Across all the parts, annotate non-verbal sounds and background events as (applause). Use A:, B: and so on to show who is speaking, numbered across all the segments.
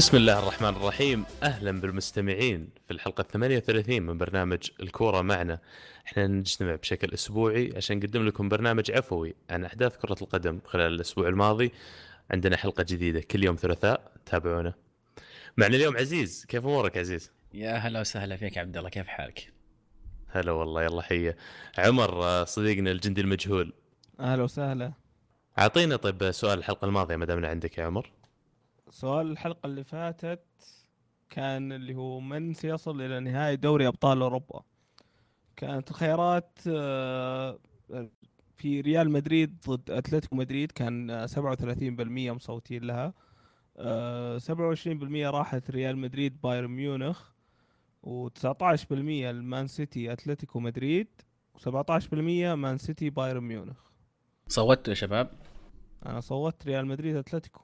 A: بسم الله الرحمن الرحيم. أهلا بالمستمعين في الحلقة 38 من برنامج الكورة معنا. إحنا نجتمع بشكل أسبوعي عشان نقدم لكم برنامج عفوي عن أحداث كرة القدم خلال الأسبوع الماضي. عندنا حلقة جديدة كل يوم ثلاثاء. تابعونا. معنا اليوم عزيز. كيف أمورك عزيز؟
B: يا هلا وسهلا فيك عبد الله. كيف حالك؟
A: هلا والله. يلا حيه عمر آه، صديقنا الجندي المجهول.
C: أهلا وسهلا.
A: أعطينا طيب سؤال الحلقة الماضية ما دامنا عندك يا عمر.
C: سؤال الحلقة اللي فاتت كان اللي هو من سيصل إلى نهائي دوري أبطال أوروبا؟ كانت الخيارات آه، في ريال مدريد ضد أتلتيكو مدريد كان آه، 37% مصوتين لها. آه، 27% راحت ريال مدريد بايرن ميونخ و19% المان سيتي أتلتيكو مدريد و17% مان سيتي بايرن ميونخ.
B: صوتوا يا شباب.
C: أنا صوت ريال مدريد أتلتيكو.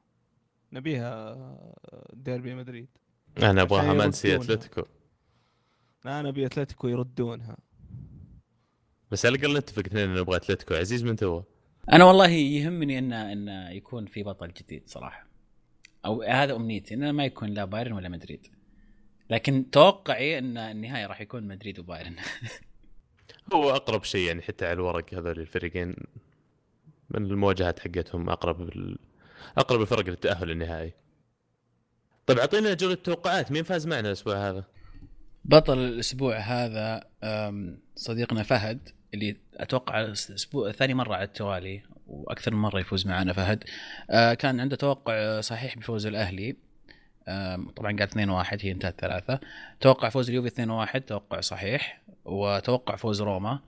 C: نبيها ديربي مدريد.
A: أنا
C: أبغاها
A: مانسي. أتلتيكو.
C: لا أنا أبي أتلتيكو يردونها.
A: بس على الأقل نتفق اثنين إن نبغى أتلتيكو. عزيز من تو
B: أنا والله يهمني ان إن يكون في بطل جديد صراحة. أو هذا أمنيتي انه ما يكون لا بايرن ولا مدريد. لكن توقعي إن النهايه راح يكون مدريد وبايرن. (laughs)
A: هو أقرب شيء يعني حتى على الورق هذول الفريقين. من المواجهات حقتهم أقرب. أقرب الفرق للتأهل النهائي. طيب أعطينا جولة توقعات. مين فاز معنا الأسبوع هذا؟
B: بطل الأسبوع هذا صديقنا فهد اللي أتوقع الأسبوع ثاني مرة على التوالي وأكثر من مرة يفوز معنا فهد. آه، كان عنده توقع صحيح بفوز الأهلي. طبعا قال 2-1 هي انتهت ثلاثة. توقع فوز اليوفي 2-1 توقع صحيح. وتوقع فوز روما.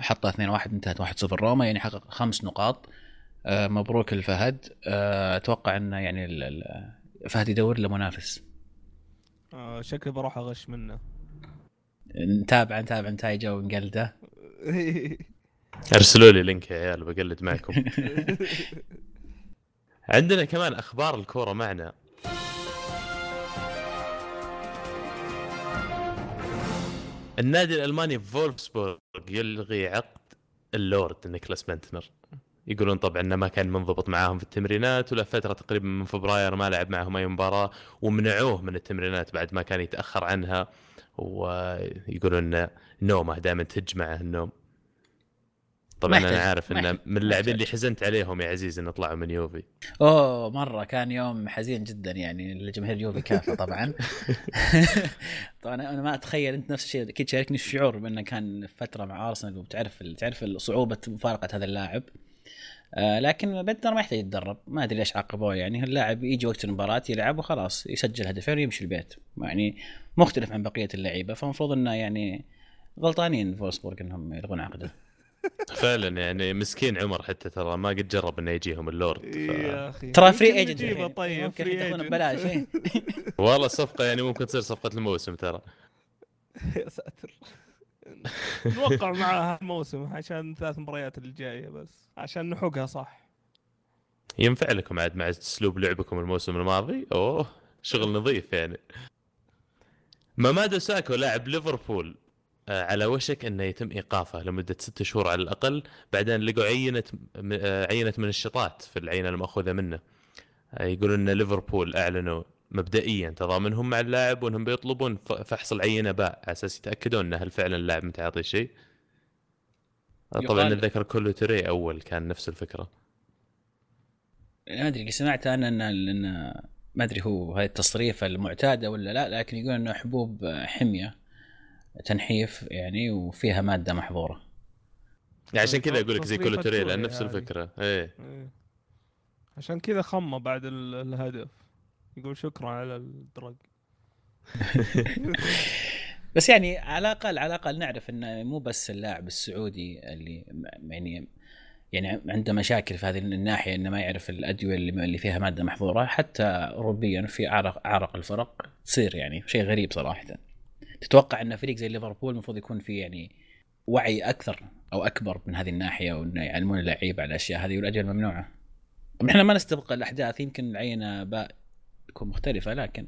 B: حطها 2-1 انتهت 1-0 روما يعني حقق خمس نقاط. مبروك الفهد آه، أتوقع انه يعني ال- ال- فهد يدور له منافس.
C: آه شكلي بروح أغش منه.
B: نتابع نتابع نتائجه ونقلده. (laughs)
A: ارسلوا لي لينك يا عيال بقلد معكم. (laughs) عندنا كمان أخبار الكورة معنا. النادي الألماني فولفسبورغ يلغي عقد اللورد نيكلاس بنتنر يقولون طبعا إنه ما كان منضبط معاهم في التمرينات وله فترة تقريبا من فبراير ما لعب معهم أي مباراة ومنعوه من التمرينات بعد ما كان يتأخر عنها. ويقولون إن نومه دائما تهج معه النوم. طبعا
B: ما أنا
A: عارف انه من اللاعبين اللي. حزنت عليهم يا عزيز انه طلعوا من يوفي.
B: أوه مرة كان يوم حزين جدا يعني لجماهير اليوفي كافة طبعا. (laughs) طبعا أنا ما أتخيل أنت نفس الشيء أكيد شاركني الشعور بأنه كان فترة مع أرسنال وبتعرف تعرف صعوبة مفارقة هذا اللاعب. آه لكن بنتر ما يحتاج يتدرب. ما أدري ليش عاقبوه. يعني اللاعب يجي وقت المباراة يلعب وخلاص يسجل هدفين ويمشي البيت. يعني مختلف عن بقية اللعيبة. فالمفروض إنه يعني غلطانين فولسبورغ إنهم يلغون عقده. (laughs)
A: فعلا يعني مسكين عمر حتى ترى. ما قد جرب إنه يجيهم اللورد. ف...
C: يا أخي.
B: ترى free
C: agent طيب
B: ممكن
C: agent
B: ببلاش. (laughs)
A: والله صفقة يعني ممكن تصير صفقة الموسم ترى. (laughs)
C: يا ساتر. (laughs) نوقع معاه الموسم عشان ثلاث مباريات اللي جاية بس عشان نحقها صح.
A: ينفع لكم عاد مع اسلوب لعبكم الموسم الماضي؟ أوه شغل نظيف يعني. مامادو ساكو لاعب ليفربول آه، على وشك أنه يتم إيقافه لمدة ست شهور على الأقل بعدين لقوا عينة آه، عينة منشطات في العينه المأخوذة منه. آه، يقولون إن ليفربول أعلنوا مبدئيا تضامنهم مع اللاعب وإنهم بيطلبون فحص العينه باء على أساس يتأكدون انه هل فعلا اللاعب متعاطي شيء. طبعا نتذكر كولو توري أول كان نفس الفكرة.
B: ما أدري اللي سمعت أنا إن إن ما أدري هو هاي التصريفه المعتادة ولا لا لكن يقول إنه حبوب حمية تنحيف يعني وفيها مادة محظورة.
A: يعني عشان كذا أقول لك زي
C: تصريفة
A: كولو توري
C: توري
A: لأن نفس
C: هذه.
A: الفكرة. إيه.
C: إيه. عشان كذا خمه بعد ال- الهدف. يقول شكرا على الدرج. (laughs)
B: بس يعني على الاقل على الأقل نعرف إنه مو بس اللاعب السعودي اللي يعني يعني عنده مشاكل في هذه الناحية إنه ما يعرف الأدوية اللي فيها مادة محظورة. حتى اوروبيا في اعرق أعرق الفرق تصير يعني شيء غريب صراحة. تتوقع إن فريق زي ليفربول المفروض يكون فيه يعني وعي أكثر أو أكبر من هذه الناحية وإنه يعلمون اللعيبة على الأشياء هذه والأدوية الممنوعة؟ طبعا إحنا ما نستبق الأحداث يمكن العينه باء تكون مختلفة لكن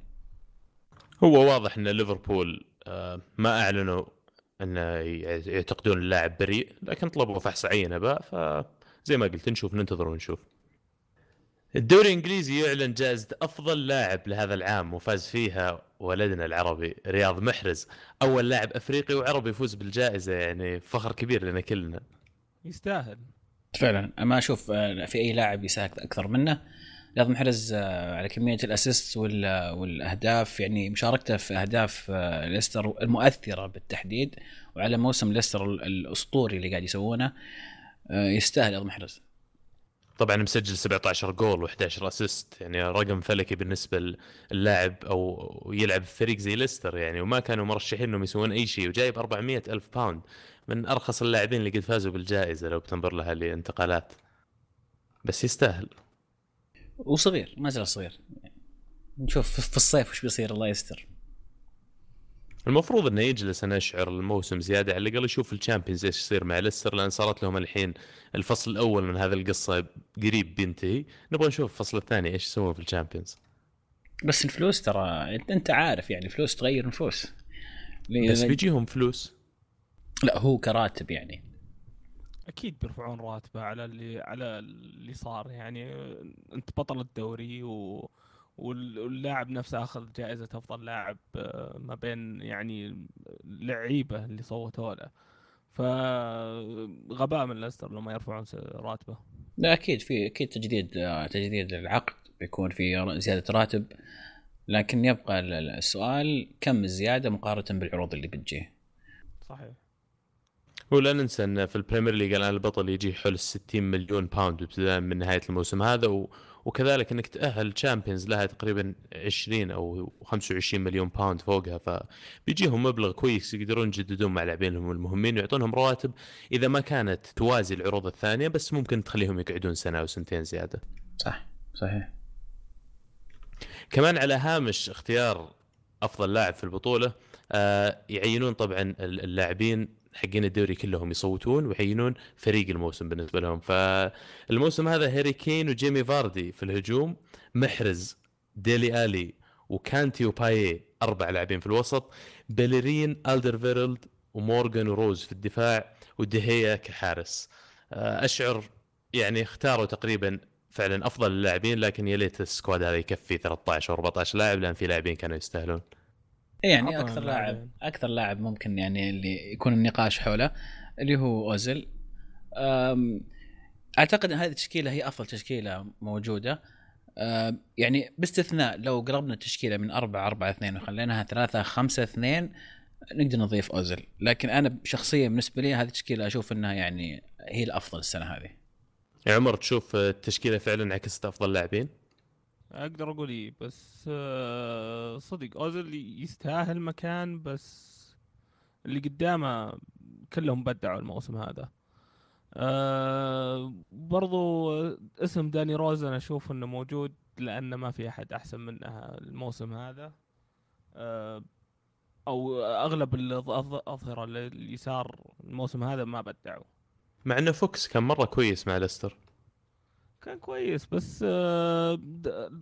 A: هو واضح إن ليفربول آه، ما أعلنوا إن يعتقدون اللاعب بريء لكن طلبوا فحص عينة باء فزي ما قلت نشوف ننتظر ونشوف. الدوري الإنجليزي يعلن جائزة أفضل لاعب لهذا العام وفاز فيها ولدنا العربي رياض محرز. أول لاعب أفريقي وعربي يفوز بالجائزة يعني فخر كبير لنا كلنا.
C: يستاهل.
B: فعلا. ما أشوف آه، في أي لاعب يساهم أكثر منه رياض محرز آه، على كمية الأسيست وال- والأهداف. يعني مشاركته في أهداف آه، ليستر المؤثرة بالتحديد وعلى موسم ليستر ال- الأسطوري اللي قاعد يسوونه آه، يستاهل رياض محرز
A: طبعا مسجل 17 جول و11 أسيست. يعني رقم فلكي بالنسبة للاعب أو يلعب في فريق زي ليستر يعني. وما كانوا مرشحين إنهم يسوون أي شيء. وجايب 400 ألف pound من أرخص اللاعبين اللي قد فازوا بالجائزة لو بتنظر لها الانتقالات بس يستاهل.
B: وصغير ما زال صغير. نشوف في الصيف وش بيصير الله يستر.
A: المفروض إنه يجلس أنا أشعر الموسم زيادة على الأقل يشوف ال Champions إيش يصير مع ليستر لأن صارت لهم الحين الفصل الأول من هذه القصة قريب بينتهي. نبغى نشوف الفصل الثاني إيش يسوون في الشامبيونز.
B: بس الفلوس ترى انت عارف يعني الفلوس تغير نفوس.
A: بس بيجيهم فلوس.
B: لا هو كراتب يعني.
C: أكيد بيرفعون راتبه على اللي على اللي صار. يعني أنت بطل الدوري و وال- واللاعب نفسه أخذ جائزة أفضل لاعب آه، ما بين يعني لعيبة اللي صوتوا له. فغباء من ليستر لما يرفعون راتبه.
B: لا أكيد في أكيد تجديد آه، تجديد العقد بيكون في زيادة راتب. لكن يبقى ال- ال- السؤال كم الزيادة مقارنة بالعروض اللي بتجيه؟
C: صحيح.
A: ولا ننسى أن في ال Premier League الآن البطل يجي حول ال 60 مليون pound ابتداء من نهاية الموسم هذا و... وكذلك إنك تأهل Champions لها تقريبا 20 أو 25 مليون pound فوقها فبيجيهم مبلغ كويس يقدرون يجددون مع لاعبينهم المهمين ويعطونهم رواتب إذا ما كانت توازي العروض الثانية بس ممكن تخليهم يقعدون سنة أو سنتين زيادة.
B: صح صحيح
A: كمان على هامش اختيار أفضل لاعب في البطولة آه يعينون طبعا ال- اللاعبين حقين الدوري كلهم يصوتون ويعينون فريق الموسم بالنسبة لهم. فالموسم هذا هاري كين وجيمي فاردي في الهجوم محرز ديلي ألي وكانتي وبايي أربع لاعبين في الوسط بيليرين ألدرفيرلد ومورغان وروز في الدفاع ودي خيا كحارس. آه، أشعر يعني اختاروا تقريبا فعلا أفضل اللاعبين لكن يا ليت ال squad هذا يكفي 13 أو 14 لاعب لأن في لاعبين كانوا يستاهلون.
B: يعني
C: عطنا أكثر.
B: لاعب أكثر لاعب ممكن يعني اللي يكون النقاش حوله اللي هو اوزل أعتقد إن هذه التشكيلة هي أفضل تشكيلة موجودة. يعني باستثناء لو قربنا التشكيلة من 4 4 2 وخليناها 3 5 2 نقدر نضيف اوزل لكن أنا شخصيا بالنسبة لي هذه التشكيلة أشوف إنها يعني هي الأفضل السنة هذه.
A: يا عمر تشوف التشكيلة فعلا عكست أفضل لاعبين؟
C: أقدر أقول إيه بس آه، صدق اوزل يستاهل مكان بس اللي قدامه كلهم بدعوا الموسم هذا. آه، برضو اسم داني روز أنا أشوف إنه موجود لأنه ما في أحد أحسن منه الموسم هذا. آه، أو أغلب الاظهره اليسار الموسم هذا ما بدعوا.
A: مع إنه فوكس كان مرة كويس مع ليستر.
C: كان كويس بس آه،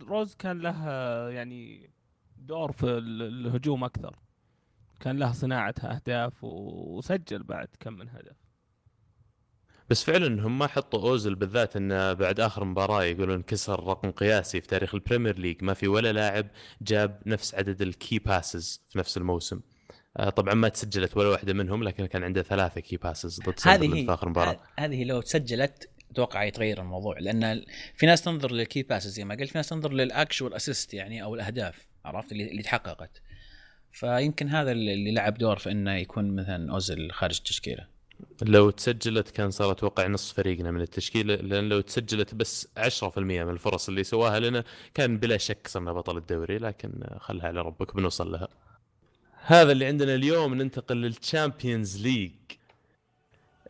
C: روز كان له يعني دور في ال- الهجوم أكثر. كان له صناعة أهداف و- وسجل بعد كم من هدف.
A: بس فعلا هم ما حطوا أوزل بالذات انه بعد آخر مباراة يقولون كسر رقم قياسي في تاريخ ال Premier League. ما في ولا لاعب جاب نفس عدد ال key passes في نفس الموسم. آه، طبعا ما تسجلت ولا واحدة منهم لكن كان عنده ثلاثة key passes ضد
B: هذه
A: في آخر
B: مباراة. هذه لو تسجلت أتوقع يتغير الموضوع لأن في ناس تنظر لل key passes زي ما قلت في ناس تنظر لل actual assist يعني أو الأهداف عرفت اللي, اللي تحققت فيمكن هذا اللي لعب دور في إنه يكون مثلا اوزل خارج التشكيلة
A: لو تسجلت كان صار أتوقع نص فريقنا من التشكيلة لأن لو تسجلت بس 10% من الفرص اللي سواها لنا كان بلا شك صرنا بطل الدوري لكن خلها على ربك بنوصل لها. هذا اللي عندنا اليوم ننتقل لل Champions League.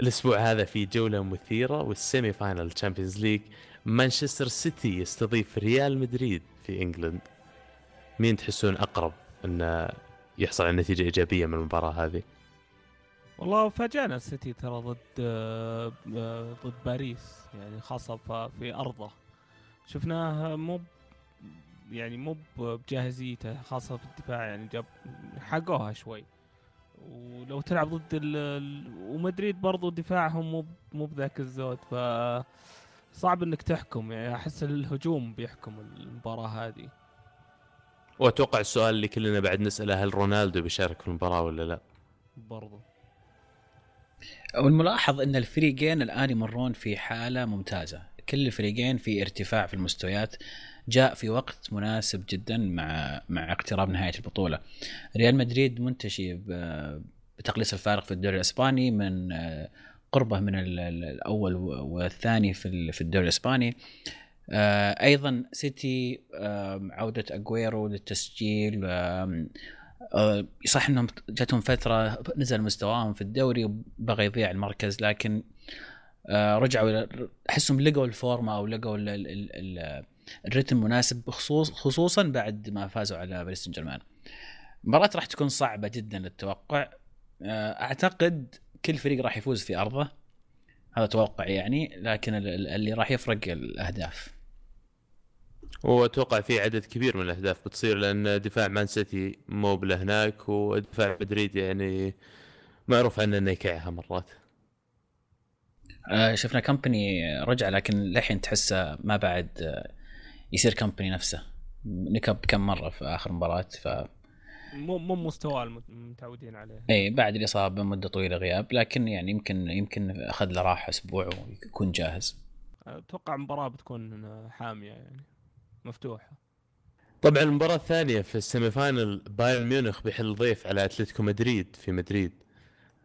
A: الأسبوع هذا في جولة مثيرة وال semi-final Champions League مانشستر سيتي يستضيف ريال مدريد في England. مين تحسون أقرب انه يحصل على نتيجة إيجابية من المباراة هذه؟
C: والله فاجأنا السيتي ترى ضد آه، ضد باريس يعني خاصة ف- في أرضه شفناه مو يعني مو بجاهزيته خاصة في الدفاع يعني جاب حقوها شوي ولو تلعب ضد ال ومدريد برضو دفاعهم مو مو بذاك الزود ف صعب إنك تحكم يعني أحس الهجوم بيحكم المباراة هذه.
A: وأتوقع السؤال اللي كلنا بعد نسأله هل رونالدو بيشارك في المباراة ولا لا؟
C: برضو.
B: والملاحظ إن الفريقين الآن يمرون في حالة ممتازة. كل الفريقين في ارتفاع في المستويات. جاء في وقت مناسب جدا مع مع اقتراب نهاية البطولة. ريال مدريد منتشي بتقليص الفارق في الدوري الإسباني من آه، قربه من ال- ال- الأول والثاني في في الدوري الإسباني. آه، أيضا سيتي عودة أجويرو للتسجيل. آه، صح إنهم جاتهم فترة نزل مستواهم في الدوري وبغى يضيع المركز لكن رجعوا أحسهم لقوا الفورمة أو لقوا الريتم المناسب خصوص خصوصا بعد ما فازوا على باريس سان جيرمان. المباراة راح تكون صعبة جدا للتوقع. آه، أعتقد كل فريق راح يفوز في أرضه. هذا توقع يعني لكن ال- ال- اللي راح يفرق الأهداف.
A: واتوقع في عدد كبير من الأهداف بتصير لأن دفاع مان سيتي مو هناك ودفاع مدريد يعني معروف عنه إنه يكعها مرات.
B: آه، شفنا كمباني رجع لكن للحين تحسه ما بعد آه، يصير كمباني نفسه. نكب كم مرة في آخر مباراة ف
C: مو مو مستوى المت- المتعودين عليه.
B: اي بعد الاصابه مده طويلة غياب لكن يعني يمكن يمكن أخذ له راحة أسبوع ويكون جاهز.
C: أتوقع المباراة بتكون حامية يعني مفتوحة.
A: طبعا المباراة الثانية في ال semi-final بايرن ميونخ بيحل ضيف على أتلتيكو مدريد في مدريد.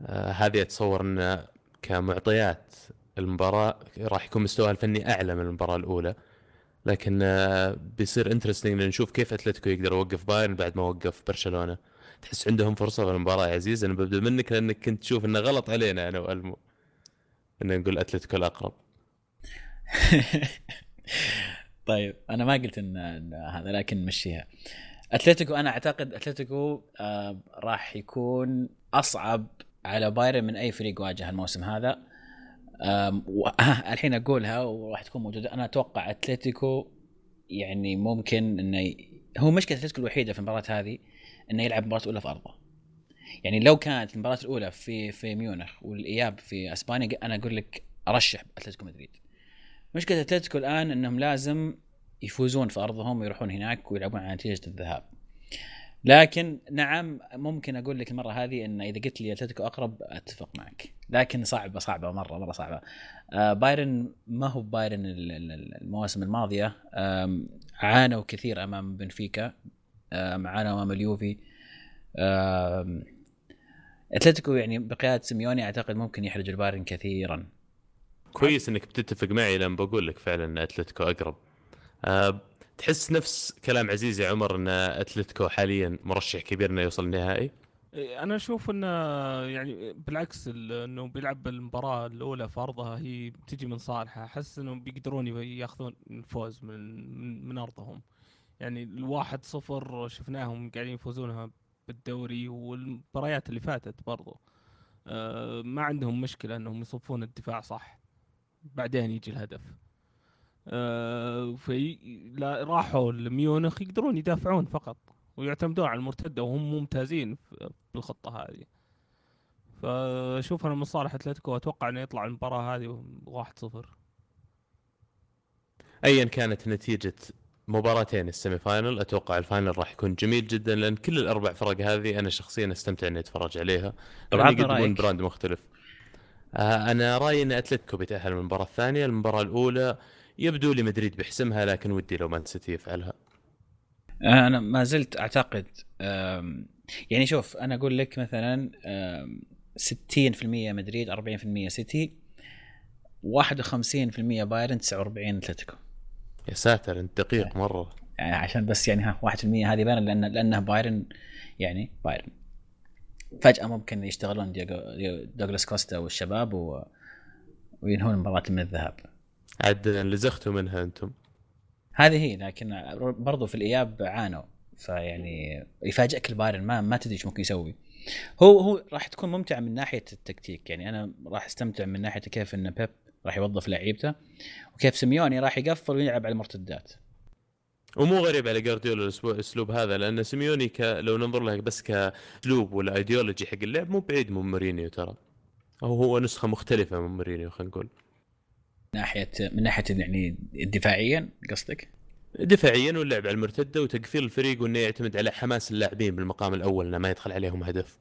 A: آه هذه أتصور أن كمعطيات المباراة راح يكون مستواها الفني أعلى من المباراة الأولى. لكن آه بيصير interesting نشوف كيف أتلتيكو يقدر يوقف بايرن بعد ما وقف برشلونة. تحس عندهم فرصة في المباراة يا عزيز أنا ببدأ منك لأنك كنت تشوف إنه غلط علينا أنا وألمو. ان نقول أتلتيكو الأقرب. (laughs)
B: طيب أنا ما قلت إن هذا لكن مشيها. أتلتيكو أنا أعتقد أتلتيكو آه راح يكون أصعب على بايرن من أي فريق واجه الموسم هذا. (laughs) الحين أقولها وراح تكون موجودة. أنا أتوقع أتلتيكو يعني ممكن إنه ي... هو مشكلة أتلتيكو الوحيدة في المباراة هذه إنه يلعب المباراه الاولى في أرضه. يعني لو كانت المباراة الأولى في في ميونخ والإياب في أسبانيا أنا أقول لك أرشح أتلتيكو مدريد. مشكلة أتلتيكو الآن إنهم لازم يفوزون في أرضهم ويروحون هناك ويلعبون على نتيجة الذهاب. لكن نعم ممكن أقول لك المرة هذه إن إذا قلت لي أتلتيكو أقرب أتفق معك. لكن صعبة صعبة مرة مرة صعبة. آه بايرن ما هو بايرن ال- ال- المواسم الماضية. عانوا كثير أمام بنفيكا. عانوا أمام اليوفي. أتلتيكو يعني بقيادة سيميوني أعتقد ممكن يحرج البايرن كثيرا.
A: كويس إنك بتتفق معي لما بقول لك فعلا أتلتيكو أقرب. أه تحس نفس كلام عزيز يا عمر إن أتلتيكو حاليا مرشح كبير إنه يوصل النهائي؟
C: إيه، أنا أشوف إنه يعني بالعكس ال- إنه بيلعب المباراه الأولى في ارضها هي بتجي من صالحه. أحس إنهم بيقدرون ياخذون الفوز من من, أرضهم. يعني الواحد صفر شفناهم قاعدين يفوزونها بالدوري والمباريات اللي فاتت برضو. آه ما عندهم مشكلة إنهم يصفون الدفاع صح. بعدين يجي الهدف. في لا راحوا لميونخ يقدرون يدافعون فقط ويعتمدون على المرتدة وهم ممتازين في- بالخطه هذه. فشوف أنا من صالح أتلتيكو أتوقع إنه يطلع المباراة هذه 1-0
A: ايا كانت نتيجة مباراتين ال semi-final أتوقع ال final راح يكون جميل جدا لأن كل الأربع فرق هذه أنا شخصيا أستمتع إني أتفرج عليها.
B: طبعاً
A: يقدمون؟ brand مختلف. آه أنا رأيي إن أتلتيكو بيتأهل من المباراة الثانية. المباراة الأولى يبدو لي مدريد بيحسمها لكن ودي لو مان سيتي يفعلها.
B: أنا ما زلت أعتقد يعني شوف أنا أقول لك مثلا أم، 60% مدريد 40% سيتي 51% بايرن 49 أتلتيكو.
A: يا ساتر أنت دقيق مرة.
B: يعني عشان بس يعني ها 1% هذه بايرن لأن لأنه بايرن يعني بايرن. فجأة ممكن يشتغلون دوغلاس كوستا والشباب و... وينهون المباراه من الذهاب.
A: عاد لزختوا منها أنتم.
B: هذه هي لكن برضو في الإياب عانوا. فيعني يفاجئك البايرن ما ما تدري إيش ممكن يسوي. هو هو راح تكون ممتعة من ناحية التكتيك. يعني أنا راح أستمتع من ناحية كيف إن بيب راح يوظف لعيبته وكيف سيميوني راح يقفل ويلعب على المرتدات.
A: ومو غريب على جارديولا الأسلوب هذا لأن سيميوني ك... لو ننظر له بس كاسلوب ولا ايديولوجي حق اللعب مو بعيد من مورينيو ترى. أو هو نسخة مختلفة من مورينيو خلينا نقول.
B: ناحية من ناحية يعني دفاعيا قصدك؟
A: دفاعيا واللعب على المرتدة وتقفيل الفريق وإنه يعتمد على حماس اللاعبين بالمقام الأول إنه ما يدخل عليهم هدف.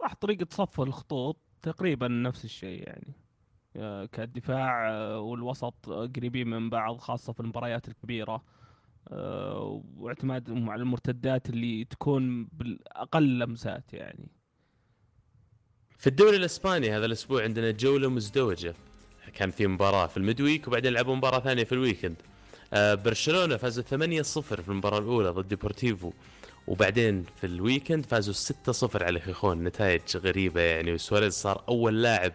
C: صح طريقة صف الخطوط تقريبا نفس الشيء يعني. آه، كالدفاع آه، والوسط آه، قريبين من بعض خاصة في المباريات الكبيرة. آه، واعتمادهم على المرتدات اللي تكون بالأقل لمسات يعني.
A: في الدوري الإسباني هذا الأسبوع عندنا جولة مزدوجة. كان في مباراة في ال midweek وبعدين لعبوا مباراة ثانية في ال weekend. آه، برشلونة فازوا 8-0 في المباراة الأولى ضد ديبورتيفو وبعدين في ال weekend فازوا 6-0 على خيخون. نتائج غريبة يعني وسواريز صار أول لاعب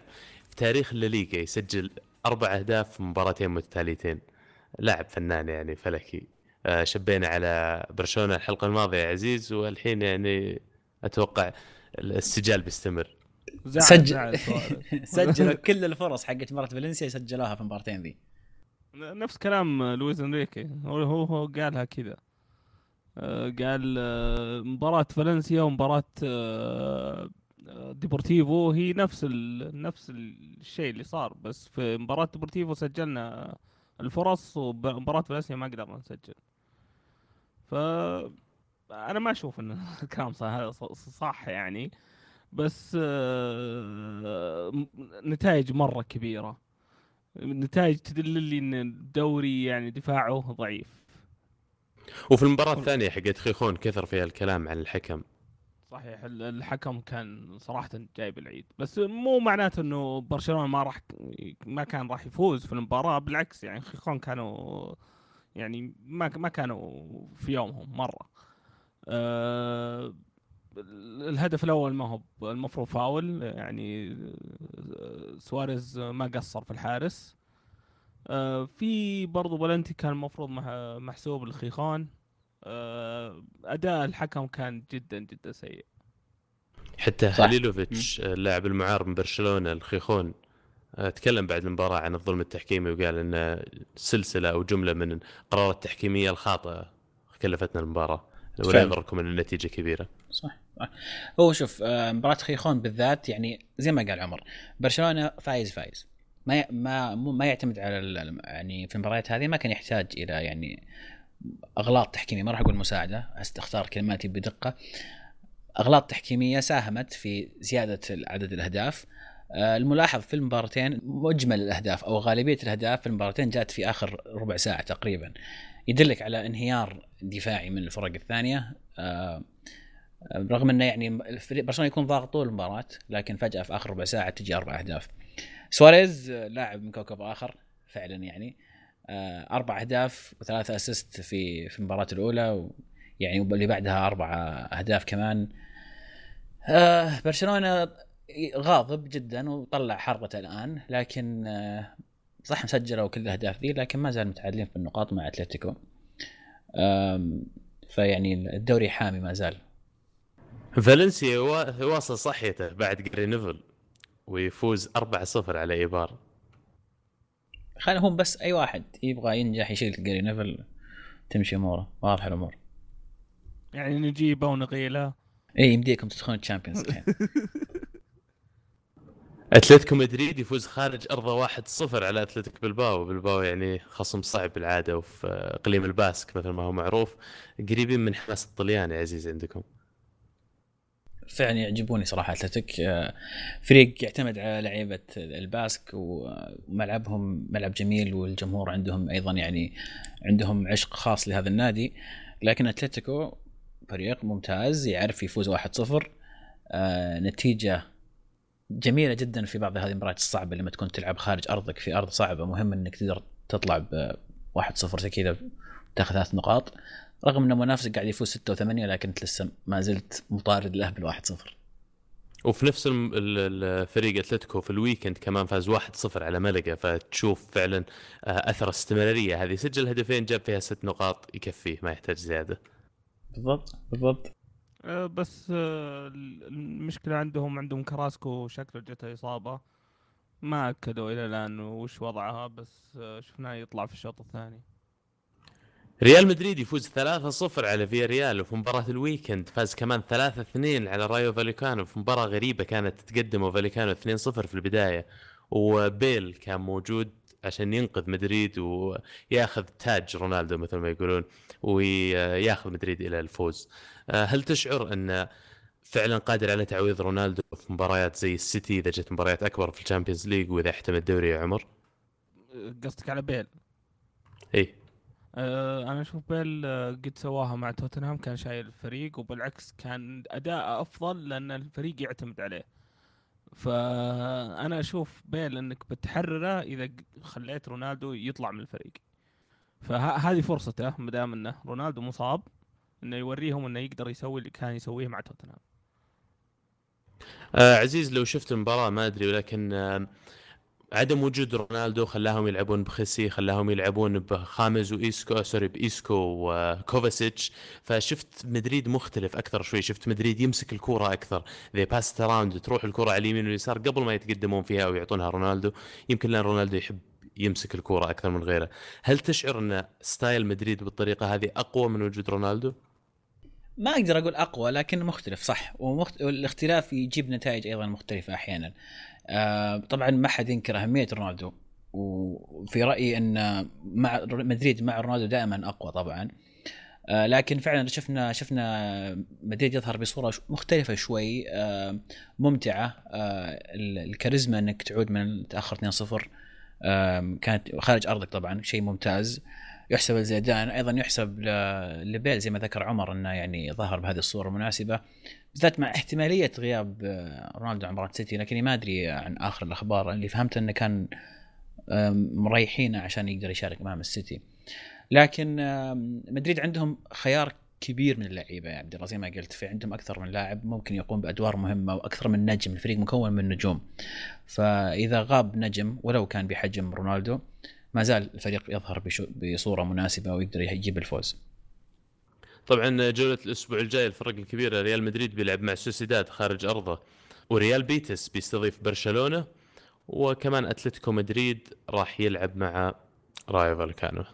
A: في تاريخ الليغا يسجل أربع أهداف في مباراتين متتاليتين. لاعب فنان يعني فلكي. آه، شبينا على برشلونة الحلقة الماضية يا عزيز والحين يعني أتوقع السجال بيستمر.
B: سجل. (laughs) (laughs) سجلوا كل الفرص حقت مباراه فالنسيا سجلوها في المباراتين ذي.
C: نفس كلام لويز انريكي. هو هو, هو قالها كذا. آه، قال آه، مباراة فالنسيا ومباراة آه، آه، ديبورتيفو هي نفس ال... نفس الشيء اللي صار. بس في مباراة ديبورتيفو سجلنا الفرص ومباراة فالنسيا ما قدرنا نسجل. ف أنا ما أشوف إن (laughs) الكلام صح صح يعني. بس آه، نتائج مرة كبيرة. نتائج تدل لي إن الدوري يعني دفاعه ضعيف.
A: وفي المباراة الثانية حقت خيخون كثر فيها الكلام عن الحكم.
C: صحيح ال- الحكم كان صراحة جايب العيد. بس مو معناته إنه برشلونة ما راح ما كان راح يفوز في المباراة بالعكس يعني خيخون كانوا يعني ما ما كانوا في يومهم مرة. أه الهدف الأول ما هو المفروض فاول يعني آه، سواريز ما قصر في الحارس أه في برضو بلنتي كان المفروض مح- محسوب لخيخون أه أداء الحكم كان جدا جدا سيء
A: حتى. هاليلوفيتش اللاعب المعار من برشلونة الخيخون آه، تكلم بعد المباراة عن الظلم التحكيمي وقال إن سلسلة أو جملة من القرارات التحكيمية الخاطئة كلفتنا المباراة ولا
B: فعلا.
A: يغركم إن النتيجة كبيرة
B: صح صح. (laughs) هو شوف آه، مباراة خيخون بالذات يعني زي ما قال عمر برشلونة فايز فايز. ما ما ما يعتمد على يعني في المباريات هذه ما كان يحتاج إلى يعني أغلاط تحكيمية ما راح أقول مساعدة أستختار كلماتي بدقة. أغلاط تحكيمية ساهمت في زيادة عدد الأهداف. آه، الملاحظ في المباراتين مجمل الأهداف أو غالبية الأهداف في المباراتين جاءت في آخر ربع ساعة تقريبا. يدلك على انهيار دفاعي من الفرق الثانية. آه، رغم إنه يعني برشلونة يكون ضاغط طول المباراة لكن فجأة في آخر ربع ساعة تجي أربع أهداف. سواريز لاعب من كوكب آخر فعلا يعني آه، أربع أهداف وثلاثة assist في في المباراة الأولى يعني واللي بعدها أربع أهداف كمان. آه، برشلونة غاضب جدا وطلع حربته الآن لكن آه، صح مسجلوا كل الأهداف ذي لكن ما زال متعادلين في النقاط مع أتلتيكو. فيعني الدوري حامي ما زال.
A: فالنسيا وا- يواصل صحوته بعد جاري نيفل ويفوز 4-0 على إيبار.
B: خلينا هم بس أي واحد يبغى ينجح يشيل جاري نيفل تمشي أموره. واضحه الأمور.
C: يعني نجيبه ونقيله
B: اي يمديكم تدخلون ال Champions الحين. (laughs)
A: أتلتيكو مدريد يفوز خارج أرضه 1-0 على اتلتيك بلباو. بلباو يعني خصم صعب بالعادة وفي إقليم الباسك مثل ما هو معروف قريبين من حماس الطليان يا عزيز عندكم.
B: فعلا يعجبوني صراحة أتلتيك. آه، فريق يعتمد على لعيبة الباسك وملعبهم ملعب جميل والجمهور عندهم أيضا يعني عندهم عشق خاص لهذا النادي. لكن أتلتيكو فريق ممتاز يعرف يفوز 1-0 آه، نتيجة جميلة جدا في بعض هذه المباريات الصعبة لما تكون تلعب خارج أرضك في أرض صعبة. مهم إنك تقدر تطلع ب 1-0 زي كذا تاخذ ثلاث نقاط. رغم ان منافسك قاعد يفوز 6 و8 لكن انت لسه ما زلت مطارد له بال 1-0
A: وفي نفس الفريق أتلتيكو في الويكند كمان فاز 1-0 على ملقا فتشوف فعلا آه، أثر استمرارية هذه. سجل هدفين جاب فيها ست نقاط يكفيه ما يحتاج زيادة.
B: بالضبط بالضبط.
C: آه، بس آه، المشكلة عندهم عندهم كراسكو شكله جته إصابة. ما أكدوا إلى الآن وش وضعها بس شفناه يطلع في الشوط الثاني.
A: ريال مدريد يفوز 3-0 على فيا ريال وفي مباراة ال weekend فاز كمان 3-2 على رايو فاليكانو. في مباراة غريبة كانت تقدموا فاليكانو 2-0 في البداية وبيل كان موجود عشان ينقذ مدريد وياخذ تاج رونالدو مثل ما يقولون وياخذ مدريد إلى الفوز. آه، هل تشعر أن فعلا قادر على تعويض رونالدو في مباريات زي السيتي إذا جت مباريات أكبر في ال Champions League وإذا احتدم الدوري يا عمر؟
C: قصدك على بيل؟
A: اي
C: أه أنا أشوف بيل آه، قد سواها مع توتنهام كان شايل الفريق وبالعكس كان أداء أفضل لأن الفريق يعتمد عليه. فأنا أشوف بيل إنك بتحرره إذا خليت رونالدو يطلع من الفريق. فهذه فرصته ما دام إنه رونالدو مصاب إنه يوريهم إنه يقدر يسوي اللي كان يسويه مع توتنهام.
A: آه عزيز لو شفت المباراة ما أدري ولكن آه عدم وجود رونالدو خلاهم يلعبون بخيسي خلاهم يلعبون بخاميس وايسكو sorry بإيسكو وكوفاسيتش فشفت مدريد مختلف أكثر شوي. شفت مدريد يمسك الكوره أكثر. they passed around تروح الكوره على اليمين واليسار قبل ما يتقدمون فيها أو يعطونها رونالدو. يمكن لأن رونالدو يحب يمسك الكوره أكثر من غيره. هل تشعر أن style مدريد بالطريقة هذه أقوى من وجود رونالدو؟
B: ما أقدر أقول أقوى لكن مختلف صح. والاختلاف يجيب نتائج أيضا مختلفة أحيانا. آه طبعا ما حد ينكر أهمية رونالدو. وفي رأيي أن مع مدريد مع رونالدو دائما أقوى طبعا. آه لكن فعلا شفنا شفنا مدريد يظهر بصورة مختلفة شوي آه ممتعة. آه الكاريزما أنك تعود من تأخر 2-0 آه كانت خارج أرضك طبعا شيء ممتاز. يحسب لزيدان أيضا يحسب لبيل زي ما ذكر عمر أنه يعني ظهر بهذه الصورة المناسبه بالذات مع احتمالية غياب آه، رونالدو عن مباراة سيتي لكني ما أدري عن آخر الأخبار. اللي فهمت إنه كان مريحينه عشان يقدر يشارك أمام السيتي. لكن مدريد عندهم خيار كبير من اللعيبة يا عبد الله زي ما قلت في عندهم أكثر من لاعب ممكن يقوم بأدوار مهمة وأكثر من نجم الفريق مكون من نجوم. فإذا غاب نجم ولو كان بحجم رونالدو ما زال الفريق يظهر بصورة مناسبة ويقدر يجيب الفوز.
A: طبعا جولة الأسبوع الجاي الفرق الكبيره ريال مدريد بيلعب مع سوسيداد خارج أرضه وريال بيتس بيستضيف برشلونة وكمان أتلتيكو مدريد راح يلعب مع رايو فالكانو.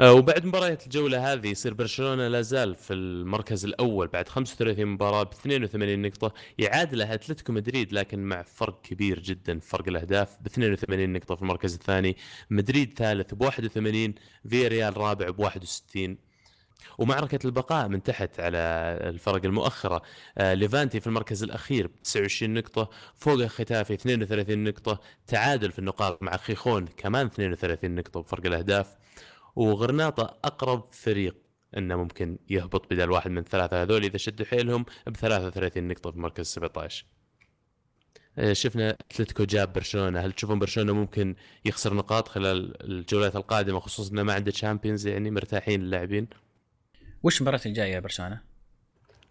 A: آه، وبعد مباريات الجولة هذه يصير برشلونة لا زال في المركز الأول بعد 35 مباراة ب 82 نقطة يعادله أتلتيكو مدريد لكن مع فرق كبير جدا فرق الأهداف ب 82 نقطة في المركز الثاني مدريد ثالث ب 81 فيا ريال رابع ب 61 ومعركة البقاء من تحت على الفرق المؤخرة. آه ليفانتي في المركز الأخير ب 29 نقطة فوق ختافي 32 نقطة تعادل في النقاط مع خيخون كمان 32 نقطة بفرق الأهداف. وغرناطة أقرب فريق إنه ممكن يهبط بدل واحد من الثلاثة هذول إذا شدوا حيلهم ب 33 نقطة في مركز 17 آه، شفنا أتلتيكو جاب برشلونة. هل تشوفون برشلونة ممكن يخسر نقاط خلال الجولات القادمة خصوصا إنه ما عنده Champions يعني مرتاحين اللاعبين
B: وش المباراة الجاية برشلونة؟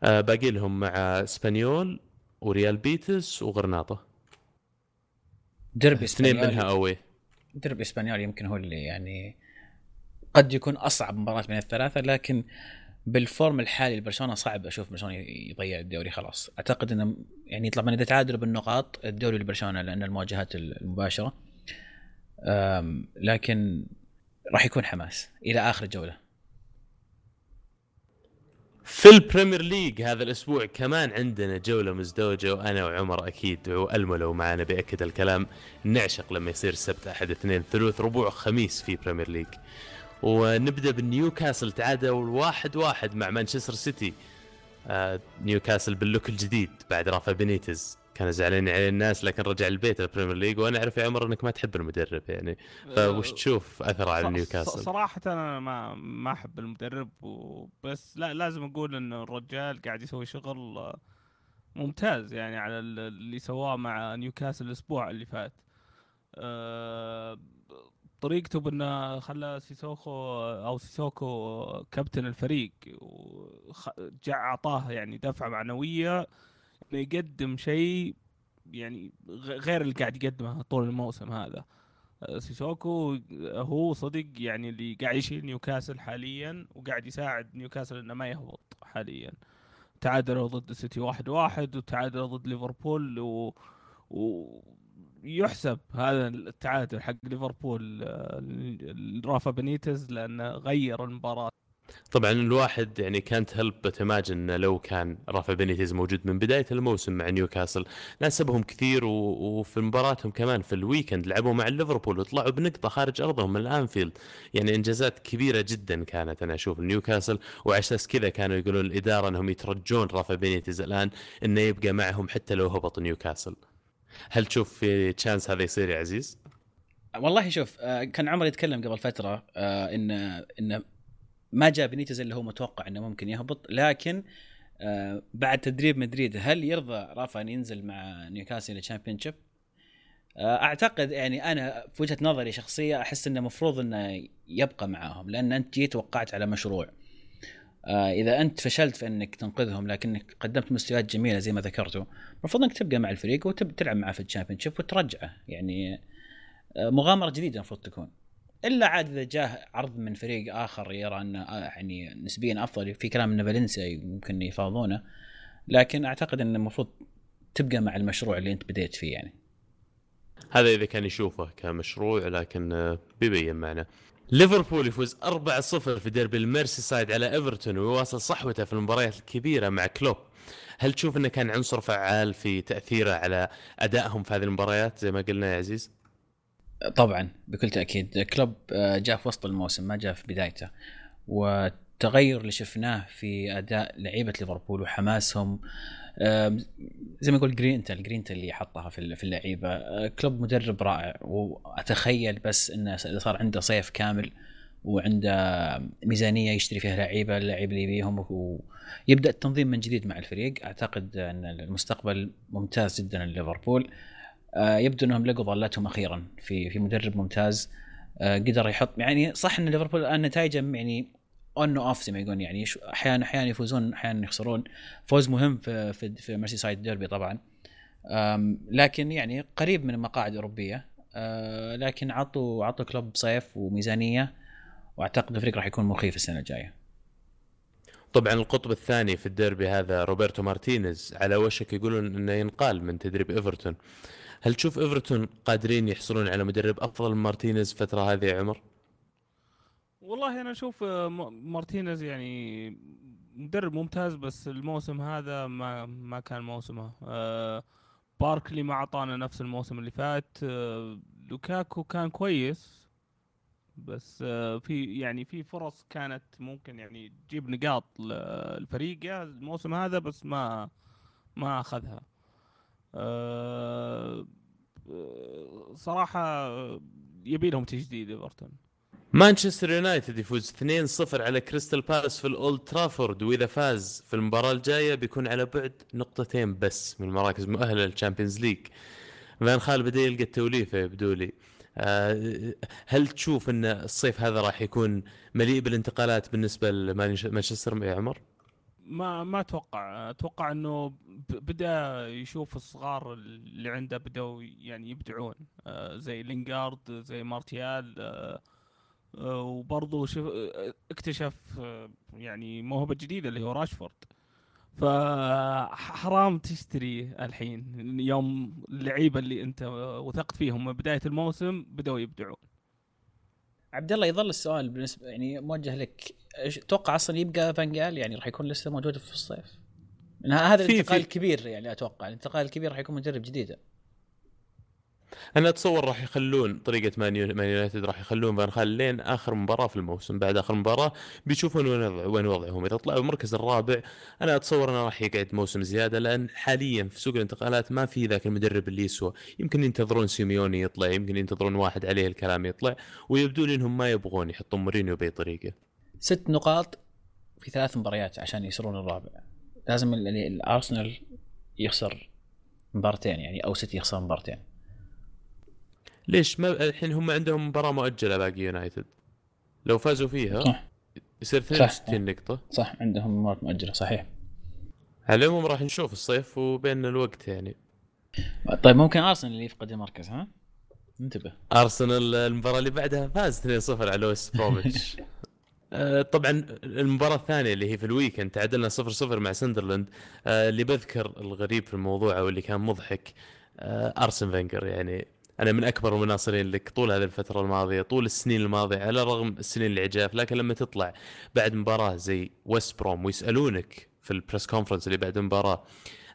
A: آه باقي لهم مع إسبانيول وريال بيتس وغرناطة.
B: دربي
A: اثنين منها away.
B: دربي إسبانيول يمكن هو اللي يعني قد يكون أصعب مباراة بين الثلاثة لكن بال form الحالي لبرشلونة صعب أشوف برشلونة يضيع الدوري خلاص. أعتقد إنه يعني يطلع من اذا تعادلوا بالنقاط الدوري لبرشلونة لأن المواجهات المباشرة. لكن راح يكون حماس إلى آخر الجوله
A: في ال Premier League هذا الأسبوع كمان عندنا جولة مزدوجة وأنا وعمر أكيد والملو معنا بياكد الكلام. نعشق لما يصير السبت أحد اثنين ثلوث ربوع خميس في Premier League. ونبدأ بالنيوكاسل تعادل واحد واحد مع مانشستر سيتي. آه نيوكاسل بال look الجديد بعد رافا بينيتز كانوا زعلانين عليه الناس لكن رجع البيت ال Premier League وأنا أعرف يا عمر إنك ما تحب المدرب يعني فوش تشوف اثره على نيوكاسل؟
C: صراحة أنا ما ما أحب المدرب بس لا لازم أقول انه الرجال قاعد يسوي شغل ممتاز يعني على اللي سواه مع نيوكاسل الأسبوع اللي فات. أه طريقته بأنه خلى سيسوكو أو سيسوكو كابتن الفريق وجاء أعطاه يعني دفعة معنوية إنه يقدم شيء يعني غير اللي قاعد يقدمه طول الموسم هذا. سيسوكو هو صدق يعني اللي قاعد يشيل نيوكاسل حاليا وقاعد يساعد نيوكاسل إنه ما يهبط حاليا. تعادلوا ضد السيتي واحد واحد وتعادلوا ضد ليفربول و... و... يحسب هذا التعادل حق ليفربول آه، رافا بنيتز لأنه غير المباراة.
A: طبعا الواحد يعني كانت هلب بتماجن لو كان رافا بينيتيز موجود من بداية الموسم مع نيوكاسل ناسبهم كثير و... وفي مباراتهم كمان في ال weekend لعبوا مع ليفربول وطلعوا بنقطة خارج أرضهم من الأنفيلد يعني إنجازات كبيرة جدا كانت أنا أشوف نيوكاسل وعلى أساس كذا كانوا يقولون الإدارة إنهم يترجون رافا بينيتيز الآن إنه يبقى معهم حتى لو هبط نيوكاسل هل تشوف في chance هذا يصير يا عزيز؟
B: والله شوف آه، كان عمر يتكلم قبل فترة آه، ان إن ما جاء بنيتز اللي هو متوقع إنه ممكن يهبط لكن آه، بعد تدريب مدريد هل يرضى رافا ان ينزل مع نيوكاسل لل Championship؟ أعتقد يعني أنا في وجهة نظري شخصية أحس إنه المفروض إنه يبقى معاهم لأن أنت جيت وقعت على مشروع. إذا أنت فشلت في إنك تنقذهم لكنك قدمت مستويات جميلة زي ما ذكرتوا المفروض إنك تبقى مع الفريق وتلعب معه في ال Championship وترجعه. يعني مغامرة جديدة المفروض تكون. إلا عاد إذا جاه عرض من فريق آخر يرى أنه يعني نسبيا أفضل في كلام ان فالنسيا ممكن يفاوضونه لكن أعتقد ان المفروض تبقى مع المشروع اللي أنت بديت فيه يعني.
A: هذا إذا كان يشوفه كمشروع لكن بيبين معنا. ليفربول يفوز 4-0 في ديربي الميرسي سايد على إيفرتون ويواصل صحوته في المباريات الكبيرة مع كلوب. هل تشوف إنه كان عنصر فعال في تأثيره على أدائهم في هذه المباريات؟ زي ما قلنا يا عزيز؟
B: طبعا بكل تأكيد. كلوب آه، جاء في وسط الموسم ما جاء في بدايته. والتغير اللي شفناه في أداء لعيبة ليفربول وحماسهم زي ما يقول grinta ال grinta اللي حطها في في اللعيبة. آه، كلوب مدرب رائع وأتخيل بس انه إذا صار عنده صيف كامل وعنده ميزانية يشتري فيها لعيبة اللعيبه اللي يبيهم ويبدأ التنظيم من جديد مع الفريق. أعتقد إن المستقبل ممتاز جدا لليفربول. يبدو إنهم لقوا ضالتهم أخيرا في في مدرب ممتاز. آه، قدر يحط يعني صح إن ليفربول الآن نتائجه يعني on off زي ما يقولون يعني أحيانا أحيانا يفوزون أحيانا يخسرون. فوز مهم في في, في Merseyside derby طبعا لكن يعني قريب من المقاعد الأوروبية. آه، لكن عطوا عطوا كلوب صيف وميزانية وأعتقد الفريق راح يكون مخيف السنة الجاية.
A: طبعا القطب الثاني في الديربي هذا روبرتو مارتينيز على وشك يقولون إنه ينقال من تدريب إيفرتون. هل تشوف إيفرتون قادرين يحصلون على مدرب أفضل من مارتينيز الفترة هذه يا عمر؟
C: والله أنا أشوف آه، مارتينيز يعني مدرب ممتاز بس الموسم هذا ما ما كان موسمه. آه، باركلي ما أعطانا نفس الموسم اللي فات. آه، لوكاكو كان كويس بس في يعني في فرص كانت ممكن يعني تجيب نقاط للفريق الموسم هذا بس ما ما أخذها. صراحة يبي لهم تجديد إيفرتون.
A: مانشستر يونايتد يفوز 2-0 على كريستال بالاس في الأولد ترافورد وإذا فاز في المباراة الجاية بيكون على بعد نقطتين بس من المراكز المؤهله لل Champions League. فان خال بدا يلقى التوليفة يبدو لي أه هل تشوف إن الصيف هذا راح يكون مليء بالانتقالات بالنسبة لمانشستر يا عمر؟
C: ما ما أتوقع. أتوقع إنه بدأ يشوف الصغار اللي عنده بدأوا يعني يبدعون. آه، زي لينجارد زي مارتيال آه، آه، وبرضه شوف اكتشف يعني موهبة جديدة اللي هو راشفورد. فحرام تشتري الحين يوم اللعيبة اللي أنت وثقت فيهم. من بداية الموسم بدأوا يبدعون.
B: عبد الله يظل السؤال بالنسبة يعني موجه لك أتوقع أصلا يبقى فانجال؟ يعني راح يكون لسه موجود في الصيف. هذا الانتقال الكبير يعني أتوقع. الانتقال الكبير راح يكون مدرب جديد
A: أنا أتصور راح يخلون طريقة مان يونايتد راح يخلون فان خال لين آخر مباراة في الموسم. بعد آخر مباراة بيشوفون وين وين وضعهم. إذا طلعوا المركز الرابع أنا أتصور إنه راح يقعد موسم زيادة لأن حاليا في سوق الانتقالات ما في ذاك المدرب اللي يسوى. يمكن ينتظرون سيميوني يطلع يمكن ينتظرون واحد عليه الكلام يطلع ويبدو لي إنهم ما يبغون يحطون مورينيو بأي طريقة.
B: ست نقاط في ثلاث مباريات عشان يصيرون الرابع. لازم الارسنال يخسر مبارتين يعني أو سيتي يخسر مبارتين.
A: ليش؟ ما الحين هم عندهم مباراة مؤجلة باقي يونايتد لو فازوا فيها صح. يصير 62 نقطة.
B: صح عندهم مباراة مؤجلة صحيح.
A: على العموم راح نشوف الصيف وبيننا الوقت يعني.
B: طيب ممكن ارسنال اللي يفقد المركز ها؟ انتبه.
A: ارسنال المباراة اللي بعدها فاز 2-0 على ويست بروميتش (laughs) آه، طبعا المباراة الثانية اللي هي في ال weekend تعادلنا 0-0 مع سندرلاند. آه، اللي بذكر الغريب في الموضوع أو اللي كان مضحك آه، أرسن فينجر. يعني أنا من أكبر المناصرين لك طول هذه الفترة الماضية طول السنين الماضية على الرغم السنين العجاف لكن لما تطلع بعد مباراة زي ويست بروم ويسألونك في ال press conference اللي بعد المباراة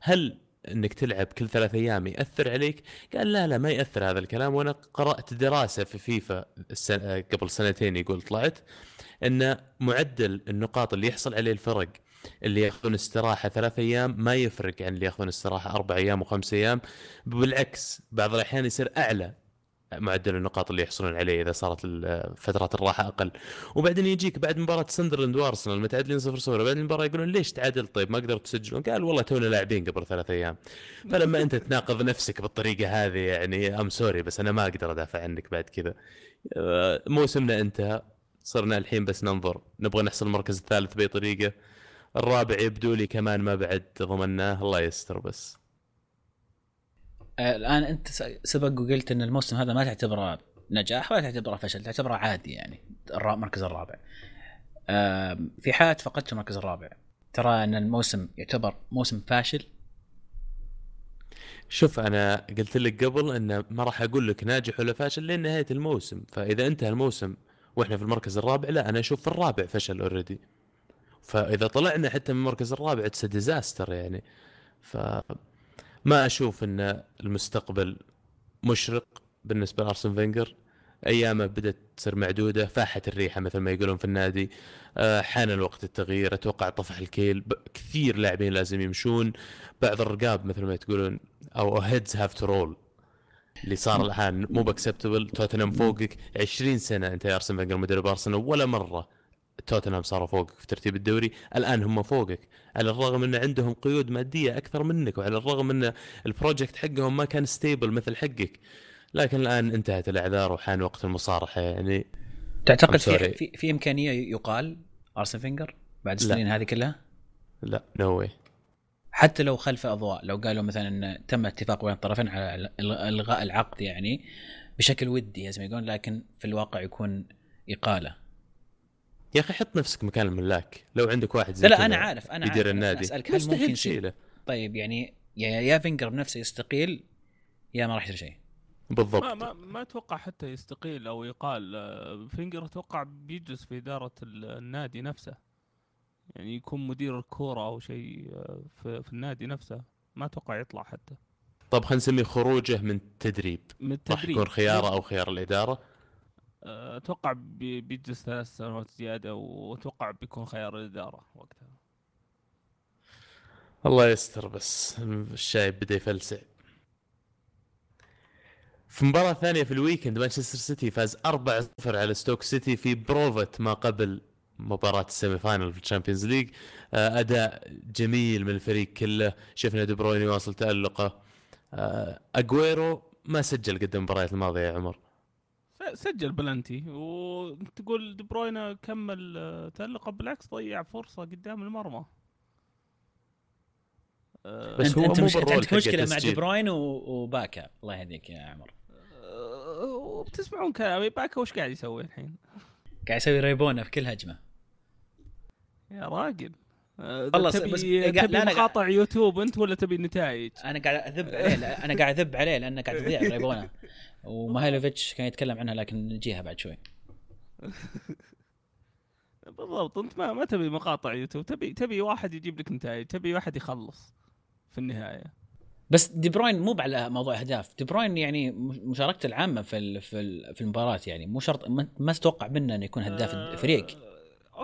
A: هل إنك تلعب كل ثلاث أيام يأثر عليك؟ قال لا لا ما يأثر هذا الكلام. وأنا قرأت دراسة في فيفا قبل سنتين يقول طلعت. إن معدل النقاط اللي يحصل عليه الفرق اللي ياخذون استراحة ثلاث أيام ما يفرق عن اللي ياخذون استراحة أربع أيام وخمس أيام بالعكس بعض الأحيان يصير أعلى معدل النقاط اللي يحصلون عليه إذا صارت فترات الراحة أقل. وبعدين يجيك بعد مباراة سندرلاند وأرسنال متعادلين 0 0 بعد المباراة يقولون ليش تعادل؟ طيب ما قدرتوا تسجلون؟ قال والله تونا لاعبين قبل ثلاث أيام. فلما أنت تناقض نفسك بالطريقة هذه يعني ام سوري بس أنا ما أقدر أدافع عنك بعد كذا. آه، موسمنا انتهى. صرنا الحين بس ننظر. نبغى نحصل المركز الثالث بأي طريقة. الرابع يبدو لي كمان ما بعد ضمناه الله يستر بس.
B: آه، الآن أنت سبق وقلت إن الموسم هذا ما تعتبره نجاح ولا تعتبره فشل تعتبره عادي يعني المركز الرابع. آم، في حالة فقدت المركز الرابع. ترى إن الموسم يعتبر موسم فاشل؟
A: شوف أنا قلت لك قبل ان ما راح أقول لك ناجح ولا فاشل لين نهايه الموسم. فإذا انتهى الموسم وإحنا في المركز الرابع لا أنا أشوف في الرابع فشل already فإذا طلعنا حتى من المركز الرابع it's disaster يعني. ف ما أشوف إن المستقبل مشرق بالنسبة لأرسن فينجر. أيامه بدأت تصير معدودة فاحت الريحة مثل ما يقولون في النادي. آه، حان الوقت التغيير أتوقع طفح الكيل. كثير لاعبين لازم يمشون. بعض الرقاب مثل ما تقولون أو heads have to roll اللي صار الان مو acceptable توتنهام فوقك 20 سنة. انت يا ارسن فينجر مدرب ارسنال ولا مرة. توتنهام صاروا فوقك في ترتيب الدوري. الآن هم فوقك. على الرغم إن عندهم قيود مادية أكثر منك وعلى الرغم إن ال project حقهم ما كان stable مثل حقك. لكن الآن انتهت الإعذار وحان وقت المصارحة. يعني
B: تعتقد في. في في إمكانية يقال ارسن فينجر بعد. السنين هذه كلها؟
A: لا. no way
B: حتى لو خلف أضواء لو قالوا مثلا إن تم اتفاق بين الطرفين على ال- إلغاء العقد يعني بشكل ودي زي ما يقولون لكن في الواقع يكون إقالة.
A: يا أخي حط نفسك مكان الملاك لو عندك واحد زي
B: لا لا أنا عارف أنا
A: يدير
B: عارف
A: النادي.
B: أسألك هل ممكن
A: تشيله.
B: طيب يعني يا يا فينجر بنفسه يستقيل يا ما راح يصير شيء.
A: بالضبط.
C: ما ما ما أتوقع حتى يستقيل أو يقال. آه، فينجر أتوقع بيجلس في إدارة ال- النادي نفسه. يعني يكون مدير الكورة أو شيء آه، في, في النادي نفسه. ما أتوقع يطلع حتى.
A: طب خلينا نسميه خروجه من التدريب.
C: من
A: راح
C: التدريب.
A: يكون خياره أو خيار الإدارة؟
C: آه، أتوقع بي- بيجلس ثلاث سنوات زيادة وأتوقع بيكون خيار الإدارة وقتها.
A: الله يستر بس الشايب بدا يفلسع. في مباراة ثانية في ال weekend مانشستر سيتي فاز 4-0 على ستوك سيتي في بروفة ما قبل مباراة ال semi final في الشامبيونز ليج. آه، أداء جميل من الفريق كله. شفنا دي بروين يواصل تألقه. آه، أجويرو ما سجل قد المباريات الماضية يا عمر.
C: س- سجل بلنتي. وتقول دي بروين كمل آه، تألقه بالعكس ضيع فرصة قدام المرمى.
A: بس
B: انت,
A: هو أنت
B: مش... عندك مشكلة مع دي. بروين. وباكا. الله يهديك يا عمر.
C: وبتسمعون كلامي. باكا وش قاعد يسوي الحين؟
B: قاعد يسوي ريبونا في كل هجمة.
C: يا راجل.
B: خلص،
C: تبي
B: بس-
C: تبي
B: لا،
C: مقاطع يوتيوب أنت ولا تبي نتائج؟
B: أنا قاعد أذب عليه أنا قاعد أذب عليه لأنه قاعد يضيع في ريبونا وماهيلوفيتش كان يتكلم عنها لكن نجيها بعد شوي. (laughs)
C: بالضبط أنت ما ما تبي مقاطع يوتيوب. تبي تبي واحد يجيب لك نتائج تبي واحد يخلص في النهاية.
B: بس دي بروين مو على موضوع أهداف. دي بروين يعني مشاركته العامة في ال في ال في المباراة يعني. مو شرط ما, ما تتوقع منه إنه يكون هداف
C: آه،
B: الفريق.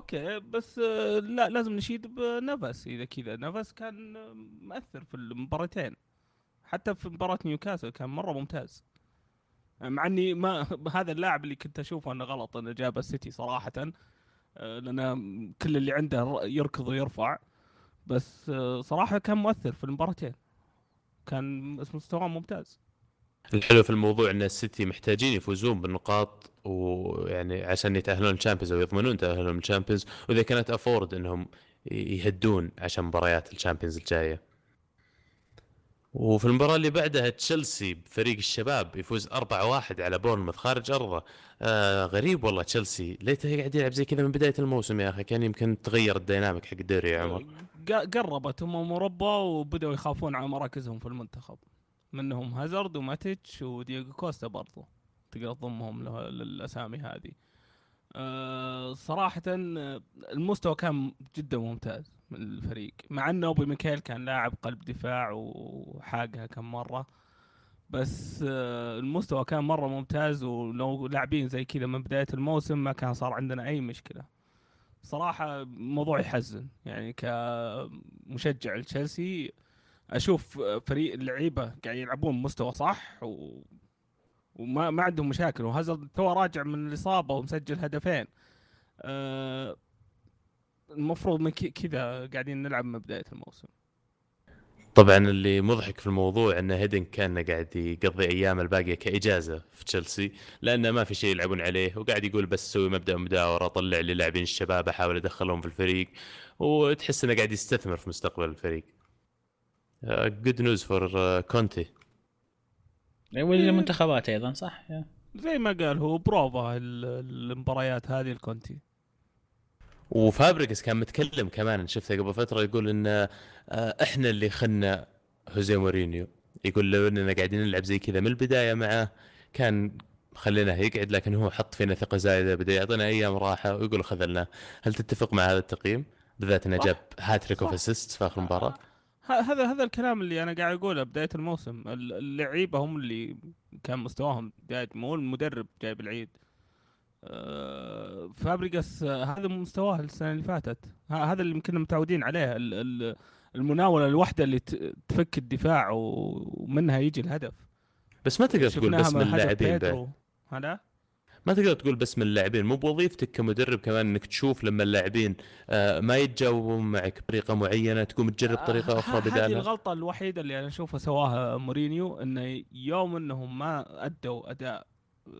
C: أوكي بس آه، لا لازم نشيد بنفس إذا كذا نفس كان آه، مؤثر في المباراتين. حتى في مباراة نيوكاسل كان مرة ممتاز. مع إني ما (laughs) هذا اللاعب اللي كنت أشوفه إنه غلط إنه جاب السيتي صراحة آه، لأنه كل اللي عنده يركض ويرفع. بس صراحة كان مؤثر في المباراتين. كان مستواه ممتاز.
A: الحلو في الموضوع إن السيتي محتاجين يفوزون بالنقاط ويعني عشان يتأهلون الشامبيونز أو يضمنون تأهلهم الشامبيونز وإذا كانت afford إنهم يهدون عشان مباريات الشامبيونز الجاية. وفي المباراة اللي بعدها تشيلسي بفريق الشباب يفوز 4-1 على بورنموث خارج أرضه. آه غريب والله تشيلسي ليته قاعد يلعب زي كذا من بداية الموسم يا أخي كان يمكن تغير ال dynamic حق الدوري يا عمر.
C: قربتهم مربى وبدأوا يخافون على مراكزهم في المنتخب منهم هازارد وماتيتش ودييغو كوستا برضو. تقدر تضمهم للأسامي هذه. أه صراحة آه، المستوى كان جدا ممتاز من الفريق. مع انه أوبي ميكيل كان لاعب قلب دفاع وحاقها كم مرة بس آه، المستوى كان مرة ممتاز ولو لاعبين زي كذا من بداية الموسم ما كان صار عندنا أي مشكلة. صراحة موضوع يحزن. يعني كمشجع لتشيلسي أشوف فريق اللعيبة قاعد يلعبون مستوى صح و... وما ما عندهم مشاكل. وهازارد تو راجع من الإصابة ومسجل هدفين. أه المفروض من كذا قاعدين نلعب من بداية الموسم.
A: طبعا اللي مضحك في الموضوع إن هيدينك كان قاعد يقضي أيام الباقية كإجازة في تشيلسي لأنه ما في شيء يلعبون عليه وقاعد يقول بس أسوي مبدأ مداوره أطلع لي لاعبين الشباب أحاول أدخلهم في الفريق وتحس إنه قاعد يستثمر في مستقبل الفريق. good news for كونتي
B: والمنتخبات أيضا صح؟
C: زي ما قال هو بروفا ال- المباريات هذه الكونتي
A: وفابريجاس كان متكلم كمان شفته قبل فترة يقول إن آه، إحنا اللي خلنا هوزيه مورينيو يقول لو إننا قاعدين نلعب زي كذا من البداية معه كان خليناه يقعد لكن هو حط فينا ثقة زايدة بدأ يعطينا أيام راحة ويقول خذلناه. هل تتفق مع هذا التقييم؟ بالذات
C: إنه.
A: جاب هاتريك
C: of.
A: assist في آخر
C: مباراة. هذا هذا الكلام اللي أنا قاعد أقوله بداية الموسم. ال- اللعيبة هم اللي كان مستواهم بداية مو المدرب جايب العيد. آه، فابريجاس هذا مستواه السنة اللي فاتت. هذا اللي يمكن متعودين عليه. ال- ال- المناولة الواحدة اللي تفك الدفاع ومنها يجي الهدف.
A: بس ما تقدر تقول بس من اللاعبين بعد.
C: بيدرو.
A: ما تقدر تقول بس من اللاعبين مو بوظيفتك كمدرب كمان إنك تشوف لما اللاعبين آه، ما يتجاوبون معك بطريقة معينة تقوم تجرب طريقة
C: آه،
A: أخرى
C: ه- هذه
A: بدالها
C: الغلطة الوحيدة اللي أنا أشوفها سواها مورينيو إنه يوم إنهم ما أدوا أداء آه،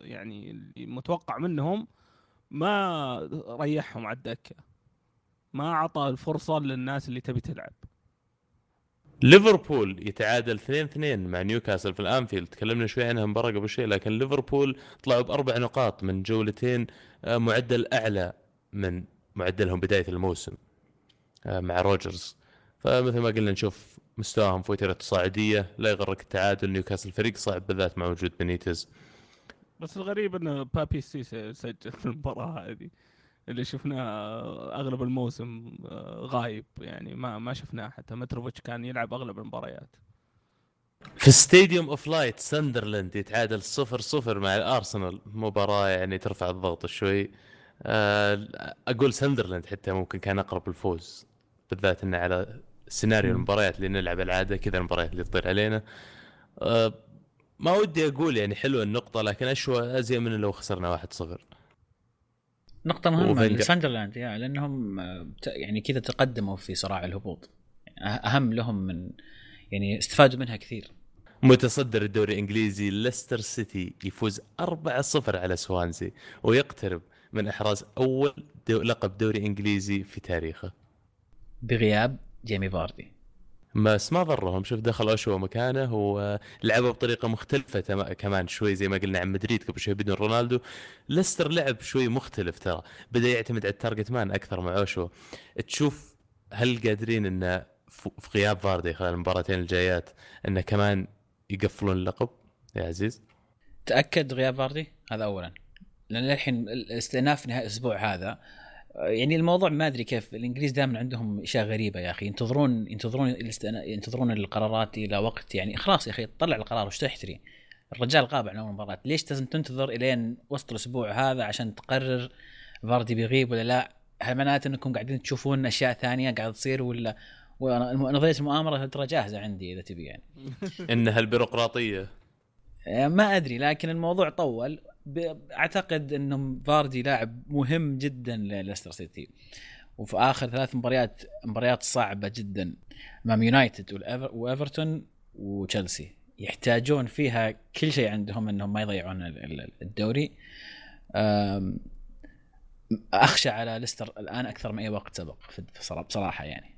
C: يعني اللي متوقع منهم ما ريحهم على الدكة ما أعطى الفرصة للناس اللي تبي تلعب.
A: ليفربول يتعادل 2-2 مع نيوكاسل في الأنفيلد. تكلمنا شوي عنها المباراه قبل شوي لكن ليفربول طلعوا بأربع نقاط من جولتين آه، معدل أعلى من معدلهم بداية الموسم آه، مع روجرز. فمثل ما قلنا نشوف مستواهم في وتيرة التصاعدية لا يغرك التعادل. نيوكاسل فريق صعب بالذات مع وجود بنيتز.
C: بس الغريب إن بابي سيسي سجل في المباراة هذه. اللي شفناه أغلب الموسم آه، غايب يعني ما ما شفناه حتى. متروفيتش كان يلعب أغلب المباريات.
A: في ستاديوم اوف لايت ساندرلاند يتعادل 0-0 مع الارسنال مباراة يعني ترفع الضغط شوي. آه، أقول ساندرلاند حتى ممكن كان أقرب الفوز بالذات إنه على سيناريو. المباريات اللي نلعب العادة كذا المباريات اللي تطير علينا. آه، ما ودي أقول يعني حلوة النقطة لكن أشوى ازين من لو خسرنا 1-0
B: نقطة مهمة
A: وفينجر.
B: لساندرلاند يا لأنهم آه، يعني كذا تقدموا في صراع الهبوط. أه- أهم لهم من يعني استفادوا منها كثير.
A: متصدر الدوري الإنجليزي ليستر سيتي يفوز 4-0 على سوانزي ويقترب من إحراز أول دو لقب دوري إنجليزي في تاريخه.
B: بغياب جيمي فاردي.
A: بس ما ضرهم. شوف دخل أوشوا مكانه ولعبوا بطريقة مختلفة كمان شوي زي ما قلنا عن مدريد قبل شوي بدون رونالدو. ليستر لعب شوي مختلف ترى. بدأ يعتمد على ال target man أكثر مع أوشوا. تشوف هل قادرين إنه في غياب فاردي خلال المباراتين الجايات إنه كمان يقفلون اللقب؟ يا عزيز.
B: تأكد غياب فاردي؟ هذا اولا. لأن للحين الاستئناف نهاية الأسبوع هذا يعني الموضوع ما أدري كيف الإنجليز دائما عندهم أشياء غريبة يا أخي. ينتظرون ينتظرون ينتظرون القرارات إلى وقت يعني خلاص يا أخي طلع القرار وش تشتري الرجال غاب عن أول مباراة. ليش لازم تنتظر إلين وسط الأسبوع هذا عشان تقرر فاردي بيغيب ولا لا؟ هل معناته إنكم قاعدين تشوفون أشياء ثانية قاعدة تصير ولا؟ نظريه المؤامره ترى جاهزة عندي إذا تبي يعني.
A: انها البيروقراطيه (laughs)
B: ما أدري لكن الموضوع طول. أعتقد انه فاردي لاعب مهم جدا لليستر سيتي. وفي آخر ثلاث مباريات مباريات صعبة جدا امام يونايتد وإيفرتون وتشيلسي. يحتاجون فيها كل شيء عندهم إنهم ما يضيعون ال- ال- الدوري. أخشى على ليستر الآن أكثر من أي وقت سبق بصراحه يعني.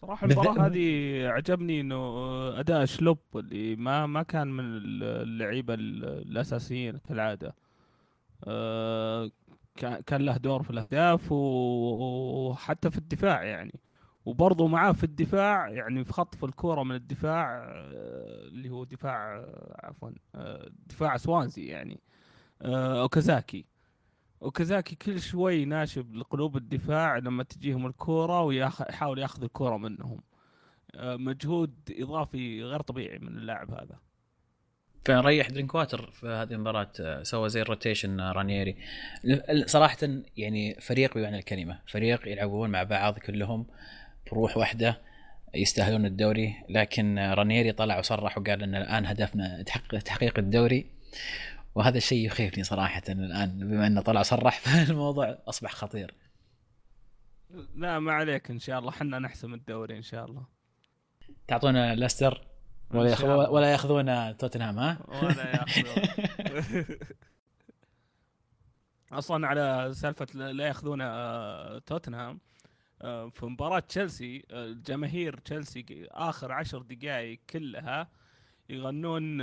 C: صراحة
B: بالذات-
C: المباراة هذه عجبني إنه أداء شلوب اللي ما ما كان من اللعيبة ال- الأساسيين كالعادة. آه، كان له دور في الأهداف وحتى في الدفاع يعني وبرضه معاه في الدفاع يعني في خطف الكورة من الدفاع آه، اللي هو دفاع آه، عفوا آه، دفاع سوانزي يعني آه، أوكازاكي اوكازاكي كل شوي ناشب لقلوب الدفاع لما تجيهم الكورة ويحاول ياخذ الكورة منهم. آه، مجهود إضافي غير طبيعي من اللاعب هذا.
B: فريح درينك واتر في هذه المباراة. آه، سوى زي ال rotation آه، ال- صراحة يعني فريق بمعنى الكلمة. فريق يلعبون مع بعض كلهم بروح واحدة يستاهلون الدوري. لكن رانييري طلع وصرح وقال إن الآن هدفنا تحقيق الدوري. وهذا الشيء يخيفني صراحة الآن بما إنه طلع صرح (laughs) فالموضوع أصبح خطير
C: لا ما عليك إن شاء الله حنا نحسم الدوري إن شاء الله
B: تعطونا ليستر ولا
C: إن
B: ياخ...
C: شاء الله.
B: ولا يأخذون توتنهام ها؟
C: ولا يأخذون (laughs) أصلا على سالفة لا يأخذون آه، توتنهام آه، في مباراة تشيلسي آه، جماهير تشيلسي آخر عشر دقائق كلها يغنون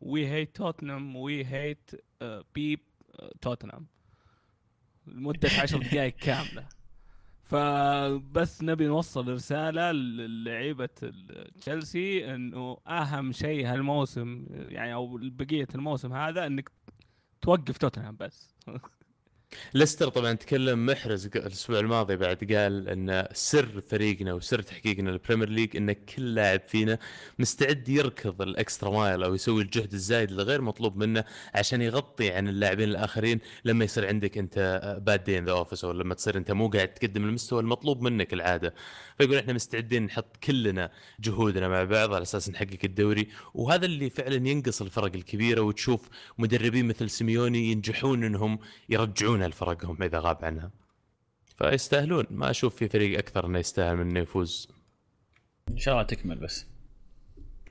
C: وي هيت توتنهام وي هيت بيب توتنهام لمدة (laughs) عشر دقائق كاملة. فبس نبي نوصل رسالة للعيبة تشيلسي إنه أهم شيء هالموسم يعني أو بقية الموسم هذا إنك توقف توتنهام بس. (laughs)
A: ليستر طبعا تكلم محرز الأسبوع الماضي بعد قال إن سر فريقنا وسر تحقيقنا للبريمير ليج إن كل لاعب فينا مستعد يركض ال extra mile أو يسوي الجهد الزايد اللي غير مطلوب منه عشان يغطي عن اللاعبين الآخرين لما يصير عندك أنت bad day at the office أو لما تصير أنت مو قاعد تقدم المستوى المطلوب منك العادة. فيقول إحنا مستعدين نحط كلنا جهودنا مع بعض على أساس نحقق الدوري. وهذا اللي فعلا ينقص الفرق الكبيرة وتشوف مدربين مثل سيميوني ينجحون إنهم يرجعونها لفرقهم إذا غاب عنها. فيستاهلون. ما أشوف في فريق أكثر إنه يستاهل من إنه يفوز.
B: إن شاء الله تكمل بس.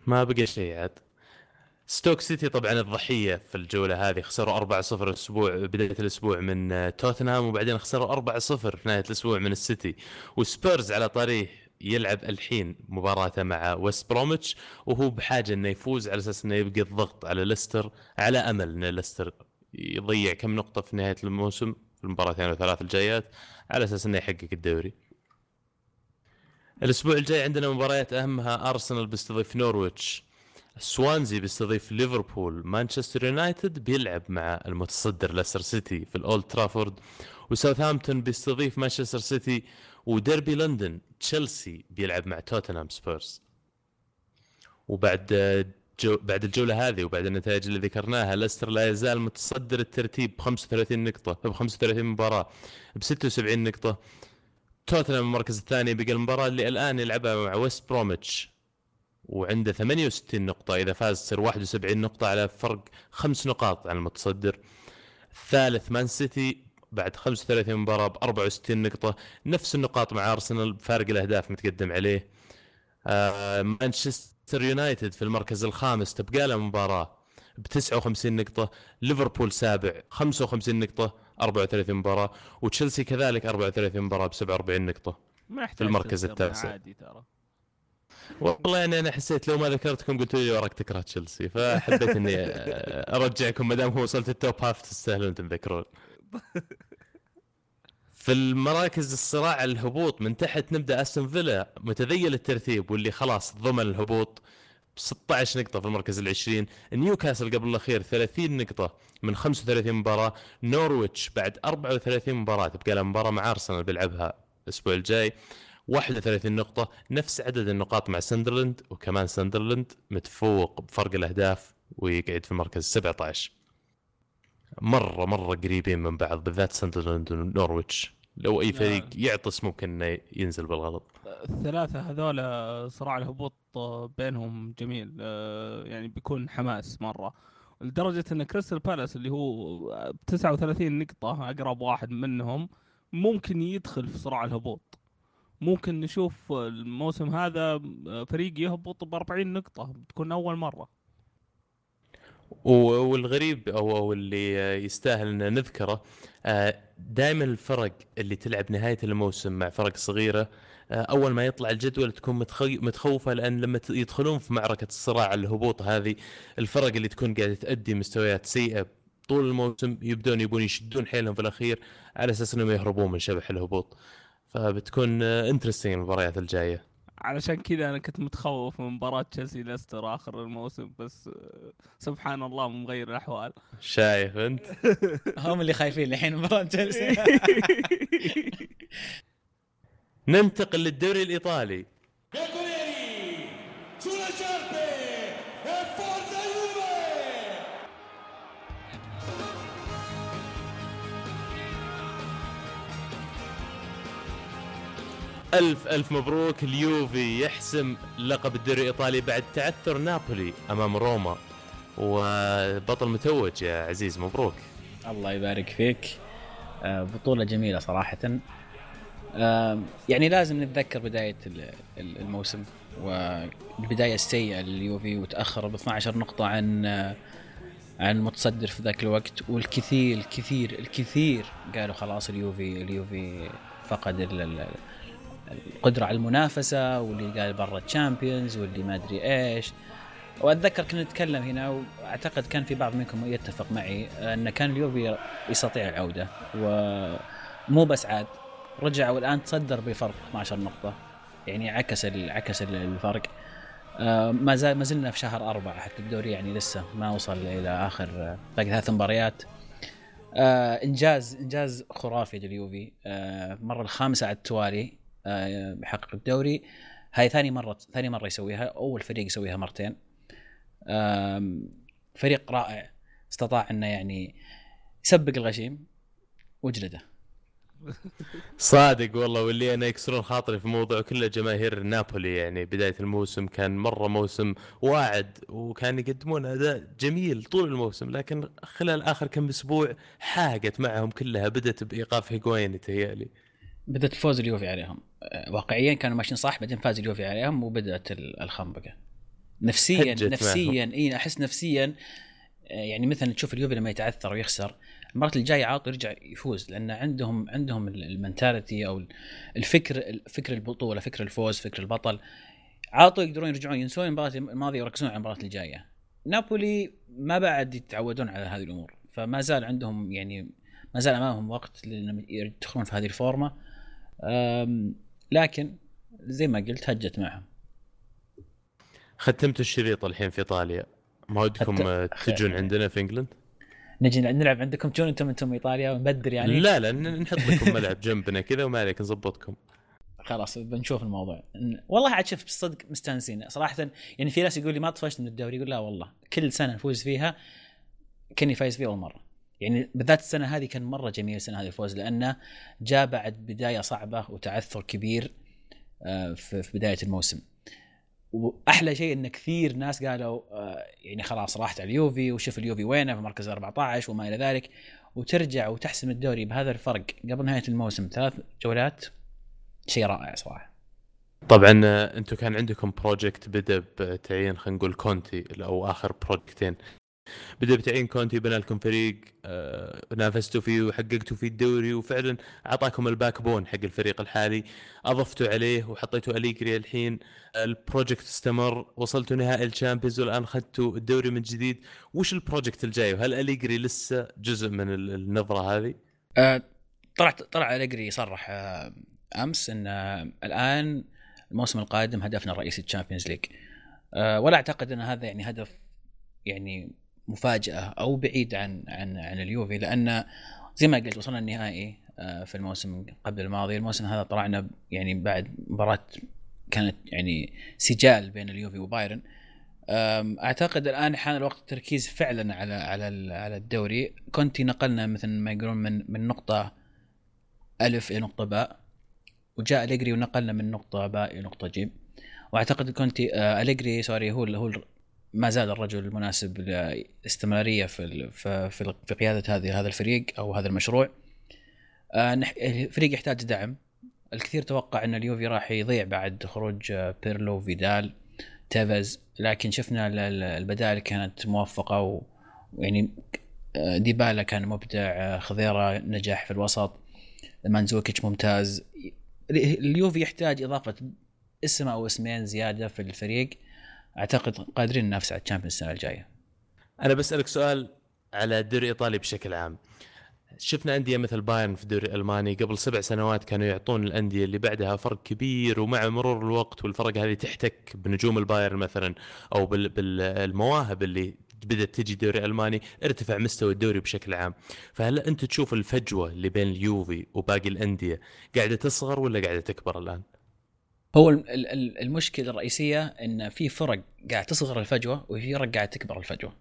A: ما بقى شيء عاد. ستوك سيتي طبعا الضحية في الجولة هذه. خسروا 4-0 الأسبوع بداية الأسبوع من آه، توتنهام وبعدين خسروا 4-0 في نهاية الأسبوع من السيتي. وسبيرز على طريق يلعب الحين مباراته مع ويست بروميتش وهو بحاجة إنه يفوز على أساس إنه يبقى الضغط على ليستر على أمل إن ليستر يضيع كم نقطة في نهاية الموسم في المباراتين أو ثلاث الجايات على أساس إنه يحقق الدوري. الأسبوع الجاي عندنا مباريات أهمها أرسنال بيستضيف نورويتش. سوانزي بيستضيف ليفربول. مانشستر يونايتد بيلعب مع المتصدر ليستر سيتي في الأولد ترافورد. وساوثهامبتون بيستضيف مانشستر سيتي. وديربي لندن تشيلسي بيلعب مع توتنهام سبيرز. وبعد جو بعد الجولة هذه وبعد النتائج اللي ذكرناها ليستر لا يزال متصدر الترتيب ب 35 نقطة ب 35 مباراة ب 76 نقطة. توتنهام المركز الثاني بقى المباراة اللي الآن يلعبها مع ويست بروميتش وعنده 68 نقطة. إذا فاز تصير 71 نقطة على فرق خمس نقاط عن المتصدر. الثالث مان سيتي بعد 35 مباراة ب 64 نقطة. نفس النقاط مع أرسنال بفارق الأهداف متقدم عليه. آه مانشستر يونايتد في المركز الخامس تبقى له مباراة ب 59 نقطة ليفربول سابع 55 نقطة 34 مباراة وتشيلسي كذلك 34 مباراة ب 47 نقطة
C: ما
A: في المركز التاسع.
C: عادي ترى
A: والله يعني أنا حسيت لو ما ذكرتكم قلتوا لي وراك تكره تشيلسي فحبيت إني (laughs) أرجعكم ما دام هو وصلت ال top half تستاهلون تنذكرون (laughs) في المراكز الصراع الهبوط من تحت نبدأ أستون فيلا. متذيل الترتيب واللي خلاص ضمن الهبوط ب 16 نقطة في المركز العشرين. نيوكاسل قبل الأخير 30 نقطة من 35 مباراة. نورويتش بعد 34 مباراة تبقى له مباراة مع أرسنال بيلعبها الأسبوع الجاي. 31 نقطة نفس عدد النقاط مع ساندرلاند وكمان ساندرلاند متفوق بفرق الأهداف ويقعد في المركز 17 مرة مرة قريبين من بعض بالذات ساندرلاند ونورويتش. لو أي فريق يعطس ممكن إنه ينزل بالغلط.
C: الثلاثة هذول صراع الهبوط بينهم جميل آه، يعني بيكون حماس مرة. لدرجة إن كريستال بالاس اللي هو ب 39 نقطة أقرب واحد منهم ممكن يدخل في صراع الهبوط. ممكن نشوف الموسم هذا فريق يهبط ب 40 نقطة بتكون أول مرة.
A: و- والغريب أو اللي يستاهل إن نذكره دائما الفرق اللي تلعب نهاية الموسم مع فرق صغيرة آه، أول ما يطلع الجدول تكون متخوفة لأن لما يدخلون في معركة الصراع الهبوط هذه الفرق اللي تكون قاعدة تؤدي مستويات سيئة طول الموسم يبدون يبون يشدون حيلهم في الأخير على أساس إنهم يهربون من شبح الهبوط. فبتكون انترستنج المباريات الجاية.
C: علشان كذا أنا كنت متخوف من مباراة تشيلسي ليستر آخر الموسم بس آه، سبحان الله مغير الأحوال.
A: شايف أنت؟ (laughs)
B: هم اللي خايفين الحين مباراة تشيلسي. (laughs)
A: ننتقل للدوري
D: الإيطالي.
A: ألف ألف مبروك. اليوفي يحسم لقب الدوري الإيطالي بعد تعثر نابولي أمام روما. وبطل متوج يا عزيز مبروك.
B: الله يبارك فيك. آه، بطولة جميلة صراحة. آه، يعني لازم نتذكر بداية ال- ال- الموسم. والبداية السيئة لليوفي وتأخر ب 12 نقطة عن آه، عن المتصدر في ذاك الوقت. والكثير الكثير الكثير قالوا خلاص اليوفي اليوفي فقد ال- ال- القدرة على المنافسة واللي قال برا الشامبيونز واللي ما أدري إيش. وأتذكر كنا نتكلم هنا وأعتقد كان في بعض منكم يتفق معي أن كان اليوفي يستطيع العودة ومو بس عاد. رجع والان تصدر بفرق 12 نقطة. يعني عكس عكس ال- الفرق. آه، ما زال ما زلنا في شهر أربعة حتى الدوري يعني لسه ما وصل إلى آخر آه، باقي ثلاث مباريات. آه إنجاز إنجاز خرافي لليوفي. آه مرة الخامسة على التوالي. آه بحقق الدوري. هاي ثاني مرة ثاني مرة يسويها أول فريق يسويها مرتين. فريق رائع. استطاع إنه يعني يسبق الغشيم وجلده (laughs)
A: صادق والله واللي أنا يكسرون خاطري في موضوع كله جماهير نابولي يعني بداية الموسم كان مرة موسم واعد وكان يقدمون أداء جميل طول الموسم لكن خلال آخر كم أسبوع حاقت معهم كلها بدأت بإيقاف هيغوين يتهيألي
B: بدأت الفوز اليوفي عليهم. آه، واقعيا كانوا ماشيين صح بعدين فاز اليوفي عليهم وبدأت ال- الخنبقة. نفسيا نفسيا إي أحس نفسيا آه، يعني مثلا تشوف اليوفي لما يتعثر ويخسر المرات الجاية عاطي يرجع يفوز لأن عندهم عندهم ال- mentality أو الفكر فكر البطولة فكر الفوز فكر البطل. على طول يقدرون يرجعون ينسون المباراة الماضية ويركزون على المباراة الجاية. نابولي ما بعد يتعودون على هذه الأمور فما زال عندهم يعني ما زال أمامهم وقت لأنهم يدخلون في هذه الفورمة. لكن زي ما قلت هجت معهم.
A: ختمتوا الشريط الحين في إيطاليا. ما ودكم تجون عندنا في إنجلند؟
B: نجي نلعب عندكم تجون أنتم أنتم إيطاليا ونبدر يعني.
A: لا لا نحط لكم ملعب (laughs) جنبنا كذا وما عليك نظبطكم.
B: خلاص بنشوف الموضوع. والله عاد شوف بالصدق مستانسين. صراحة يعني في ناس يقول لي ما طفشت من الدوري يقول لا والله كل سنة نفوز فيها كني فايز فيها أول مرة. يعني بالذات السنة هذه كان مرة جميل السنة هذه الفوز لأنه جاء بعد بداية صعبة وتعثر كبير آه، في بداية الموسم. وأحلى شيء إن كثير ناس قالوا آه، يعني خلاص راحت على اليوفي وشوف اليوفي وينه في مركز 14 وما إلى ذلك وترجع وتحسم الدوري بهذا الفرق. قبل نهاية الموسم ثلاث جولات شيء رائع صراحة.
A: طبعا آه، أنتم كان عندكم project بدأ بتعيين خلينا نقول كونتي أو آخر بروجكتين بدأ بتعيين كونتي بنى لكم فريق آه، نافستوا فيه وحققتوا فيه الدوري وفعلا اعطاكم ال backbone حق الفريق الحالي. أضفتوا عليه وحطيتوا أليجري الحين. ال project استمر وصلتوا نهائي ال Champions والآن أخذتوا الدوري من جديد. وش ال project الجاي؟ وهل أليجري لسه جزء من ال- النظرة هذه؟
B: آه، طلعت طلع أليجري صرح آه، أمس إن آه، الآن الموسم القادم هدفنا الرئيسي ال Champions League. آه، ولا أعتقد إن هذا يعني هدف يعني مفاجأة أو بعيد عن عن عن اليوفي لأن زي ما قلت وصلنا النهائي آه، في الموسم قبل الماضي. الموسم هذا طلعنا يعني بعد مباراة كانت يعني سجال بين اليوفي وبايرن. أعتقد الآن حان الوقت التركيز فعلا على على على الدوري. كونتي نقلنا مثل ما يقولون من من نقطة ألف إلى نقطة باء وجاء أليجري ونقلنا من نقطة باء إلى نقطة جيم. وأعتقد كونتي آه، أليجري sorry هو هو ما زال الرجل المناسب للاستمراريه في في في قيادة هذه هذا الفريق أو هذا المشروع. آه، الفريق يحتاج دعم. الكثير توقع أن اليوفي راح يضيع بعد خروج آه، بيرلو فيدال تيفز لكن شفنا ال- ال- البدائل كانت موفقة ويعني آه، ديبالا كان مبدع خضيرة نجح في الوسط مانزوكيتش ممتاز. اليوفي يحتاج إضافة اسم أو اسمين زيادة في الفريق. أعتقد قادرين ننافس على ال Champions السنة
A: الجاية. أنا بسألك سؤال على الدوري الإيطالي بشكل عام. شفنا أندية مثل بايرن في الدوري الألماني قبل سبع سنوات كانوا يعطون الأندية اللي بعدها فرق كبير ومع مرور الوقت والفرق هذه تحتك بنجوم البايرن مثلا أو بال- بالمواهب اللي بدأت تجي دوري الماني ارتفع مستوى الدوري بشكل عام. فهل أنت تشوف الفجوة اللي بين اليوفي وباقي الأندية قاعدة تصغر ولا قاعدة تكبر الآن؟
B: هو ال- ال- ال- المشكلة الرئيسية إن في فرق قاعد تصغر الفجوة وفي فرق قاعد تكبر الفجوة.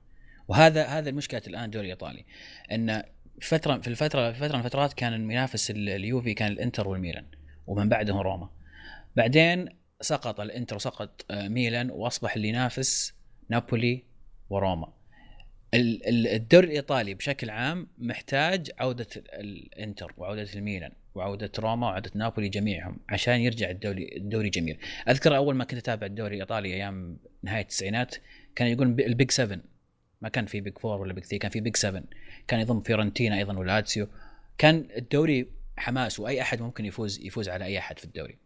B: وهذا هذا المشكلة الآن الدوري الايطالي إن فتره في الفترة في فترة من الفترات كان المنافس ال- اليوفي كان الإنتر والميلان ومن بعدهم روما. بعدين سقط الإنتر وسقط آه، ميلان وأصبح اللي ينافس نابولي وروما. ال- ال- الدوري الإيطالي بشكل عام محتاج عودة الإنتر وعودة الميلان. وعودة روما وعودة نابولي جميعهم عشان يرجع الدوري الدوري جميل. أذكر أول ما كنت أتابع الدوري الإيطالي أيام نهاية التسعينات كان يقولون ب- ال big 7 ما كان في big 4 ولا big 3 كان في big 7 كان يضم فيورنتينا أيضا ولاتسيو. كان الدوري حماس وأي أحد ممكن يفوز يفوز على أي أحد في الدوري.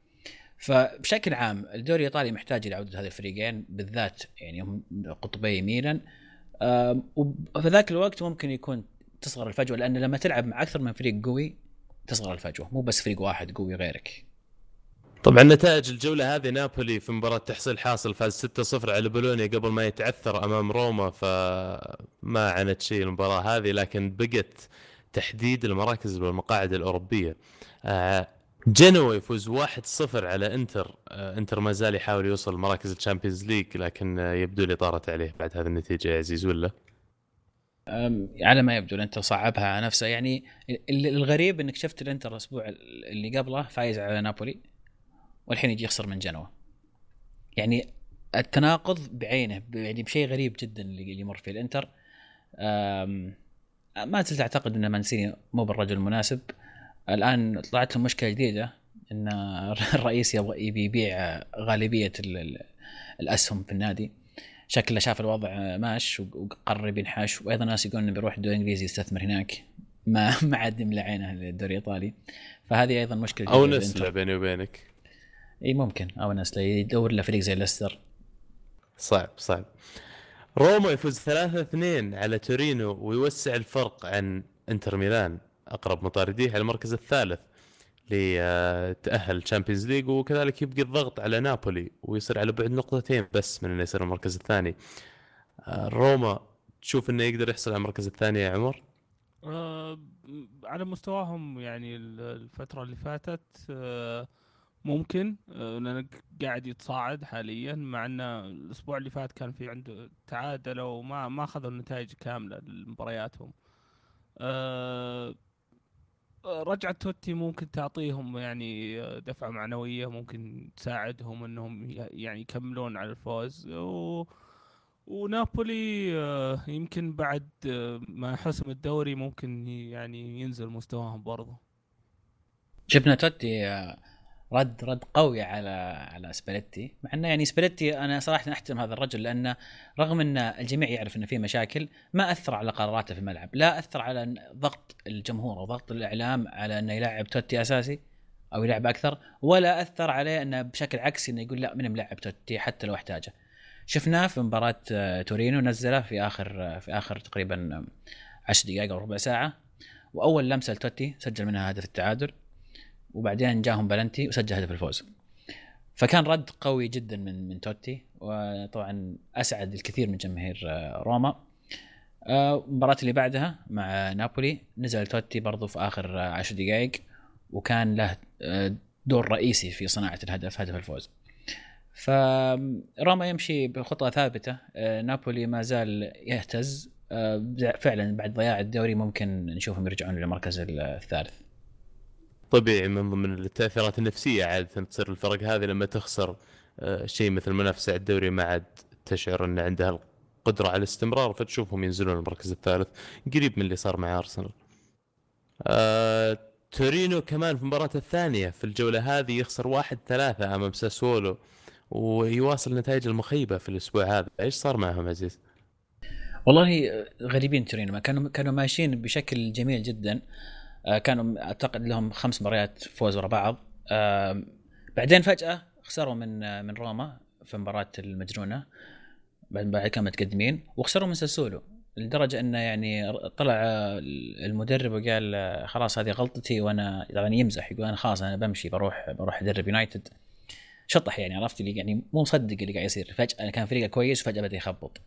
B: فبشكل عام الدوري الإيطالي محتاج إلى عودة هذه الفريقين بالذات يعني هم قطبي ميلان. وفي ذاك الوقت ممكن يكون تصغر الفجوة لأن لما تلعب مع أكثر من فريق قوي تصغر الفجوة مو بس فريق واحد قوي غيرك
A: طبعا نتائج الجولة هذه نابولي في مباراة تحصيل حاصل فاز 6-0 على بولونيا قبل ما يتعثر أمام روما فما عنت شيء المباراة هذه لكن بقت تحديد المراكز والمقاعد الأوروبية. آه، جنوا يفوز 1-0 على إنتر، آه، إنتر ما زال يحاول يوصل مراكز ال Champions League لكن يبدو لي طارت عليه بعد هذه النتيجة يا عزيز ولا؟
B: على ما يبدو الانتر صعبها على نفسه يعني ال- الغريب إنك شفت الإنتر الأسبوع اللي قبله فايز على نابولي والحين يجي يخسر من جنوا. يعني التناقض بعينه يعني بشيء غريب جدا اللي يمر فيه الإنتر. ما زلت أعتقد إن مانسيني مو بالرجل المناسب. الآن طلعت له مشكلة جديدة إن (laughs) الرئيس يبغى يبي يبيع غالبية ال- ال- الأسهم في النادي. شكله شاف الوضع ماش وقرر بينحاش وأيضا ناس يقولون إنه بيروح الدوري الانجليزي يستثمر هناك. ما (laughs) ما عاد يملى عينه للدوري الإيطالي. فهذه
A: أيضا
B: مشكلة
A: أو
B: للإنتر.
A: بيني وبينك.
B: إي ممكن. أو نسلة. يدور له فريق زي ليستر.
A: صعب صعب. روما يفوز 3-2 على تورينو ويوسع الفرق عن إنتر ميلان أقرب مطارديه على المركز الثالث. لتأهل Champions League وكذلك يبقي الضغط على نابولي ويصير على بعد نقطتين بس من إنه يصير المركز الثاني آه، روما تشوف إنه يقدر يحصل على المركز الثاني يا عمر؟
C: آه، على مستواهم يعني ال- الفترة اللي فاتت آه، ممكن لأنه قاعد يتصاعد حاليا مع انه الأسبوع اللي فات كان في عنده تعادلوا وما ما أخذوا النتائج كاملة لمبارياتهم. رجعة توتي ممكن تعطيهم يعني آه، دفعة معنوية ممكن تساعدهم إنهم يعني يكملون على الفوز. و ونابولي آه، يمكن بعد آه، ما حسم الدوري ممكن يعني ينزل مستواهم برضه.
B: شفنا توتي رد رد قوي على على سباليتي. مع إنه يعني سباليتي أنا صراحة أحترم هذا الرجل لأنه رغم إن الجميع يعرف إنه في مشاكل ما أثر على قراراته في الملعب. لا أثر على ضغط الجمهور وضغط الإعلام على إنه يلعب توتي أساسي أو يلعب أكثر ولا أثر عليه إنه بشكل عكسي إنه يقول لا من ملعب توتي حتى لو أحتاجه. شفناه في مباراة آه، تورينو نزله في آخر آه، في آخر تقريبا آه، 10 دقائق أو ربع ساعة وأول لمسة لتوتي سجل منها هدف التعادل. وبعدين جاهم بلنتي وسجل هدف الفوز. فكان رد قوي جدا من من توتي وطبعا أسعد الكثير من جماهير آه، روما. آه، المباراة اللي بعدها مع نابولي نزل توتي برضو في آخر آه، عشر دقائق وكان له دور رئيسي في صناعة الهدف هدف الفوز. فروما يمشي بخطى ثابتة. نابولي ما زال يهتز. فعلا بعد ضياع الدوري ممكن نشوفهم يرجعون للمركز الثالث.
A: طبيعي من ضمن التأثيرات النفسية عادة تصير الفرق هذه لما تخسر آه، شيء مثل المنافسه على الدوري ما عاد تشعر أن عندها القدرة على الاستمرار فتشوفهم ينزلون المركز الثالث قريب من اللي صار مع أرسنال. آه، تورينو كمان في مباراته الثانية في الجولة هذه يخسر واحد ثلاثة أمام ساسولو ويواصل نتائج المخيبة في الأسبوع هذا، إيش صار معهم عزيز؟
B: والله غريبين تورينو كانوا كانوا ماشيين بشكل جميل جدا آه، كانوا أعتقد لهم خمس مباريات فوز ورا بعض. آه، بعدين فجأة خسروا من آه، من روما في مباراة المجنونة بعد كانوا متقدمين وخسروا من ساسولو لدرجة إنه يعني طلع المدرب وقال خلاص هذه غلطتي وأنا طبعا يمزح يقول أنا خلاص أنا بمشي بروح بروح أدرب يونايتد. شطح يعني عرفت اللي يعني مو مصدق اللي قاعد يصير. فجأة كان فريقه كويس وفجأة بدأ يخبط.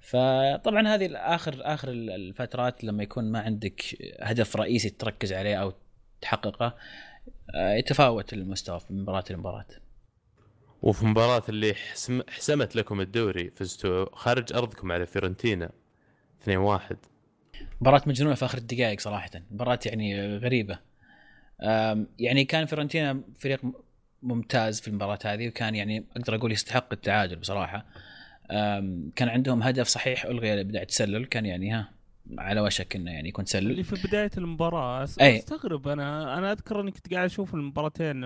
B: فطبعا هذه اخر آخر الفترات لما يكون ما عندك هدف رئيسي تركز عليه أو تحققه آه، يتفاوت المستوى من مباراة لمباراة.
A: وفي مباراة اللي حسم حسمت لكم الدوري فزتوا خارج أرضكم على فيورنتينا 2-1
B: مباراة مجنونة في آخر الدقائق صراحة. مباراة يعني غريبة. يعني كان فيورنتينا فريق ممتاز في المباراة هذه وكان يعني أقدر أقول يستحق التعادل بصراحة. كان عندهم هدف صحيح ألغي بداية التسلل كان يعني ها على وشك إنه يعني يكون تسلل
C: اللي في بداية
B: المباراة.
C: أستغرب أنا أنا أذكر إني كنت قاعد أشوف المباراتين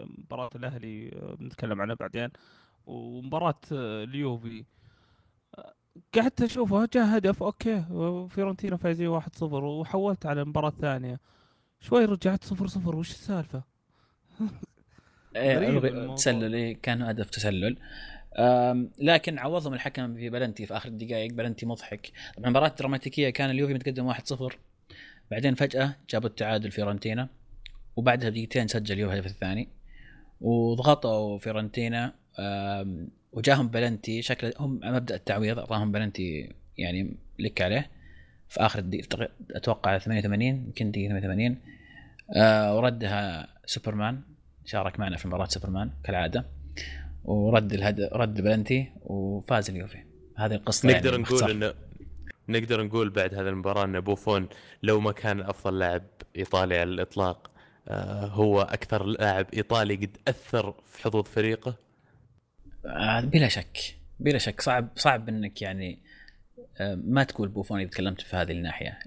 C: مباراة الأهلي بنتكلم عنها بعدين ومباراة آه، اليوفي قعدت أشوفها جاء هدف okay فيورنتينا فايزين 1-0 وحولت على المباراة الثانية شوي رجعت 0-0 وش
B: السالفة؟
C: الموضوع.
B: تسلل إيه، كان هدف تسلل لكن عوضهم الحكم في بلنتي في آخر الدقائق. بلنتي مضحك. طبعا مباراة دراماتيكيه كان اليوفي متقدم 1-0 بعدين فجأة جابوا التعادل فيورنتينا وبعدها بدقيقتين سجل اليوفي الهدف الثاني. وضغطوا فيورنتينا وجاهم بلنتي. شكله هم مبدأ التعويض أعطاهم بلنتي يعني لك عليه. في آخر الدقيقة أتوقع 88 يمكن دقيقة 88 آه وردها سوبرمان شارك معنا في مباراة سوبرمان كالعادة. ورد الهدف رد بلنتي وفاز اليوفي. هذه القصة
A: نقدر
B: يعني
A: نقول. انه نقدر نقول بعد هذه المباراة إن بوفون لو ما كان أفضل لاعب إيطالي على الإطلاق آه، هو أكثر لاعب إيطالي قد أثر في حظوظ فريقه؟
B: آه بلا شك. بلا شك. صعب صعب إنك يعني آه ما تقول بوفون إذا تكلمت في هذه الناحية.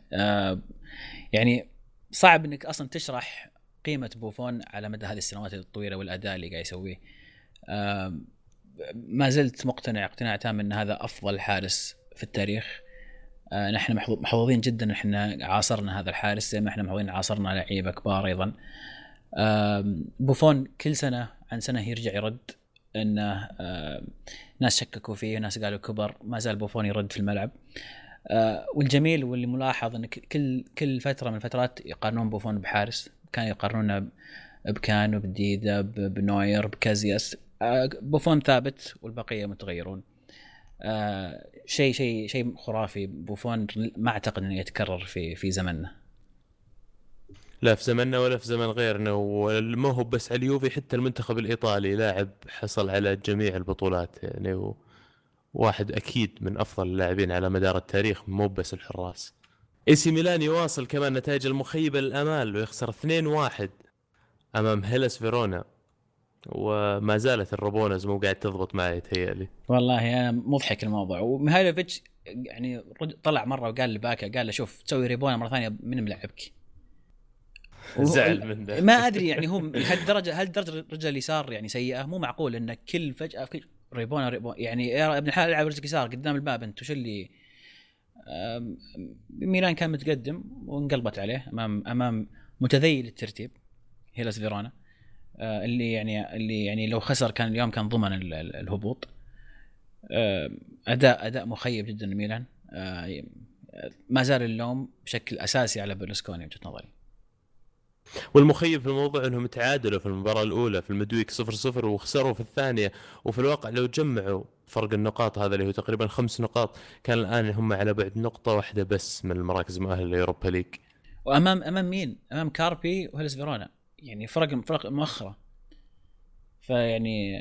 B: يعني صعب إنك أصلا تشرح قيمة بوفون على مدى هذه السنوات الطويلة والأداء اللي قاعد يسويه. ما زلت مقتنع اقتناع تام إن هذا أفضل حارس في التاريخ. آه نحن محظو- محظوظين جدا إحنا عاصرنا هذا الحارس زي ما إحنا محظوظين عاصرنا لعيبه كبار أيضا. بوفون كل سنة عن سنة يرجع يرد إنه ناس شككوا فيه ناس قالوا كبر ما زال بوفون يرد في الملعب. آه، والجميل واللي ملاحظ ان كل كل فترة من الفترات يقارنون بوفون بحارس. كانوا يقارنونه ب- بكانو بديدا ب- بنوير بكازياس. بوفون ثابت والبقية متغيرون. آه، شيء شيء شيء خرافي بوفون ما أعتقد إنه يتكرر في في زمننا
A: لا في زمننا ولا في زمن غيرنا وما هو بس على اليوفي حتى المنتخب الإيطالي لاعب حصل على جميع البطولات يعني. واحد أكيد من أفضل اللاعبين على مدار التاريخ مو بس الحراس. إي سي ميلان يواصل كمان نتائج المخيبة للأمال ويخسر 2-1 أمام هيلس فيرونا. وما زالت ال rabonas مو قاعد تضبط معي تهيألي.
B: والله مضحك الموضوع. وميهايلوفيتش يعني طلع مرة وقال لباكا قال له شوف تسوي ريبونا مرة ثانية من ملعبك. (laughs)
A: زعل من ده
B: ما أدري يعني هو لهالدرجه هالدرجة رجل اليسار يعني سيئة. مو معقول انه كل فجأة في ريبونا ريبونا يعني يا ابن الحلال العب رجلك يسار قدام الباب. أنت وش اللي؟ ميلان كان متقدم وانقلبت عليه أمام أمام متذيل الترتيب. هيلاس فيرونا. اللي يعني اللي يعني لو خسر كان اليوم كان ضمن ال- ال- الهبوط. آه، أداء أداء مخيب جدا لميلان. آه، ما زال اللوم بشكل أساسي على بيرلسكوني وجهة نظري.
A: والمخيب في الموضوع إنهم تعادلوا في المباراة الأولى في ال midweek 0-0 وخسروا في الثانية. وفي الواقع لو جمعوا فرق النقاط هذا اللي هو تقريبا خمس نقاط كان الآن هم على بعد نقطة واحدة بس من المراكز المؤهلة ل Europa
B: League. وأمام أمام مين؟ أمام كاربي وهيلس فيرونا. يعني فرق فرق مؤخرة. فيعني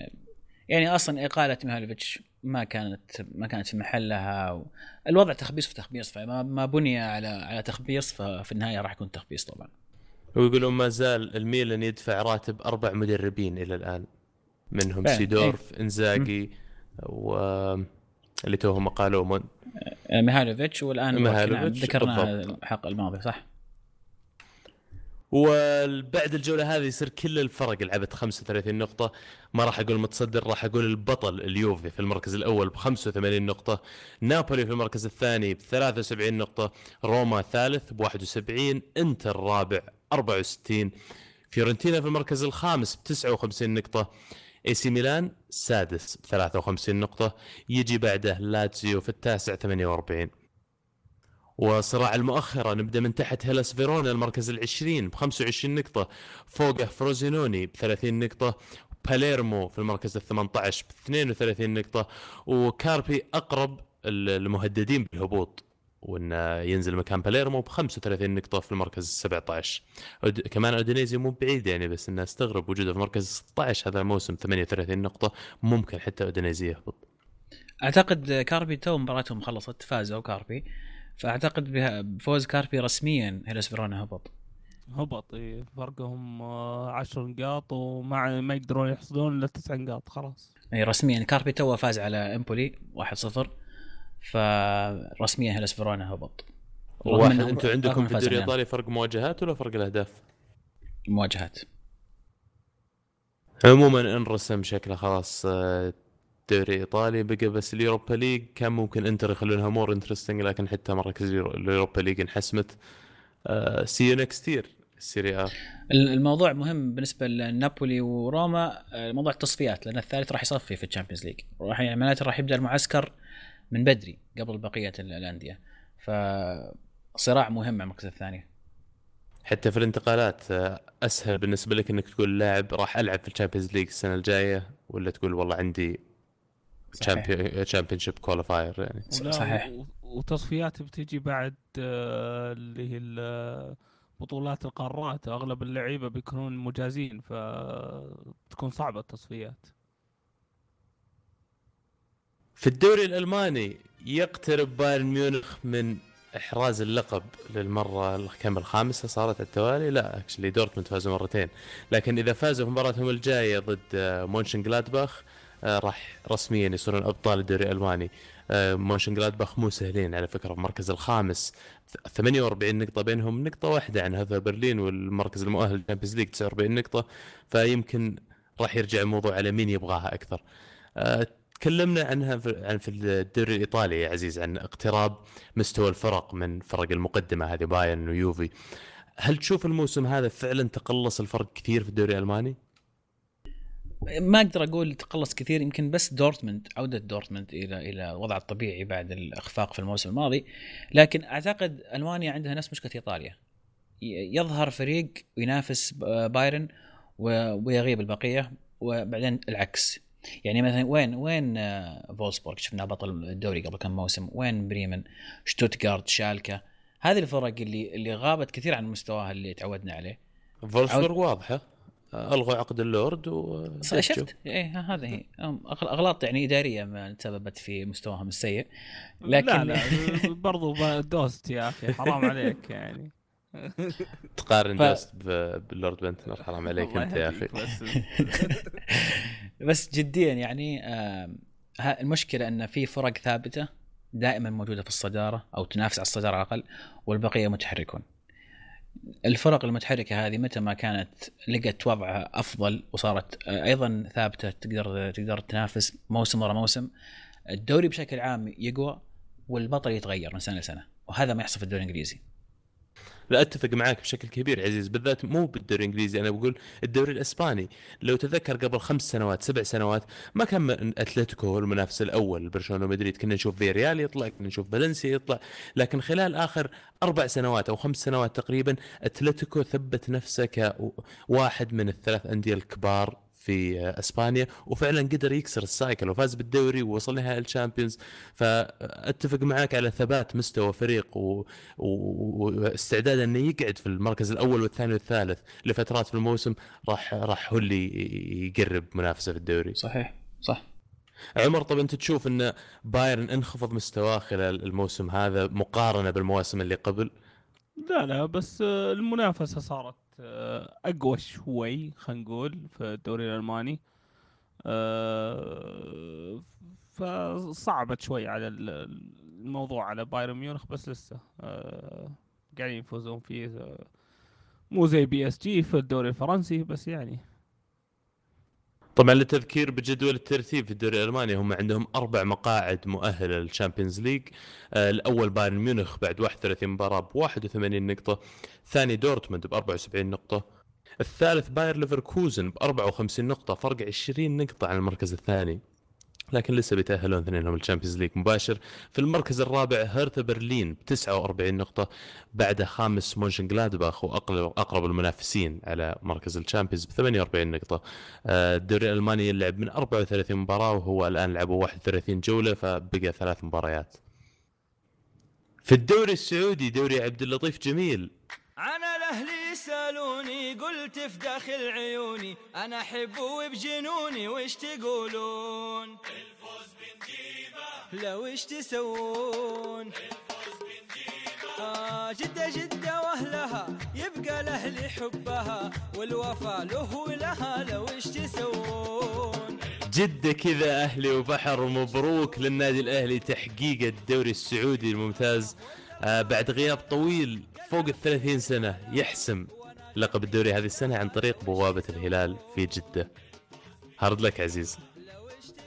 B: يعني أصلا إقالة ميهالوفيتش ما كانت ما كانت في محلها. الوضع تخبيص في تخبيص فما ما بني على على تخبيص ففي النهاية راح يكون تخبيص طبعا.
A: ويقولون ما زال الميلان يدفع راتب أربع مدربين إلى الآن. منهم
B: فعلا،
A: سيدورف إنزاجي و اللي توهم قالوا من
B: ميهالوفيتش والآن
A: ميهالوفيتش،
B: ذكرنا
A: بالضبط.
B: الحلقة الماضية صح؟
A: وبعد الجولة هذه يصير كل الفرق لعبت 35 نقطة. ما راح أقول متصدر راح أقول البطل اليوفي في المركز الأول ب 85 نقطة نابولي في المركز الثاني ب 73 نقطة روما ثالث ب 71 إنتر رابع 64 فيورنتينا في المركز الخامس ب 59 نقطة اي سي ميلان سادس ب 53 نقطة يجي بعده لاتسيو في التاسع 48 وصراع المؤخرة. نبدأ من تحت. هيلاس فيرونا المركز العشرين ب 25 نقطة. فوقه فروزينوني ب 30 نقطة. باليرمو في المركز ال 18 ب 32 نقطة. وكاربي أقرب المهددين بالهبوط وانه ينزل مكان باليرمو ب 35 نقطة في المركز ال 17 أود... كمان أودينيزي مو بعيد يعني بس إنه استغرب وجوده في المركز 16 هذا الموسم 38 نقطة. ممكن حتى أودينيزي يهبط.
B: أعتقد كاربي تو مباراتهم خلصت فازوا كاربي. فأعتقد بها- بفوز كاربي رسميا هيلاس فيرونا هبط
C: هبط إيه، فرقهم 10 نقاط وما ما يقدرون يحصلون إلا 9 نقاط خلاص
B: أي رسميا كاربي تو فاز على إمبولي 1-0 فرسميا هيلاس فيرونا هبط
A: واحد
B: أنتم
A: عندكم في الدوري. الإيطالي فرق مواجهات ولا فرق الأهداف؟
B: مواجهات
A: عموما انرسم شكله خلاص آه، الدوري الإيطالي بقى بس ال Europa League. كان ممكن إنتر يخلونها more interesting لكن حتى مراكز ال Euro- ال Europa League انحسمت. see you next year ال Serie A
B: الموضوع مهم بالنسبة لنابولي وروما. آه، موضوع التصفيات لأن الثالث راح يصفي في ال Champions League. راح يعني معناته راح يبدأ المعسكر من بدري قبل بقية ال- الأندية. فصراع مهم على المركز الثاني.
A: حتى في الانتقالات آه، أسهل بالنسبة لك إنك تقول لاعب راح ألعب في ال Champions League السنة الجاية ولا تقول والله عندي. Championship qualifier يعني.
B: صحيح.
C: وتصفيات بتجي بعد آه، اللي هي ال- بطولات القارات. أغلب اللعيبة بيكونون مجازين فتكون صعبة التصفيات.
A: في الدوري الألماني يقترب بايرن ميونخ من إحراز اللقب للمرة كم الخامسة. صارت على التوالي؟ لا actually دورتموند فازوا مرتين. لكن إذا فازوا في مباراتهم الجاية ضد آه، مونشن جلادباخ آه، راح رسميا يصيرون أبطال الدوري الألماني. آه، مونشن جلادباخ مو سهلين على فكرة في المركز الخامس. 48 نقطة بينهم نقطة واحدة عن هيرتا برلين والمركز المؤهل لل Champions League 49 نقطة. فيمكن راح يرجع الموضوع على مين يبغاها أكثر. آه، تكلمنا عنها عن في الدوري الإيطالي يا عزيز عن اقتراب مستوى الفرق من فرق المقدمة هذه بايرن ويوفي. هل تشوف الموسم هذا فعلا تقلص الفرق كثير في الدوري الألماني؟
B: ما أقدر أقول تقلص كثير يمكن بس دورتموند عودة دورتموند إلى إلى وضع الطبيعي بعد الإخفاق في الموسم الماضي. لكن أعتقد ألمانيا عندها نفس مشكلة إيطاليا. يظهر فريق ينافس بايرن ويغيب البقية وبعدين العكس. يعني مثلا وين وين آه، فولسبورغ؟ شفناه بطل الدوري قبل كم موسم. وين بريمن؟ شتوتغارت شالكا هذه الفرق اللي اللي غابت كثير عن مستواها اللي تعودنا عليه.
A: فولفسبورغ واضحة. ألغوا عقد اللورد و
B: شفت. إيه هذا هي. أغلاط يعني إدارية ما تسببت في مستواهم السيء. لكن
C: لا لا (laughs) برضو دوست يا أخي حرام عليك يعني. (laughs)
A: تقارن
B: ف-
A: دوست ب- باللورد بنتنر حرام عليك أنت يا
C: أخي. (laughs) بس
B: جديا يعني المشكلة أن في فرق ثابتة دائما موجودة في الصدارة أو تنافس على الصدارة على الأقل والبقية متحركون. الفرق المتحركة هذه متى ما كانت لقت وضعها أفضل وصارت آه، أيضا ثابتة تقدر تقدر تنافس موسم ورا موسم الدوري بشكل عام يقوى والبطل يتغير من سنة لسنة وهذا ما يحصل في الدوري الإنجليزي.
A: لا أتفق معاك بشكل كبير عزيز بالذات مو بالدوري الإنجليزي. أنا بقول الدوري الإسباني لو تذكر قبل خمس سنوات سبع سنوات ما كان أتلتيكو هو المنافس الأول برشلونة ومدريد. كنا نشوف فيريال يطلع كنا نشوف فالنسيا يطلع. لكن خلال آخر أربع سنوات أو خمس سنوات تقريبا أتلتيكو ثبت نفسه كواحد من الثلاث أندية الكبار في إسبانيا وفعلا قدر يكسر ال cycle وفاز بالدوري ووصل نهائي ال Champions. فأتفق معك على ثبات مستوى فريق و... و- واستعداد إنه يقعد في المركز الأول والثاني والثالث لفترات في الموسم. راح راح هو اللي يقرب منافسة في الدوري.
B: صحيح صح.
A: عمر طب أنت تشوف إن بايرن انخفض مستواه خلال الموسم هذا مقارنة بالمواسم اللي قبل؟
C: لا لا بس المنافسة صارت آه، أقوى شوي خلينا نقول في الدوري الألماني. آه، فصعبت شوي على ال- الموضوع على بايرن ميونخ بس لسه آه، قاعدين يفوزون فيه مو زي بي إس جي في الدوري الفرنسي بس يعني
A: طبعا للتذكير بجدول الترتيب في الدوري الألماني هم عندهم أربع مقاعد مؤهلة لل Champions League. آه، الأول بايرن ميونخ بعد 31 مباراة ب 81 نقطة. الثاني دورتموند ب 74 نقطة. الثالث باير ليفركوزن ب 54 نقطة فرق 20 نقطة عن المركز الثاني. لكن لسه بيتأهلون اثنينهم ال Champions League مباشر. في المركز الرابع هرتا برلين ب 49 نقطة بعد خامس مونشن جلادباخ واقرب أقرب المنافسين على مركز ال Champions ب 48 نقطة. آه، الدوري الألماني يلعب من 34 مباراة وهو الآن لعبوا 31 جولة فبقى ثلاث مباريات. في الدوري السعودي دوري عبد اللطيف جميل.
E: أنا قلت في داخل عيوني أنا احبه بجنوني وش تقولون؟ الفوز بنجيبه لو إيش تسوون؟ آه جدة جدة وأهلها يبقى الاهلي حبها والوفا له ولها لو إيش تسوون؟
A: جدة كذا أهلي وبحر ومبروك للنادي الأهلي تحقيق الدوري السعودي الممتاز. آه بعد غياب طويل فوق الثلاثين سنة يحسم. لقب الدوري هذه السنة عن طريق بوابة الهلال في جدة. hard luck عزيز.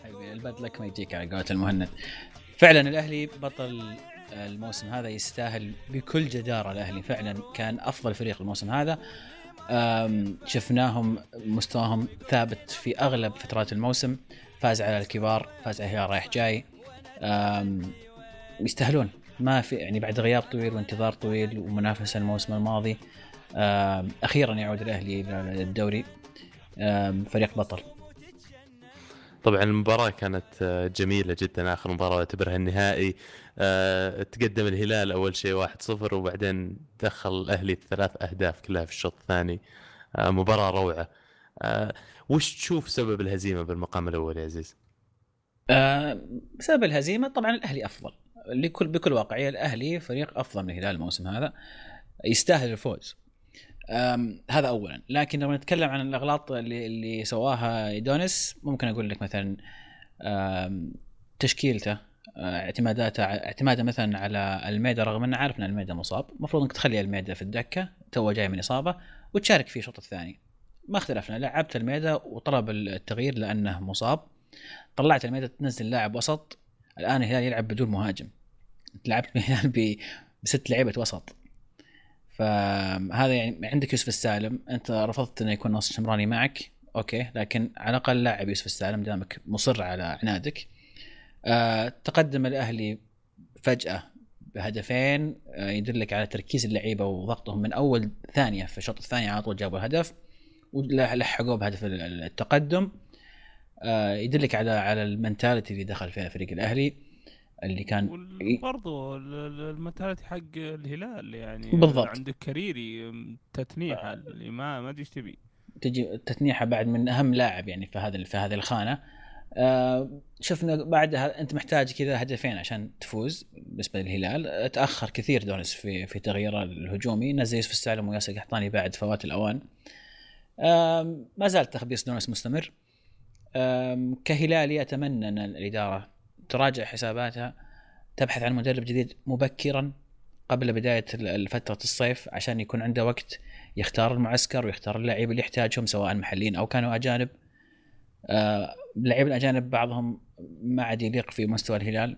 B: ال bad luck ما يجيك على قولة المهند. فعلا الأهلي بطل الموسم هذا يستاهل بكل جدارة. الأهلي فعلا كان أفضل فريق الموسم هذا. شفناهم مستواهم ثابت في أغلب فترات الموسم. فاز على الكبار فاز على الهلال رايح جاي. يستاهلون. ما في يعني بعد غياب طويل وانتظار طويل ومنافسة الموسم الماضي أخيرا يعود الأهلي إلى الدوري. فريق بطل.
A: طبعا المباراة كانت آه، جميلة جدا. آخر مباراة أعتبرها النهائي. آه، تقدم الهلال أول شيء 1-0 وبعدين دخل الأهلي ثلاث أهداف كلها في الشوط الثاني. آه، مباراة روعة. وش تشوف سبب الهزيمة بالمقام الأول يا عزيز؟
B: بسبب الهزيمة طبعا الأهلي أفضل. لكل بكل واقعية الأهلي فريق أفضل من الهلال الموسم هذا. يستاهل الفوز. هذا اولا. لكن لما نتكلم عن الأغلاط اللي, اللي سواها دونيس ممكن أقول لك مثلا تشكيلته آه، اعتماداته اعتماده مثلا على ألميدا رغم انه عارف ان ألميدا مصاب. المفروض إنك تخلي ألميدا في الدكة تو جاي من إصابة وتشارك فيه الشوط الثاني. ما اختلفنا. لعبت ألميدا وطلب التغيير لأنه مصاب. طلعت ألميدا تنزل لاعب وسط. الآن الهلال يلعب بدون مهاجم. لعبت الهلال (laughs) بست لعيبة وسط. فهذا يعني عندك يوسف السالم. أنت رفضت إنه يكون ناصر شمراني معك. أوكي. لكن على الأقل لاعب يوسف السالم دامك مصر على عنادك. آه تقدم الأهلي فجأة بهدفين آه يدلك على تركيز اللعيبة وضغطهم من أول ثانية في الشوط الثاني على طول جابوا الهدف ولحقوه بهدف التقدم. آه يدلك على على ال mentality اللي دخل فيها فريق الأهلي. اللي كان
C: وبرضه ال mentality حق الهلال يعني
B: بالضبط.
C: عندك كريري تتنيحة اللي ما ما أدري إيش تبي.
B: تجي تتنيحة بعد من أهم لاعب يعني في هذا في هذه الخانة. آه شفنا بعدها أنت محتاج كذا هدفين عشان تفوز بالنسبة للهلال. تأخر كثير دونس في في تغييره الهجومي. نزل يوسف السالم وياسر قحطاني بعد فوات الأوان. آه ما زال تخبيص دونس مستمر. آه كهلالي أتمنى أن الإدارة تراجع حساباتها تبحث عن مدرب جديد مبكرا قبل بداية فترة الصيف عشان يكون عنده وقت يختار المعسكر ويختار اللعيبه اللي يحتاجهم سواء محليين أو كانوا أجانب. آه، اللعيبه الأجانب بعضهم ما عاد يليق في مستوى الهلال.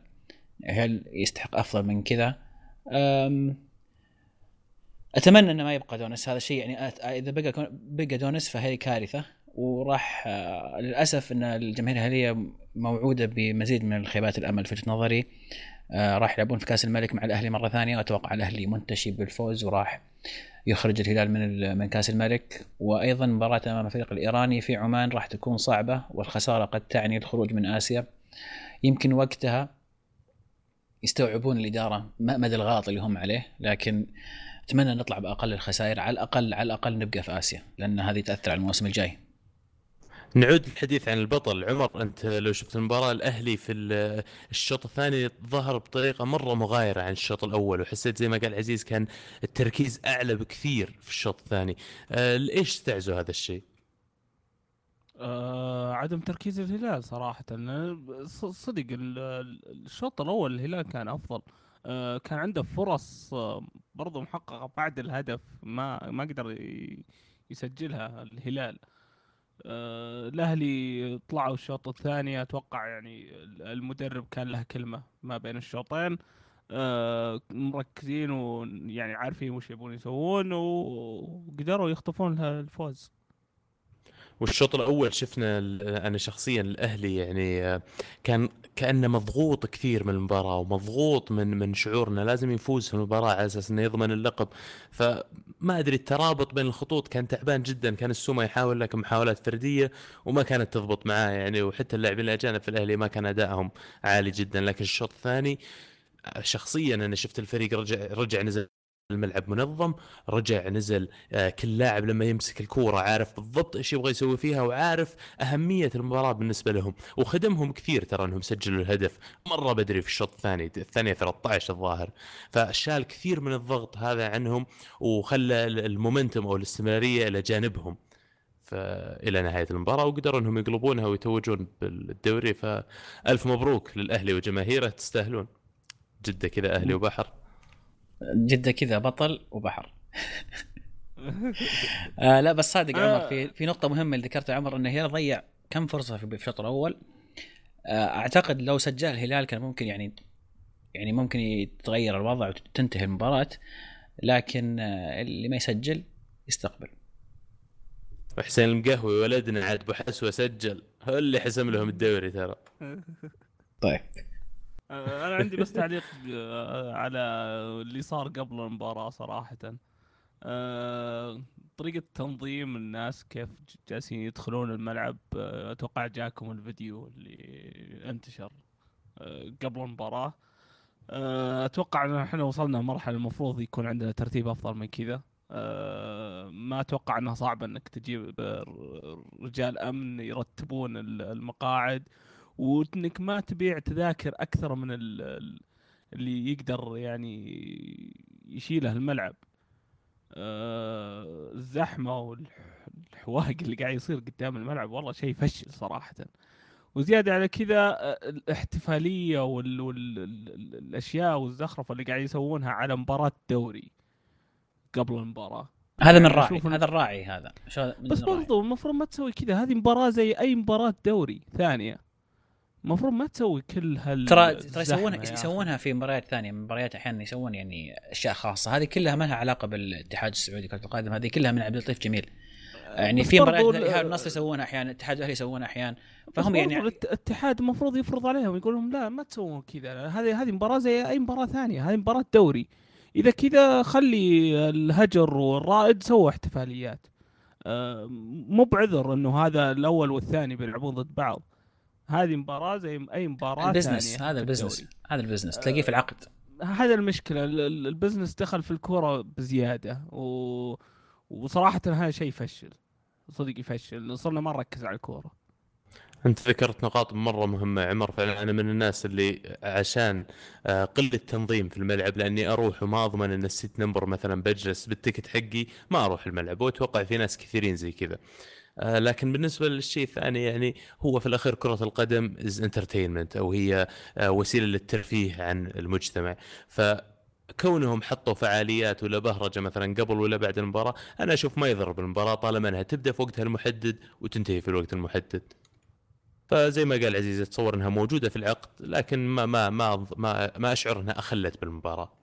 B: هل يستحق أفضل من كذا. أتمنى إنه ما يبقى دونس هذا شيء يعني إذا بقى بقى دونس فهي كارثة. وراح آه، للأسف إن الجماهير الهلاليه موعودة بمزيد من الخيبات الأمل في وجهة نظري. آه، راح يلعبون في كأس الملك مع الأهلي مرة ثانية وأتوقع الأهلي منتشي بالفوز وراح يخرج الهلال من من كأس الملك. وأيضا مباراة أمام الفريق الإيراني في عمان راح تكون صعبة والخسارة قد تعني الخروج من آسيا. يمكن وقتها يستوعبون الإدارة مدى الغلط اللي هم عليه لكن أتمنى نطلع بأقل الخسائر على الأقل على الأقل نبقى في آسيا لأن هذه تأثر على الموسم الجاي.
A: نعود للحديث عن البطل. عمر أنت لو شفت المباراة الأهلي في ال- الشوط الثاني ظهر بطريقة مرة مغايرة عن الشوط الأول وحسيت زي ما قال عزيز كان التركيز أعلى بكثير في الشوط الثاني. آه، ليش تعزوا هذا الشيء؟
C: آه عدم تركيز الهلال صراحة. لأن ص- صدق ال- ال- الشوط الأول الهلال كان أفضل. آه كان عنده فرص آه برضو محققة بعد الهدف ما ما قدر يسجلها الهلال. آه الأهلي طلعوا الشوط الثاني أتوقع يعني ال- المدرب كان له كلمة ما بين الشوطين. آه مركزين ويعني عارفين وش يبون يسوون وقدروا يخطفون الفوز.
A: والشوط الأول شفنا أنا شخصيا الأهلي يعني آه، كان كأنه مضغوط كثير من المباراة ومضغوط من من شعور انه لازم يفوز في المباراة على أساس إنه يضمن اللقب. فما أدري الترابط بين الخطوط كان تعبان جدا كان السومة يحاول لك محاولات فردية وما كانت تضبط معاه يعني وحتى اللاعبين الأجانب في الأهلي ما كان أدائهم عالي جدا. لكن الشوط الثاني آه، شخصيا أنا شفت الفريق رجع رجع نزل الملعب منظم رجع نزل آه، كل لاعب لما يمسك الكورة عارف بالضبط إيش يبغى يسوي فيها وعارف أهمية المباراة بالنسبة لهم. وخدمهم كثير ترى إنهم سجلوا الهدف مرة بدري في الشوط الثاني الثانية 13 الظاهر. فشال كثير من الضغط هذا عنهم وخلى ال- المومنتم أو الاستمرارية إلى جانبهم. فإلى نهاية المباراة وقدروا إنهم يقلبونها ويتوجون بالدوري. فألف مبروك للأهلي وجماهيره تستاهلون. جدة كذا أهلي وبحر.
B: جدة كذا بطل وبحر. (laughs) آه لا بس صادق
C: آه.
B: عمر في في نقطة مهمة اللي ذكرتها عمر إنه الهلال ضيع كم فرصة في في الشوط الأول. آه أعتقد لو سجل الهلال كان ممكن يعني يعني ممكن يتغير الوضع وتنتهي المباراة لكن آه اللي ما يسجل يستقبل.
A: وحسين المقهوي ولدنا عاد ابو حسوه سجل هو اللي حسم لهم الدوري ترى.
B: طيب.
C: آه، أنا عندي بس تعليق آه، على اللي صار قبل المباراة صراحة. آه، طريقة تنظيم الناس كيف جالسين يدخلون الملعب. آه، أتوقع جاكم الفيديو اللي انتشر آه، قبل المباراة. آه، أتوقع إن إحنا وصلنا مرحله المفروض يكون عندنا ترتيب أفضل من كذا. آه، ما أتوقع إنها صعبة إنك تجيب آه، رجال أمن يرتبون ال- المقاعد. وإنك ما تبيع تذاكر أكثر من ال- ال- اللي يقدر يعني يشيله الملعب آه، الزحمة والحواق اللي قاعد يصير قدام الملعب والله شيء فشل صراحة. وزيادة على كذا آه، الاحتفالية والاشياء والزخرفة اللي قاعد يسوونها على مباراة دوري قبل المباراة.
B: هذا من
C: يعني
B: راعي هذا الراعي هذا.
C: بس. برضو المفروض ما تسوي كذا هذه مباراة زي أي مباراة دوري ثانية. المفروض ما تسوي كل هال
B: ترى ترى يسوونها. يسوونها في مباريات ثانية. مباريات أحيانا يسوون يعني أشياء خاصة. هذه كلها ما لها علاقة بالاتحاد السعودي كرة القدم. هذه كلها من عبد اللطيف جميل. يعني في مباريات
C: ال-
B: الاتحاد النصر يسوونها أحيانا الاتحاد الأهلي يسوونها
C: أحيانا.
B: فهم يعني
C: الاتحاد المفروض يفرض عليهم يقول لهم لا ما تسوون كذا. هذه هذه مباراة زي أي مباراة ثانية. هذه مباراة دوري. إذا كذا خلي الهجر والرائد سووا احتفاليات. آه، مو بعذر إنه هذا الأول والثاني بيلعبون ضد بعض. هذه مباراة زي أي مباراة
B: ال
C: business
B: هذا ال
C: business.
B: هذا ال business تلاقيه في العقد.
C: هذا المشكلة ال- ال- ال business دخل في الكورة بزيادة و... وصراحة هذا شيء يفشل صدق يفشل صرنا ما نركز على الكورة.
A: أنت ذكرت نقاط مرة مهمة عمر فعلا أنا من الناس اللي عشان آه، قلة تنظيم في الملعب لأني أروح وما أضمن إن ال seat number مثلا بجلس بال ticket حقي ما أروح الملعب وأتوقع في ناس كثيرين زي كذا. آه، لكن بالنسبة للشيء الثاني يعني هو في الأخير كرة القدم as entertainment أو هي آه، وسيلة للترفيه عن المجتمع ف كونهم حطوا فعاليات ولا بهرجة مثلا قبل ولا بعد المباراة أنا أشوف ما يضر بالمباراة طالما أنها تبدأ في وقتها المحدد وتنتهي في الوقت المحدد فزي ما قال عزيز اتصور أنها موجودة في العقد لكن ما ما ما ما, ما أشعر أنها أخلت بالمباراة.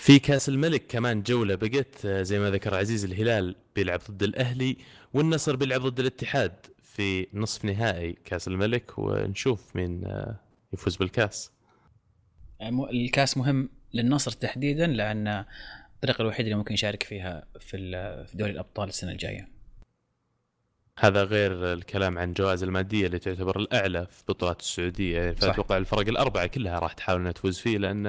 A: في كأس الملك كمان جولة بقت آه، زي ما ذكر عزيز الهلال بيلعب ضد الأهلي والنصر بيلعب ضد الاتحاد في نصف نهائي كأس الملك ونشوف مين آه، يفوز بالكأس.
B: م- الكأس مهم للنصر تحديدا لأن الطريقة الوحيدة اللي ممكن يشارك فيها في دوري الأبطال السنة الجاية
A: هذا غير الكلام عن الجوائز المادية اللي تعتبر الأعلى في بطولات السعودية يعني. فأتوقع الفرق الأربعة كلها راح تحاول إنها تفوز فيه لأن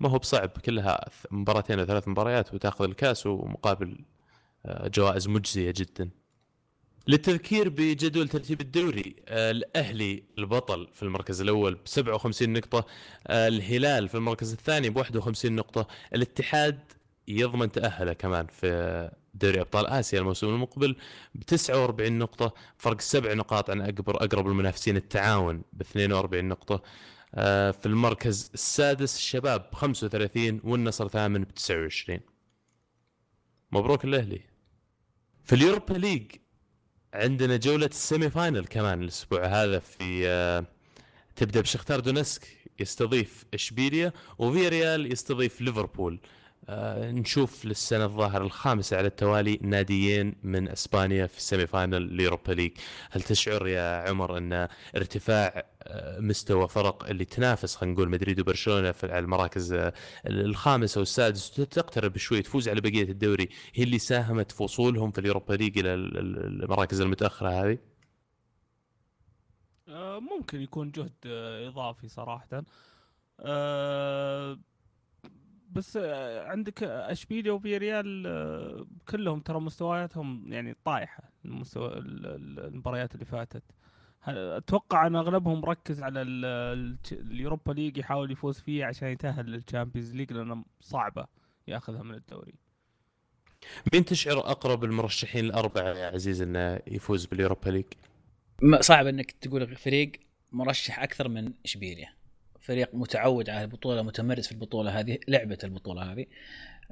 A: ما هو بصعب كلها مباراتين أو ثلاث مباريات وتأخذ الكأس ومقابل آه، جوائز مجزية جدا. للتذكير بجدول ترتيب الدوري آه، الأهلي البطل في المركز الأول ب 57 نقطة آه، الهلال في المركز الثاني ب 51 نقطة الاتحاد يضمن تأهله كمان في دوري أبطال آسيا الموسم المقبل ب 49 نقطة فرق سبع نقاط عن أقرب أقرب المنافسين التعاون ب 42 نقطة. آه، في المركز السادس الشباب ب 35 والنصر ثامن ب 29 مبروك الأهلي. في ال Europa League عندنا جولة ال semi final كمان الأسبوع هذا في آه، تبدأ بشختار دونسك يستضيف إشبيليا وفياريال يستضيف ليفربول. آه، نشوف للسنة الظاهر الخامسه على التوالي ناديين من إسبانيا في ال semi final ال Europa League. هل تشعر يا عمر أن ارتفاع آه، مستوى فرق اللي تنافس خلينا نقول مدريد وبرشلونة في على المراكز آه، الخامسه والسادس تقترب شوي تفوز على بقية الدوري هي اللي ساهمت في وصولهم في ال Europa League إلى ال- ال- المراكز المتأخرة هذه؟
C: ممكن يكون جهد إضافي صراحة. آه، بس آه، عندك أشبيليا وفيريال آه، كلهم ترى مستوياتهم يعني طايحة المستوى ال- ال- المباريات اللي فاتت. أتوقع إن أغلبهم مركز على ال- ال- ال Europa League يحاول يفوز فيه عشان يتأهل لل Champions League لأنه صعبة يأخذها من الدوري.
A: مين تشعر أقرب المرشحين الأربعة يا عزيز إنه يفوز بال Europa
B: League؟ صعب إنك تقول فريق مرشح أكثر من إشبيليا. فريق متعود على البطولة متمرس في البطولة هذه لعبة البطولة هذه.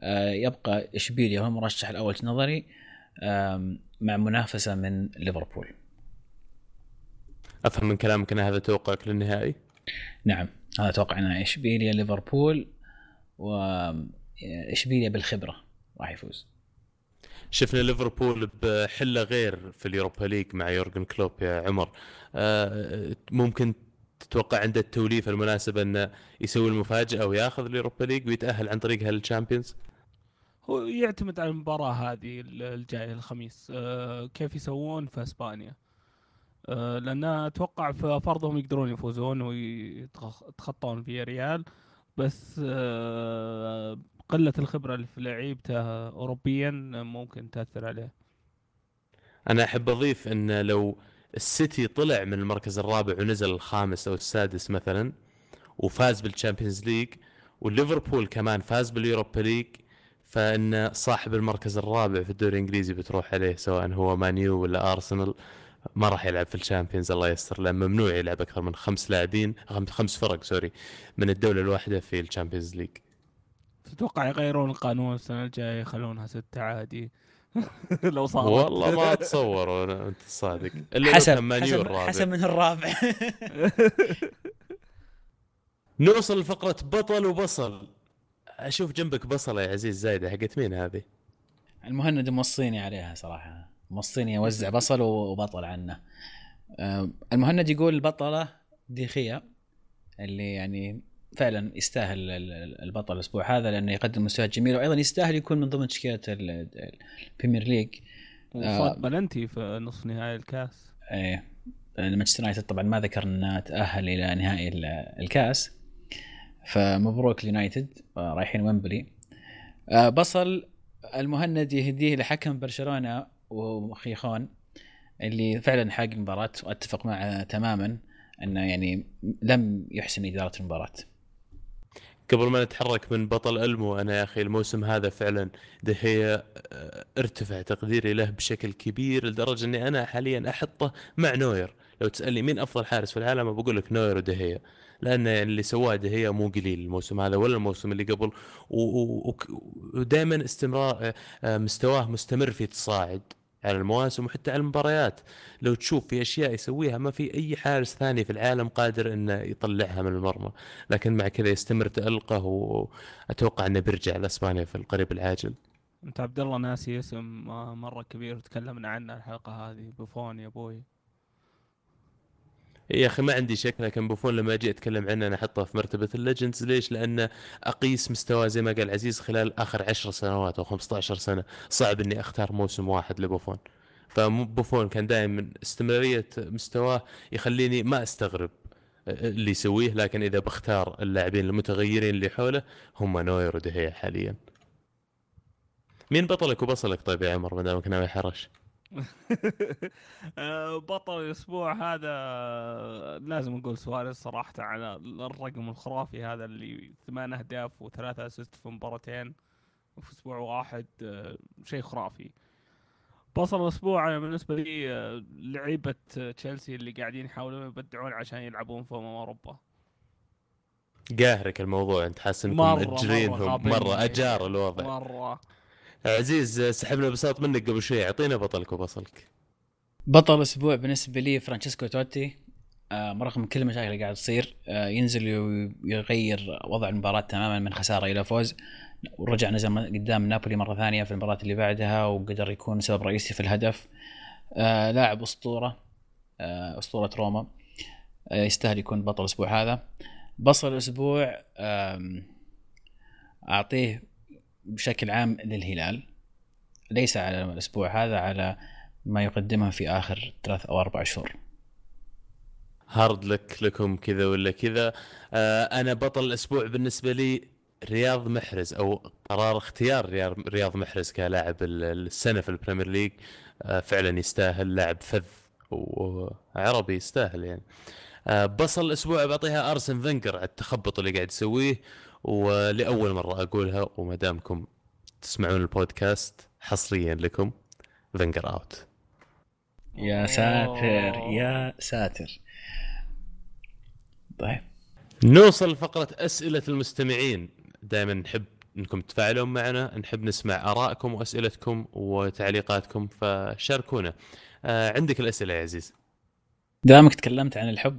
B: آه، يبقى إشبيليا هو المرشح الأول في نظري مع منافسة من ليفربول.
A: أفهم من كلامك أن هذا توقعك للنهائي؟
B: نعم أنا أتوقع ان إشبيليا ليفربول واشبيليا بالخبرة راح يفوز.
A: شفنا ليفربول بحلة غير في ال Europa League مع يورجن كلوب يا عمر. آه، ممكن تتوقع عنده التوليفه المناسبه انه يسوي المفاجأة وياخذ ال Europa League ويتأهل عن طريقها لل Champions؟
C: هو يعتمد على المباراة هذه ال- الجاية الخميس. آه، كيف يسوون في إسبانيا؟ آه، لأن أتوقع في فرضهم يقدرون يفوزون ويتخطون فياريال بس آه، قلة الخبرة اللي في لعيبته اوروبيا ممكن تأثر عليه.
A: أنا أحب أضيف أن لو السيتي طلع من المركز الرابع ونزل الخامس أو السادس مثلا وفاز بال Champions League وليفربول كمان فاز بال Europa League. فإن صاحب المركز الرابع في الدوري الإنجليزي بتروح عليه سواء هو مانيو ولا أرسنال ما راح يلعب في ال Champions الله يستر لأن ممنوع يلعب أكثر من خمس لاعبين خم- خمس فرق sorry من الدولة الواحدة في ال Champions League
C: تتوقع يغيرون القانون السنة الجاية يخلونها ستة عادي؟ (laughs) لو صار
A: والله ما اتصور أنا- أنت صادق. إلا
B: حسب حسب,
A: الرابع.
B: حسب من الرابع. (laughs)
A: نوصل لفقرة بطل وبصل. أشوف جنبك بصلة يا عزيز زايدة حقت مين هذه؟
B: المهند موصيني عليها صراحة. موصيني اوزع بصل وبطل عنه. المهند يقول بطله دي خيا اللي يعني فعلا يستاهل ال- ال- البطل الأسبوع هذا لأنه يقدم مستويات جميلة وأيضا يستاهل يكون من ضمن ال- ال Premier League
C: وفك بلنتي في نصف نهائي الكاس.
B: إيه مانشستر يونايتد طبعا ما ذكر إنه تأهل إلى نهائي ال- الكاس. فمبروك اليونايتد آه، رايحين ويمبلي. آه، بصل المهند يهديه لحكم برشلونة وخيخون اللي فعلا حاق المباراة وأتفق معه تماما إنه يعني لم يحسن إدارة المباراة.
A: قبل ما نتحرك من بطل ألمو أنا يا أخي الموسم هذا فعلا دهيا آه، ارتفع تقديري له بشكل كبير لدرجة إني أنا حاليا أحطه مع نوير. لو تسألني مين أفضل حارس في العالم بقول لك نوير ودهيا لأن اللي سواه دهيا مو قليل الموسم هذا ولا الموسم اللي قبل. ودائما استمرار آه، مستواه مستمر في تصاعد. على المواسم وحتى على المباريات. لو تشوف في أشياء يسويها ما في أي حارس ثاني في العالم قادر إنه يطلعها من المرمى. لكن مع كذا يستمر تألقه وأتوقع إنه بيرجع لأسبانيا في القريب العاجل.
C: أنت عبد الله ناسي اسم آه، مرة كبير تكلمنا عنه الحلقة هذه. بوفون يا أبوي.
A: يا أخي ما عندي شك لكن بوفون لما أجي أتكلم عنه أنا أحطه في مرتبة ال legends ليش؟ لأن أقيس مستواه زي ما قال عزيز خلال آخر 10 سنوات أو 15 سنة. صعب إني أختار موسم واحد لبوفون. فبوفون كان دائما استمرارية مستواه يخليني ما أستغرب اللي يسويه. لكن إذا بختار اللاعبين المتغيرين اللي حوله هم نوير ودهيا حاليا. مين بطلك وبصلك طيب يا عمر ما دامك ناوي تحرش؟
C: آه، بطل الأسبوع هذا آه، لازم نقول سواريز صراحة على الرقم الخرافي هذا اللي ثمان أهداف وثلاثة assist في مباراتين وفي أسبوع واحد آه، شيء خرافي. بصل الأسبوع أنا بالنسبة لي آه، لعيبة آه، تشيلسي اللي قاعدين يحاولون يبدعون عشان يلعبون في اوروبا
A: قاهرك الموضوع أنت حاسس إنكم
C: مرة- مرة
A: مأجرينهم.
C: غابين.
A: مرة أجار الوضع.
C: مرة.
A: عزيز سحبنا بساط منك قبل شوي. اعطينا بطلك وبصلك.
B: بطل الأسبوع بالنسبة لي فرانشيسكو توتي. آه رغم كل المشاكل اللي قاعد تصير آه ينزل ويغير وضع المباراة تماما من خسارة إلى فوز. ورجع نزل قدام نابولي مرة ثانية في المباراة اللي بعدها وقدر يكون سبب رئيسي في الهدف. آه لاعب أسطورة أسطورة روما. يستاهل يكون بطل الأسبوع هذا. بصل الأسبوع أعطيه بشكل عام للهلال ليس على الأسبوع هذا على ما يقدمه في آخر ثلاث أو أربع شهور.
A: hard luck لكم كذا ولا كذا. آه أنا بطل الأسبوع بالنسبة لي رياض محرز أو قرار اختيار رياض- محرز كلاعب ال- السنة في ال Premier League. آه فعلا يستاهل لاعب فذ وعربي يستاهل يعني. آه بصل الأسبوع بعطيها أرسن فينجر على التخبط اللي قاعد يسويه. ولأول مرة أقولها وما دامكم تسمعون البودكاست حصريا لكم فينجر out
B: يا ساتر يا ساتر. طيب.
A: نوصل لفقرة أسئلة المستمعين. دائما نحب إنكم تتفاعلون معنا نحب نسمع آرائكم وأسئلتكم وتعليقاتكم فشاركونا. آه عندك الأسئلة يا عزيز.
B: دامك تكلمت عن الحب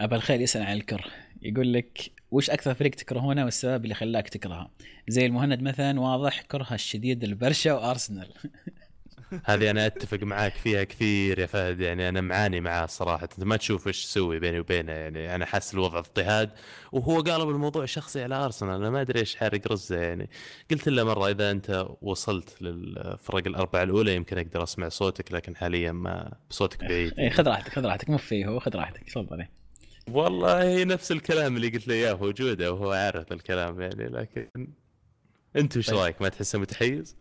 B: أبا الخير يسأل عن الكره. يقول لك وش أكثر فريق تكرهونه والسبب اللي خلاك تكرهه؟ زي المهند مثلا واضح كرهه الشديد لبرشا وأرسنال. (laughs)
A: هذه أنا أتفق معاك فيها كثير يا فهد يعني أنا معاني معاه الصراحه أنت ما تشوف إيش يسوي بيني وبينه يعني أنا حاسس الوضع اضطهاد وهو قالب الموضوع شخصي على أرسنال. أنا ما أدري إيش حارق رزه يعني قلت له مرة إذا أنت وصلت للفرق الأربعة الأولى يمكن أقدر أسمع صوتك لكن حاليا ما بصوتك بعيد.
B: اي خذ راحتك خذ راحتك مو فيه هو خذ راحتك تفضل
A: والله نفس الكلام اللي قلت له إياه موجوده وهو عارف الكلام يعني لكن انت وش
B: طيب.
A: رأيك؟ ما تحسه متحيز؟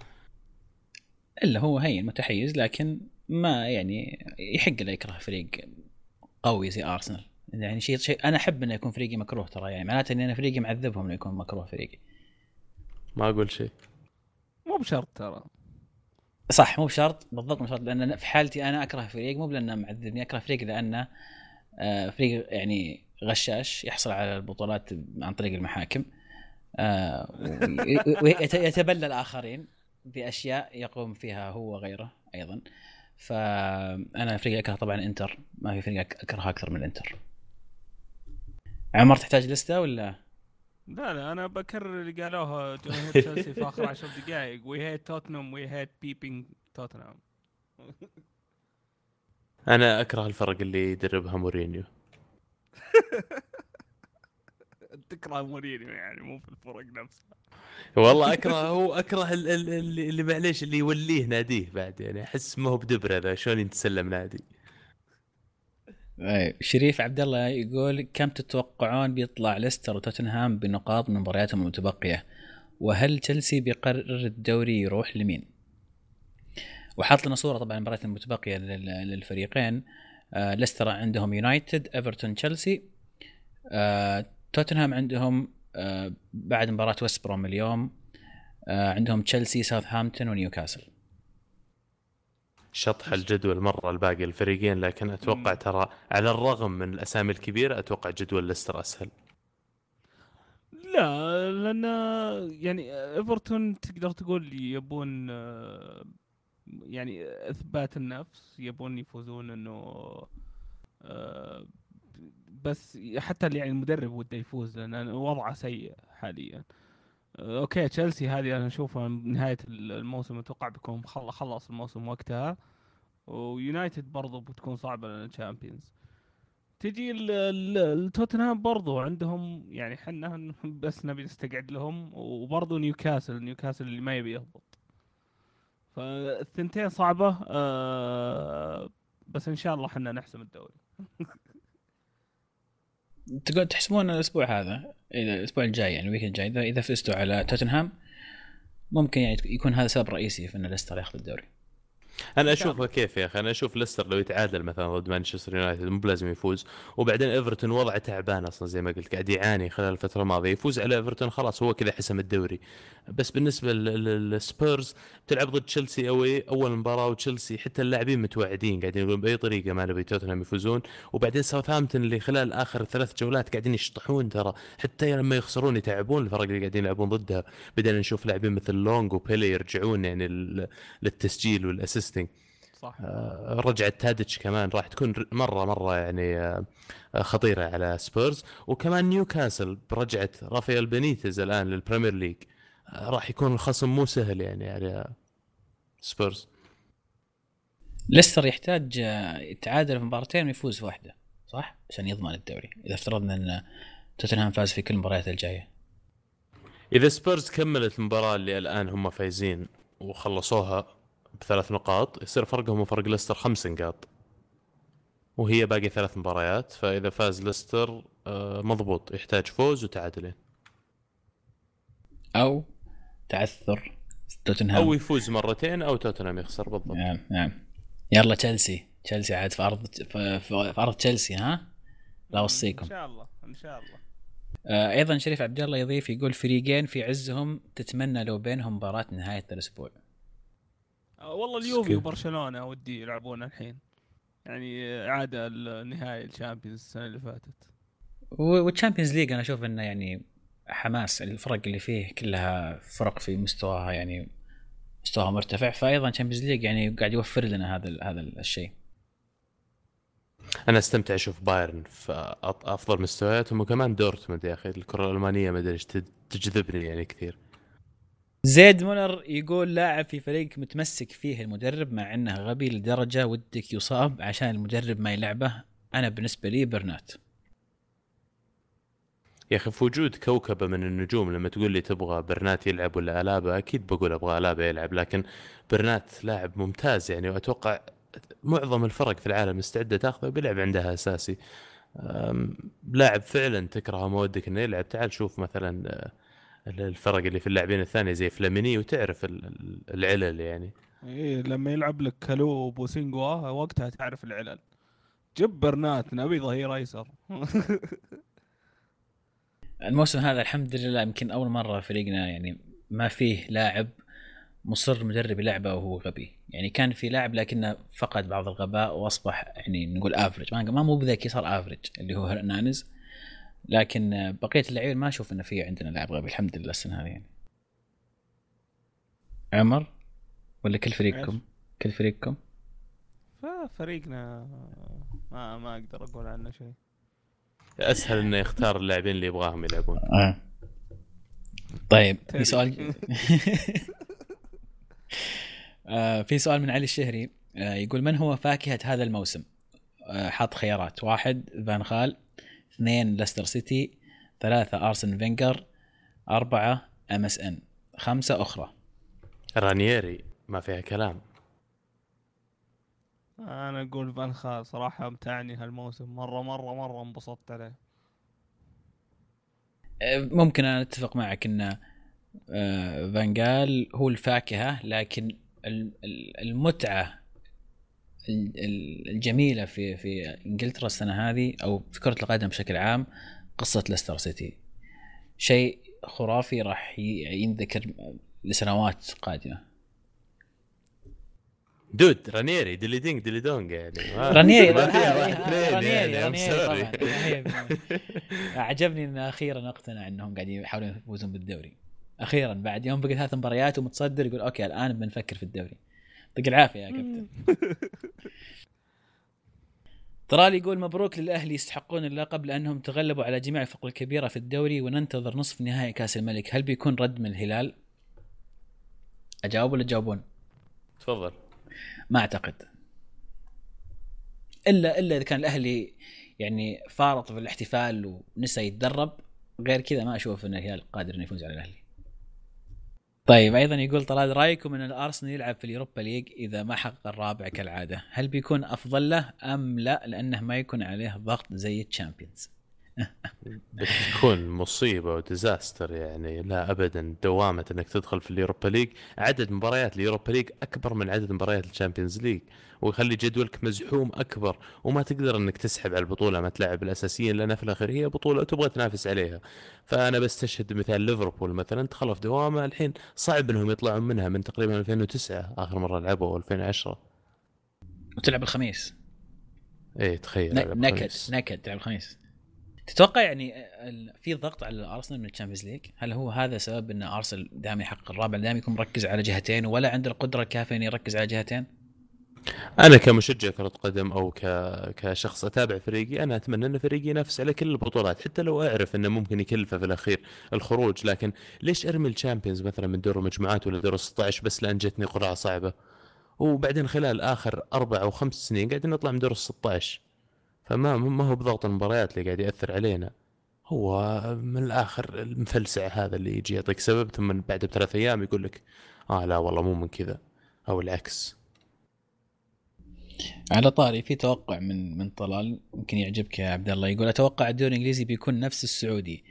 B: إلا هو هين متحيز لكن ما يعني يحق له يكره فريق قوي زي أرسنال. يعني شيء شيء أنا أحب إنه يكون فريقي مكروه ترى يعني معناته اني أنا فريقي معذبهم إنه يكون مكروه فريقي.
A: ما أقول شيء.
C: مو بشرط ترى.
B: صح مو بشرط بالضبط مو بشرط لأن في حالتي أنا أكره فريق مو لأنه معذبني أكره فريق لأنه فريق يعني غشاش يحصل على البطولات عن طريق المحاكم. آه، ويتبلى الآخرين بأشياء يقوم فيها هو وغيره أيضا. فأنا فريق أكره طبعا إنتر ما في فريق اكره أكثر من الانتر عمر تحتاج لستة ولا؟
C: لا لا أنا بكرر اللي قالوه جمهور تشيلسي في آخر عشر دقائق we hate Tottenham we hate beeping Tottenham
A: أنا أكره الفرق اللي يدربها مورينيو. (laughs)
C: تكره مورينيو يعني مو في الفرق نفسها.
A: والله أكره (laughs) هو أكره ال- ال- اللي اللي معليش اللي يوليه ناديه بعد يعني أحس ما هو بدبره ذا شلون يتسلم نادي.
B: أي، شريف عبد الله يقول كم تتوقعون بيطلع ليستر وتوتنهام بنقاط من مبارياتهم المتبقية؟ وهل تشيلسي بيقرر الدوري يروح لمين؟ وحاط لنا صورة طبعا المباريات المتبقيه لل- للفريقين. آه ليستر عندهم يونايتد إيفرتون تشيلسي. آه توتنهام عندهم آه بعد مباراة ويست بروم اليوم آه عندهم تشيلسي ساوثهامبتون ونيوكاسل.
A: شطح الجدول مرة الباقي الفريقين لكن
C: أتوقع.
A: ترى على الرغم من الأسامي الكبيرة أتوقع جدول ليستر أسهل.
C: لا لأن يعني إيفرتون تقدر تقول يبون يعني اثبات النفس يبون يفوزون إنه آه، بس حتى يعني المدرب وده يفوز لأن وضعه سيء حاليا. آه، okay تشيلسي هذه أنا أشوفها نهاية الموسم أتوقع بيكون خل- خلص الموسم وقتها. ويونايتد برضو بتكون صعبة لأن Champions تجي ال- ال- التوتنهام برضو عندهم يعني حنا بس نبي نستقعد لهم. وبرضو نيوكاسل نيوكاسل اللي ما يبي يهبط. فالثنتين صعبة آه بس إن شاء الله حنا نحسم الدوري. (laughs)
B: تقول تحسبون الأسبوع هذا إذا الأسبوع الجاي يعني ال week الجاي اذا إذا فزتوا على توتنهام ممكن يعني يكون هذا سبب رئيسي في إن ليستر ياخذ الدوري.
A: أنا اشوفها كيف يا أخي أنا أشوف ليستر لو يتعادل مثلا ضد مانشستر يونايتد مو بلازم يفوز وبعدين إيفرتون وضعه تعبان أصلا زي ما قلت قاعد يعاني خلال الفترة الماضية يفوز على إيفرتون خلاص هو كذا حسم الدوري. بس بالنسبة لل- للسبيرز تلعب ضد تشيلسي away أول مباراة وتشيلسي حتى اللاعبين متوعدين قاعدين يقولون بأي طريقة ما نبي توتنهام يفوزون. وبعدين ساوثهامبتون اللي خلال آخر ثلاث جولات قاعدين يشطحون ترى حتى لما يخسرون يتعبون الفرق اللي قاعدين يلعبون ضدها. بدينا نشوف لاعبين مثل لونج وبيلي يرجعون يعني لل- للتسجيل وال assisting
C: صح.
A: آه، رجعة تادتش كمان راح تكون مرة مرة يعني آه، آه، خطيرة على سبيرز وكمان نيوكاسل برجعة رافائيل بينيتز الآن لل Premier League راح يكون الخصم مو سهل يعني على سبيرز
B: ليستر يحتاج يتعادل في مباراتين ويفوز في واحدة صح؟ عشان يضمن الدوري إذا افترضنا إن توتنهام فاز في كل المباريات الجاية.
A: إذا سبيرز كملت المباراة اللي الآن هم فايزين وخلصوها بثلاث نقاط يصير فرقهم وفرق ليستر خمس نقاط. وهي باقي ثلاث مباريات فإذا فاز ليستر آه، مضبوط يحتاج فوز وتعادلين.
B: أو تعثر توتنهام.
A: أو يفوز مرتين أو توتنهام يخسر بالضبط.
B: نعم نعم. يلا تشيلسي تشيلسي عاد في ارض في, ارض تشيلسي ها؟ لا
C: إن
B: اوصيكم
C: شاء الله إن شاء الله.
B: آه أيضا شريف عبد الله يضيف يقول فريقين في عزهم تتمنى لو بينهم مباراة نهاية الأسبوع.
C: آه، والله اليوفي وبرشلونة ودي يلعبون الحين. يعني عادة النهائي الشامبيونز السنة اللي فاتت.
B: وال Champions League أنا أشوف إنه يعني حماس الفرق اللي فيه كلها فرق في مستواها يعني مستواها مرتفع. فايضا Champions League يعني قاعد يوفر لنا هذا هذا الشيء.
A: أنا أستمتع أشوف بايرن في أفضل مستوياتهم وكمان دورتموند يا أخي الكرة الألمانية ما أدري إيش تج- تجذبني يعني كثير.
B: زيد مولر يقول لاعب في فريق متمسك فيه المدرب مع إنه غبي لدرجة ودك يصاب عشان المدرب ما يلعبه. أنا بالنسبة لي برنات.
A: يا أخي في وجود كوكبة من النجوم لما تقول لي تبغى برنات يلعب ولا الابا أكيد بقول أبغى الابا يلعب لكن برنات لاعب ممتاز يعني. واتوقع معظم الفرق في العالم مستعدة تاخذه بيلعب عندها أساسي. لاعب فعلا تكرهه ما ودك إنه يلعب. تعال شوف مثلا آه، الفرق اللي في اللاعبين الثانية زي فلاميني وتعرف ال- ال- العلل يعني.
C: إيه لما يلعب لك كالو وبوسينجوا وقتها تعرف العلل. جيب برنات نبي ظهير أيسر. (laughs)
B: الموسم هذا الحمد لله يمكن أول مرة فريقنا يعني ما فيه لاعب مصر مدرب يلعبه وهو غبي. يعني كان في لاعب لكنه فقد بعض الغباء وأصبح يعني نقول افرج ما ما مو بذكي صار افرج اللي هو هرنانز لكن بقية اللعيبة ما أشوف انه في عندنا لاعب غبي الحمد لله السنة هذه يعني. عمر ولا كل فريقكم؟ كل فريقكم؟
C: ففريقنا ما ما أقدر أقول عنه شيء.
A: أسهل إنه يختار اللاعبين اللي يبغاهم يلعبون
B: آه. طيب في. سؤال (laughs) آه في سؤال من علي الشهري آه يقول من هو فاكهة هذا الموسم؟ آه حاط خيارات. واحد فان خال. اثنين ليستر سيتي ثلاثة أرسن فينجر أربعة MSN خمسة أخرى.
A: رانييري ما فيها كلام.
C: أنا أقول فان خال صراحة امتعني هالموسم. مرة مرة مرة انبسطت عليه.
B: ممكن أنا أتفق معك أن آه فان خال هو الفاكهة لكن ال- ال- المتعة ال- ال- الجميلة في في إنجلترا السنة هذه أو في كرة القدم بشكل عام قصة ليستر سيتي. شيء خرافي راح ينذكر لسنوات قادمة.
A: dude رانييري dilly ding dilly dong يعني (laughs) (laughs) اثنين
B: رانييري
A: يعني. (laughs)
B: عجبني إن أخيرا أقتنع إنهم قاعدين يحاولون يفوزون بالدوري. أخيرا بعد يوم بقي ثلاث مباريات ومتصدر يقول okay الآن بنفكر في الدوري. يعطيك العافية يا كابتن. طلال (laughs) يقول مبروك للأهلي يستحقون اللقب لأنهم تغلبوا على جميع الفرق الكبيرة في الدوري وننتظر نصف نهائي كأس الملك. هل بيكون رد من الهلال؟ أجاوب ولا تجاوبون؟
A: تفضل.
B: ما أعتقد. الا إلا إذا كان الأهلي يعني فارط في الاحتفال ونسى يتدرب غير كذا ما أشوف إن الهلال قادر إنه يفوز على الأهلي. طيب أيضا يقول طلال رأيكم إن الأرسنال يلعب في ال Europa League إذا ما حقق الرابع كالعادة؟ هل بيكون أفضل له أم لا؟ لأنه ما يكون عليه ضغط زي ال Champions. (laughs)
A: بتكون مصيبة و disaster يعني لا ابدا دوامة إنك تدخل في ال Europa League. عدد مباريات ال Europa League أكبر من عدد مباريات ال Champions League. ويخلي جدولك مزحوم أكبر وما تقدر إنك تسحب على البطولة ما تلعب الاساسيين لأن في الاخير هي بطولة وتبغى تنافس عليها فأنا بستشهد مثال ليفربول مثلا دخلوا في دوامة الحين صعب إنهم يطلعون منها من تقريبا 2009 آخر مرة لعبوا أو 2010
B: وتلعب الخميس
A: إيه تخيل
B: نكد. نكد تلعب الخميس تتوقع يعني ال- في ضغط على ارسنال من ال Champions ليج؟ هل هو هذا سبب إن أرسنال دائما يحقق الرابع دائما يكون مركز على جهتين ولا عنده القدرة الكافية انه يركز على جهتين؟
A: أنا كمشجع كرة قدم أو ك... كشخص أتابع فريقي أنا أتمنى أن فريقي ينافس على كل البطولات حتى لو أعرف أنه ممكن يكلفه في الأخير الخروج. لكن ليش أرمي ال Champions مثلا من دور المجموعات ولا دور 16 بس لأن جتني قرعة صعبة؟ وبعدين خلال آخر أربع أو خمس سنين قاعدين نطلع من دور ال 16 فما ما هو بضغط المباريات اللي قاعد يأثر علينا. هو من الآخر المفلسع هذا اللي يجي يعطيك سبب ثم بعد بثلاث أيام يقول لك آه لا والله مو من كذا. أو العكس.
B: على طاري في توقع من من طلال يمكن يعجبك يا عبد الله يقول أتوقع الدوري الإنجليزي بيكون نفس السعودي.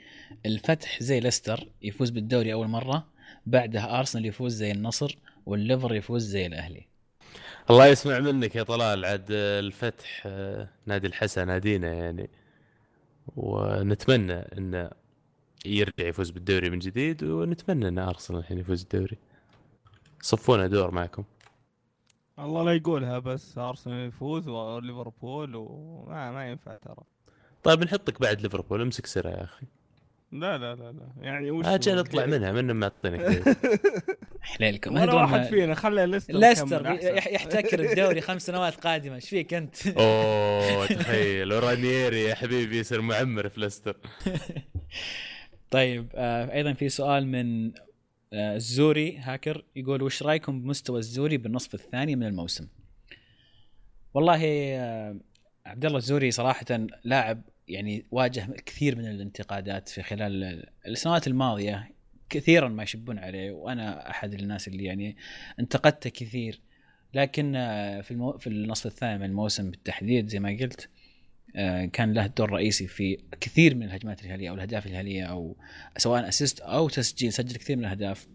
B: الفتح زي ليستر يفوز بالدوري أول مرة بعدها أرسنال يفوز زي النصر والليفر يفوز زي الأهلي.
A: الله يسمع منك يا طلال عاد الفتح آه، نادي الحسا نادينا يعني. ونتمنى إنه يرجع يفوز بالدوري من جديد ونتمنى إن أرسنال الحين يفوز الدوري. صفونا دور معكم.
C: الله لا يقولها بس أرسنال يفوز وليفربول وما ما ينفع ترى.
A: طيب نحطك بعد ليفربول امسك سرة يا أخي.
C: لا لا لا لا. يعني وش
A: أجل اطلع منها من معطينك (laughs)
B: حليلكم
C: ولا واحد فينا خلى ليستر
B: ليستر يحتكر الدوري خمس سنوات قادمة. إيش فيك أنت؟ (laughs)
A: أوه تخيل. ورانييري يا حبيبي يصير معمر في ليستر. (laughs)
B: طيب آه أيضا في سؤال من آه الزوري هاكر يقول وش رأيكم بمستوى الزوري بالنصف الثاني من الموسم؟ والله آه عبد الله الزوري صراحة لاعب يعني واجه كثير من الانتقادات في خلال السنوات الماضية كثيرا ما يشبون عليه وأنا أحد الناس اللي يعني انتقدته كثير لكن آه، في المو... في النصف الثاني من الموسم بالتحديد زي ما قلت آه، كان له دور رئيسي في كثير من الهجمات الهلالية أو الأهداف الهلالية أو سواء اسيست أو تسجيل سجل كثير من الأهداف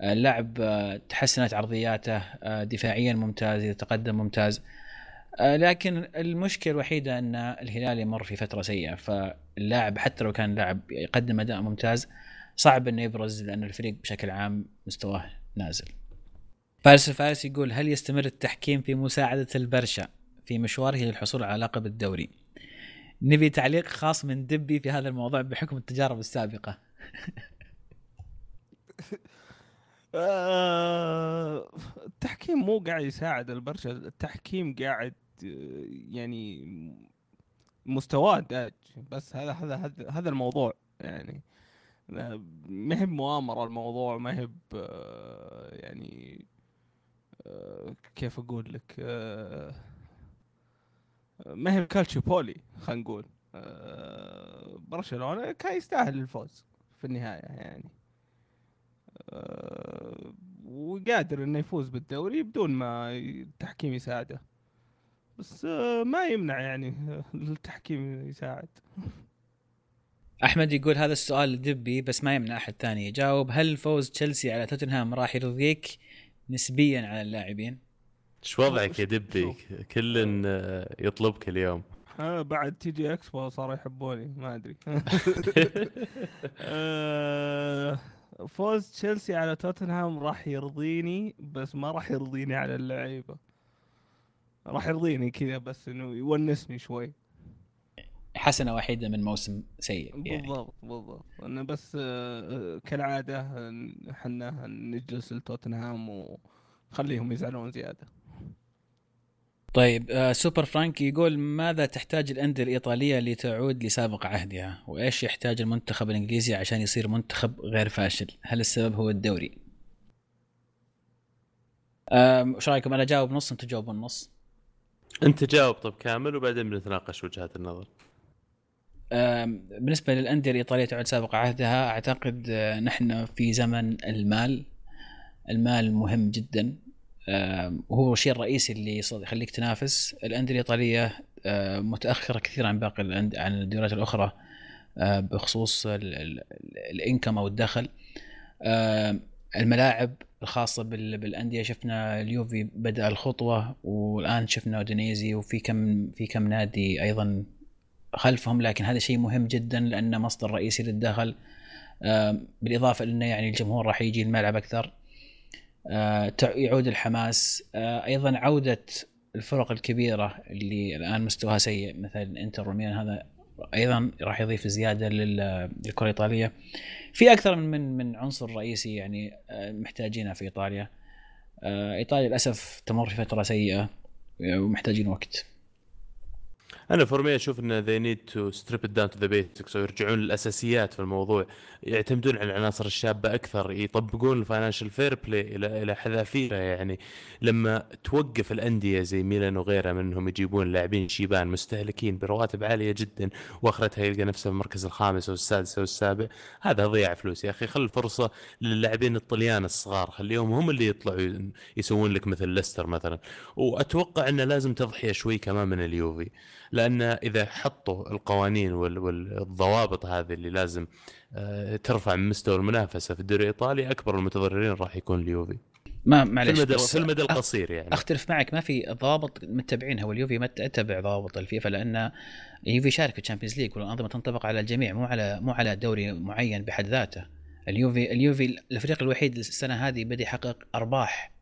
B: آه، اللاعب آه، تحسنت عرضياته آه، دفاعيا ممتاز يتقدم ممتاز آه، لكن المشكلة الوحيدة أن الهلال يمر في فترة سيئة فاللاعب حتى لو كان لاعب يقدم أداء ممتاز صعب إنه يبرز لأن الفريق بشكل عام مستواه نازل. فارس الفارس يقول هل يستمر التحكيم في مساعدة البرشا في مشواره للحصول على لقب الدوري؟ نبي تعليق خاص من دبي في هذا الموضوع بحكم التجارب السابقة.
C: آه، التحكيم مو قاعد يساعد البرشا التحكيم قاعد آه، يعني مستواه داج بس هذا هذا هذا, الموضوع يعني ما هي بمؤامرة الموضوع ما هي آه، يعني كيف أقول لك ما هي كالتشو بولي خلينا نقول. آه، برشلونة كان يستاهل الفوز في النهاية يعني. آه، وقادر إنه يفوز بالدوري بدون ما التحكيم يساعده. بس آه، ما يمنع يعني (laughs) التحكيم يساعد.
B: أحمد يقول هذا السؤال لدبي بس ما يمنع أحد ثاني يجاوب. هل فوز تشيلسي على توتنهام راح يرضيك نسبيا على اللاعبين؟
A: إيش وضعك يا دبي. كل آه، يطلبك اليوم.
C: آه بعد TG Expo صاروا يحبوني ما أدري. (laughs) (laughs) آه، فوز تشيلسي على توتنهام راح يرضيني بس ما راح يرضيني على اللعيبة. راح يرضيني كذا بس إنه يونسني شوي.
B: حسنة وحيدة من موسم سيء يعني.
C: بالضبط بالضبط. إنه بس آه، كالعادة آه، إحنا نجلس لتوتنهام ونخليهم يزعلون زيادة.
B: طيب آه سوبر فرانك يقول ماذا تحتاج الأندية الإيطالية لتعود لسابق عهدها؟ وإيش يحتاج المنتخب الإنجليزي عشان يصير منتخب غير فاشل؟ هل السبب هو الدوري؟ إيش رأيكم أنا اجاوب نص أنتم تجاوبون نص؟
A: أنت جاوب طب كامل وبعدين بنتناقش وجهات النظر
B: بالنسبة للأندية الإيطالية تعود سابق عهدها أعتقد آه، نحن في زمن المال المال مهم جدا وهو الشيء الرئيسي اللي يخليك تنافس. الأندية الإيطالية متأخرة كثير عن باقي عن الدوريات الأخرى بخصوص ال- ال- الإنكم أو الدخل. الملاعب الخاصة بال- بالأندية شفنا اليوفي بدأ الخطوة والآن شفنا أودينيزي وفي كم في كم نادي أيضا خلفهم. لكن هذا شيء مهم جدا لأنه مصدر رئيسي للدخل. آم، بالإضافة لأنه يعني الجمهور راح يجي الملعب تع- يعود الحماس. آه، أيضا عودة الفرق الكبيرة اللي الآن مستواها سيء مثل إنتر وميلان هذا أيضا راح يضيف زيادة لل- للكرة الإيطالية. في أكثر من من عنصر رئيسي يعني آه، محتاجينه في إيطاليا. آه، إيطاليا للأسف تمر في فترة سيئة ومحتاجين وقت.
A: أنا for me أشوف إن need to strip it down to the basics ويرجعون للأساسيات في الموضوع. يعتمدون على العناصر الشابة أكثر يطبقون ال Financial Fair Play إلى إلى حذافيره يعني. لما توقف الأندية زي ميلان وغيرها منهم يجيبون لاعبين شيبان مستهلكين برواتب عالية جدا وأخرتها يلقى نفسه في المركز الخامس أو السادس أو السابع هذا ضياع فلوس يا أخي. خل فرصة للاعبين الطليان الصغار خليهم هم اللي يطلعوا يسوون لك مثل ليستر مثلا. وأتوقع إنه لازم تضحية شوي كمان من اليوفي. لأن إذا حطوا القوانين وال- والضوابط هذه اللي لازم آه، ترفع من مستوى المنافسة في الدوري الإيطالي أكبر المتضررين راح يكون اليوفي.
B: ما
A: في
B: معلش
A: المدى في المدى القصير يعني.
B: أختلف معك ما في ضوابط متبعينها واليوفي ما تتبع ضوابط الفيفا لأن اليوفي شارك في ال Champions League والأنظمة تنطبق على الجميع مو على مو على دوري معين بحد ذاته. اليوفي اليوفي الفريق الوحيد السنة هذه بدأ يحقق أرباح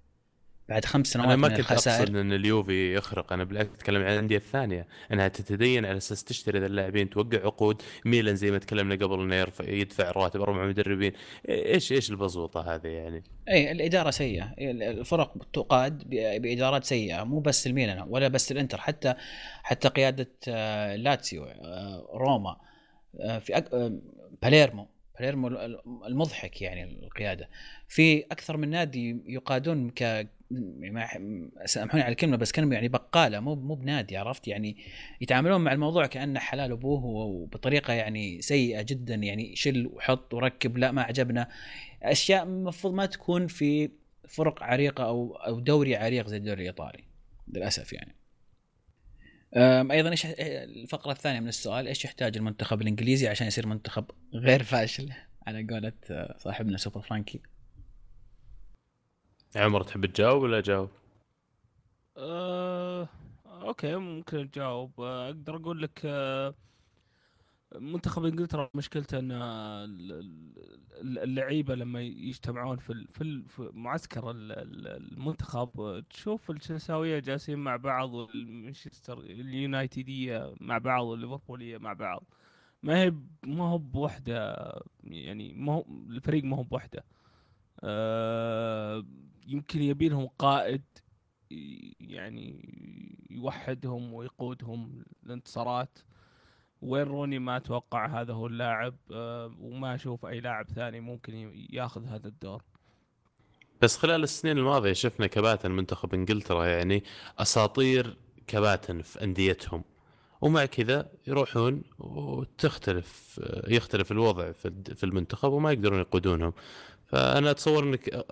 B: بعد خمس سنوات
A: أنا ما كنت أقصد إن اليوفي يخرق أنا بالعكس أتكلم عن الأندية الثانية. أنها تتدين على أساس تشتري ذا اللاعبين توقع عقود. ميلان زي ما تكلمنا قبل إنه يرفع يدفع رواتب أربع مدربين. إيش إيش البزوطه هذه يعني؟
B: اي الإدارة سيئة. الفرق تقاد بإدارات سيئة. مو بس الميلان ولا بس الإنتر حتى حتى قيادة آه، لاتسيو آه، روما آه، في أك... باليرمو. باليرمو المضحك يعني القيادة. في أكثر من نادي يقادون ك سامحوني على الكلمة بس كانوا يعني بقالة مو مو بنادي عرفت؟ يعني يتعاملون مع الموضوع كأنه حلال أبوه وبطريقة يعني سيئة جدا يعني شل وحط وركب لا ما عجبنا. أشياء المفروض ما تكون في فرق عريقة أو أو دوري عريق زي الدوري الإيطالي للأسف يعني. أيضا إيش الفقرة الثانية من السؤال إيش يحتاج المنتخب الإنجليزي عشان يصير منتخب غير فاشل؟ على قولة آه، صاحبنا سوبر فرانكي.
A: عمر تحب تجاوب ولا أجاوب؟
C: آه، okay ممكن أجاوب. آه، أقدر أقول لك آه، منتخب إنجلترا مشكلته إن ال- ال- اللعيبة لما يجتمعون في في معسكر ال- ال- المنتخب تشوف الشرساويه جالسين مع بعض والمانشستر اليونايتديه مع بعض والليفربوليه مع بعض. ما هي ما هو بوحدة يعني ما هو الفريق ما هو بوحدة. آه، يمكن يبي لهم قائد يعني يوحدهم ويقودهم الانتصارات وين روني ما أتوقع هذا هو اللاعب آه، وما أشوف أي لاعب ثاني ممكن ياخذ هذا الدور.
A: بس خلال السنين الماضية شفنا كباتن منتخب إنجلترا يعني أساطير كباتن في أنديتهم. ومع كذا يروحون وتختلف يختلف الوضع في المنتخب وما يقدرون يقودونهم. فأنا أتصور إنك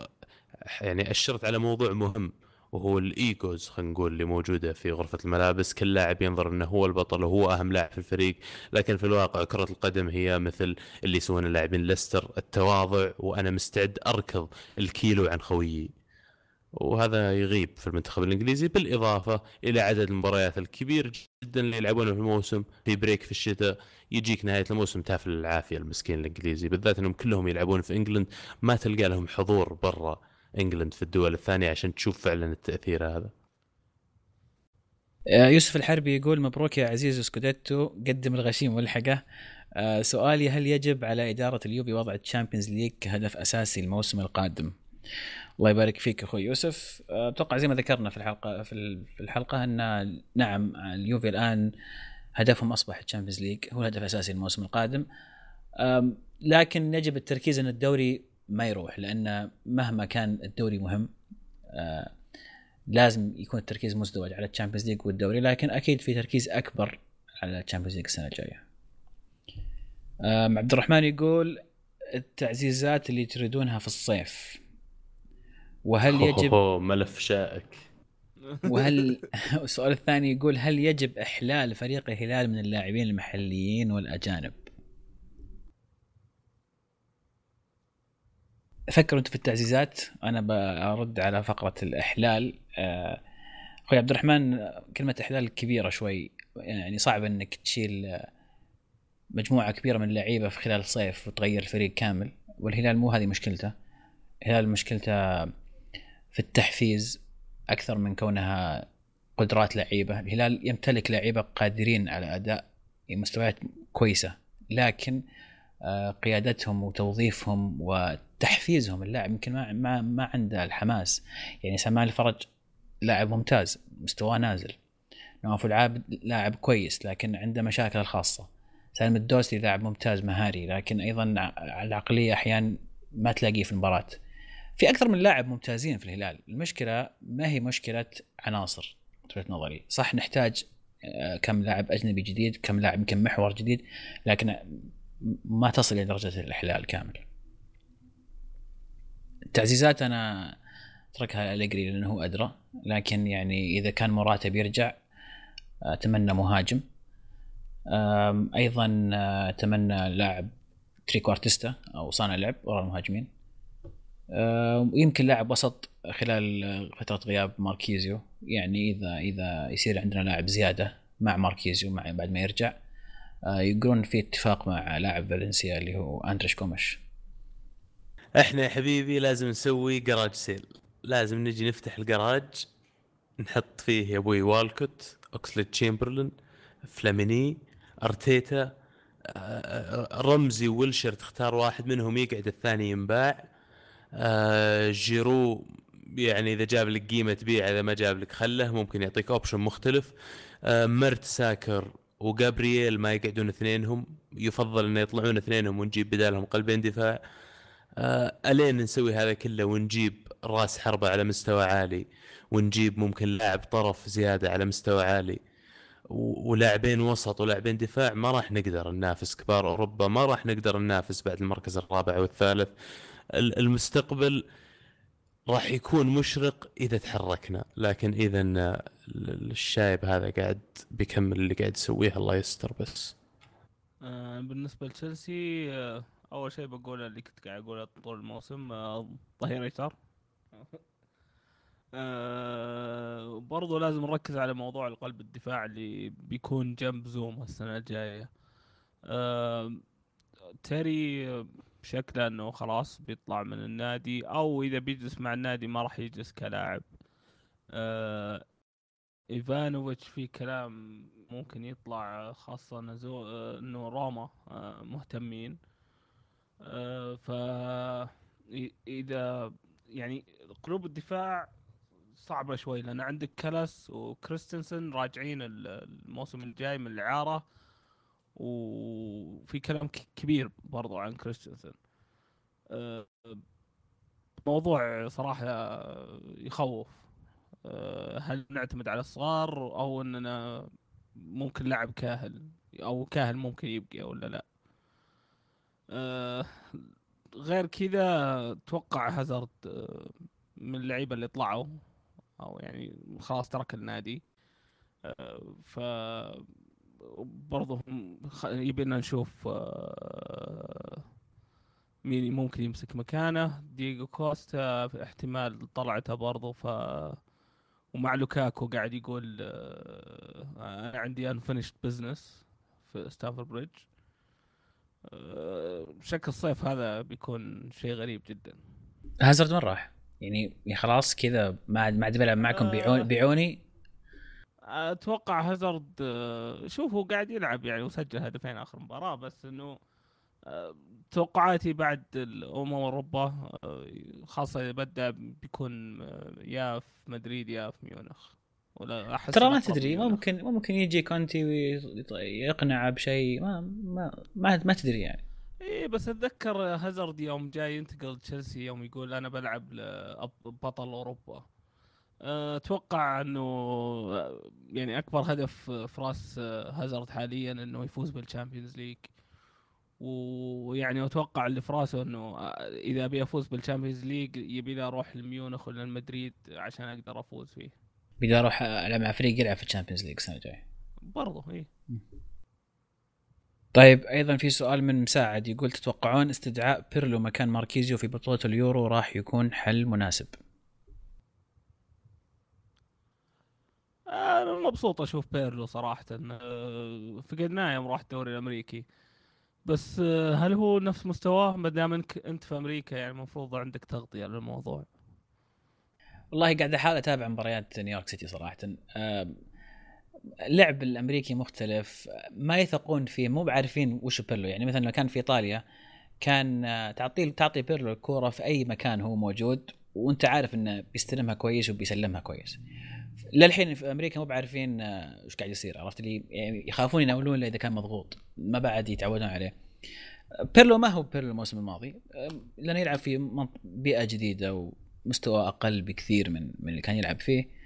A: يعني أشرت على موضوع مهم. وهو الإيجوز خلينا نقول اللي موجودة في غرفة الملابس. كل لاعب ينظر إنه هو البطل وهو أهم لاعب في الفريق. لكن في الواقع كرة القدم هي مثل اللي يسوون اللاعبين ليستر التواضع وأنا مستعد أركض الكيلو عن خويي. وهذا يغيب في المنتخب الإنجليزي بالإضافة إلى عدد المباريات الكبير جدا اللي يلعبونه في الموسم في بريك في الشتاء يجيك نهاية الموسم تافل العافيه المسكين الإنجليزي. بالذات إنهم كلهم يلعبون في إنجلند ما تلقى لهم حضور برا. England في الدول الثانية عشان تشوف فعلا التأثير هذا.
B: آه، يوسف الحربي يقول مبروك يا عزيز scudetto قدم الغشيم واجلده. آه، سؤالي هل يجب على إدارة اليوفي وضع ال Champions League كهدف أساسي الموسم القادم؟ الله يبارك فيك أخوي يوسف. آه، أتوقع زي ما ذكرنا في الحلقة في ال- في الحلقة أن نعم اليوفي الآن هدفهم أصبح ال Champions League هو الهدف الأساسي الموسم القادم. لكن يجب التركيز أن الدوري ما يروح لأن مهما كان الدوري مهم آه، لازم يكون التركيز مزدوج على ال Champions League والدوري لكن أكيد في تركيز أكبر على ال Champions League السنة الجاية. آم، عبد الرحمن يقول التعزيزات اللي تريدونها في الصيف وهل يجب
A: ملف شائك
B: وهل (laughs) (laughs) السؤال الثاني يقول هل يجب إحلال فريق الهلال من اللاعبين المحليين والأجانب؟ فكروا أنتم في التعزيزات. أنا برد على فقرة الإحلال. آه، أخوي عبد الرحمن كلمة إحلال كبيرة شوي. يعني صعب إنك تشيل آه، مجموعة كبيرة من اللعيبة في خلال الصيف وتغير الفريق كامل. والهلال مو هذه مشكلته. الهلال مشكلته في التحفيز أكثر من كونها قدرات لعيبة. الهلال يمتلك لعيبة قادرين على أداء مستويات كويسة. لكن آه، قيادتهم وتوظيفهم وتحفيزهم اللاعب يمكن ما ما ما عنده الحماس. يعني سمان الفرج لاعب ممتاز مستواه نازل. نواف العابد لاعب كويس لكن عنده مشاكل الخاصة. سالم الدوسري لاعب ممتاز مهاري لكن أيضا العقلية أحيانا ما تلاقيه في المباراة. في أكثر من لاعب ممتازين في الهلال. المشكلة ما هي مشكلة عناصر في وجهة نظري. صح نحتاج آه، كم لاعب أجنبي جديد كم لاعب يمكن محور جديد لكن ما تصل إلى درجة الإحلال كامل. التعزيزات أنا أتركها الجري لأنه هو أدرى لكن يعني إذا كان مراته بيرجع أتمنى مهاجم. أيضا أتمنى لاعب تريكو أرتيستا أو صانع لعب وراء المهاجمين. ويمكن لاعب وسط خلال فترة غياب ماركيزيو. يعني إذا إذا يصير عندنا لاعب زيادة مع ماركيزيو مع بعد ما يرجع آه، يقولون في اتفاق مع لاعب فالنسيا اللي هو أندريه جوميش
A: إحنا يا حبيبي لازم نسوي garage sale لازم نجي نفتح الجراج نحط فيه يا أبوي والكوت أوكسليد تشامبرلين فلاميني أرتيتا آه، رمزي ويلشر تختار واحد منهم يقعد الثاني ينباع. آه، جيرو يعني إذا جاب لك قيمة تبيع إذا ما جاب لك خله ممكن يعطيك option مختلف. آه، ميرتساكر وجابرييل ما يقعدون اثنينهم يفضل إنه يطلعون اثنينهم ونجيب بدالهم قلبين دفاع. آه، إلين نسوي هذا كله ونجيب راس حربة على مستوى عالي ونجيب ممكن لاعب طرف زيادة على مستوى عالي ولاعبين وسط ولاعبين دفاع ما راح نقدر ننافس كبار أوروبا ما راح نقدر ننافس بعد المركز الرابع والثالث. ال- المستقبل راح يكون مشرق إذا تحركنا لكن إذا ال- ال- الشايب هذا قاعد بيكمل اللي قاعد يسويه الله يستر بس.
C: آه، بالنسبة لتشيلسي آه، أول شيء بقوله اللي كنت قاعد أقوله طول الموسم آه، ظهير يسار. (laughs) آه، برضو لازم نركز على موضوع القلب الدفاع اللي بيكون جنب زوم السنة الجاية. آه، تيري آه، شكله إنه خلاص بيطلع من النادي أو إذا بيجلس مع النادي ما راح يجلس كلاعب. آه، إيفانوفيتش في كلام ممكن يطلع خاصة نزو... آه، إنه روما آه، مهتمين. آه، ف إي- إذا يعني قلوب الدفاع صعبة شوي لأن عندك كالاس وكريستنسن راجعين ال- الموسم الجاي من الإعارة وفي كلام كبير برضو عن كريستنسن. آه، موضوع صراحة يخوف. آه، هل نعتمد على الصغار أو أننا ممكن لاعب كاهل أو كاهل ممكن يبقى ولا لا؟ آه، غير كذا أتوقع هازارد آه، من اللعيبة اللي طلعوا أو يعني خلاص ترك النادي. آه، ف برضه يبينا نشوف مين ممكن يمسك مكانه. دييغو كوستا في احتمال طلعته برضه ف ومع لوكاكو قاعد يقول أنا عندي unfinished business في ستامفورد بريدج آه، شكل الصيف هذا بيكون شيء غريب جدا
B: هازارد وين راح؟ يعني خلاص كذا ما عاد ما عاد بلعب معكم
C: آه.
B: بيعوني بيعوني
C: أتوقع هازارد آه، شوف هو قاعد يلعب يعني وسجل هدفين آخر مباراة بس إنه توقعاتي بعد الأمم اوروبا خاصة إذا بدأ بيكون يا في مدريد يا في ميونخ ولا أحس
B: ترى ما تدري. ممكن ممكن يجي كونتي ويقنع بشيء ما ما ما, ما تدري يعني.
C: إيه بس أتذكر هازارد يوم جاي ينتقل تشيلسي يوم يقول أنا بلعب بطل أوروبا. أه، أتوقع إنه يعني أكبر هدف في راس هازارد حاليا إنه يفوز بال Champions League ويعني أتوقع اللي في راسه إنه أه، إذا أبي أفوز بال Champions League يبي لي أروح لميونخ ولا المدريد عشان أقدر أفوز فيه.
B: بدي أروح ألعب مع فريق يلعب في ال Champions League السنة الجاية.
C: برضه إيه.
B: طيب أيضا في سؤال من مساعد يقول تتوقعون استدعاء بيرلو مكان ماركيزيو في بطولة اليورو راح يكون حل مناسب؟
C: أنا مبسوط أشوف بيرلو صراحة. أه، فقدناه يوم راح الدوري الأمريكي. بس أه، هل هو نفس مستواه؟ ما دام إنك أنت في أمريكا يعني المفروض عندك تغطية للموضوع.
B: والله قاعد أحاول أتابع مباريات نيويورك سيتي صراحة. اللعب الأمريكي مختلف ما يثقون فيه مو بعارفين وش بيرلو. يعني مثلا لو كان في إيطاليا كان آه، تعطي تعطي بيرلو الكورة في أي مكان هو موجود وأنت عارف إنه بيستلمها كويس وبيسلمها كويس. للحين في أمريكا مو بعارفين آه، إيش قاعد يصير عرفت لي يعني يخافون يناولون إذا كان مضغوط ما بعد يتعودون عليه. بيرلو ما هو بيرلو الموسم الماضي. لأنه يلعب في بيئة جديدة ومستوى أقل بكثير من من اللي كان يلعب فيه.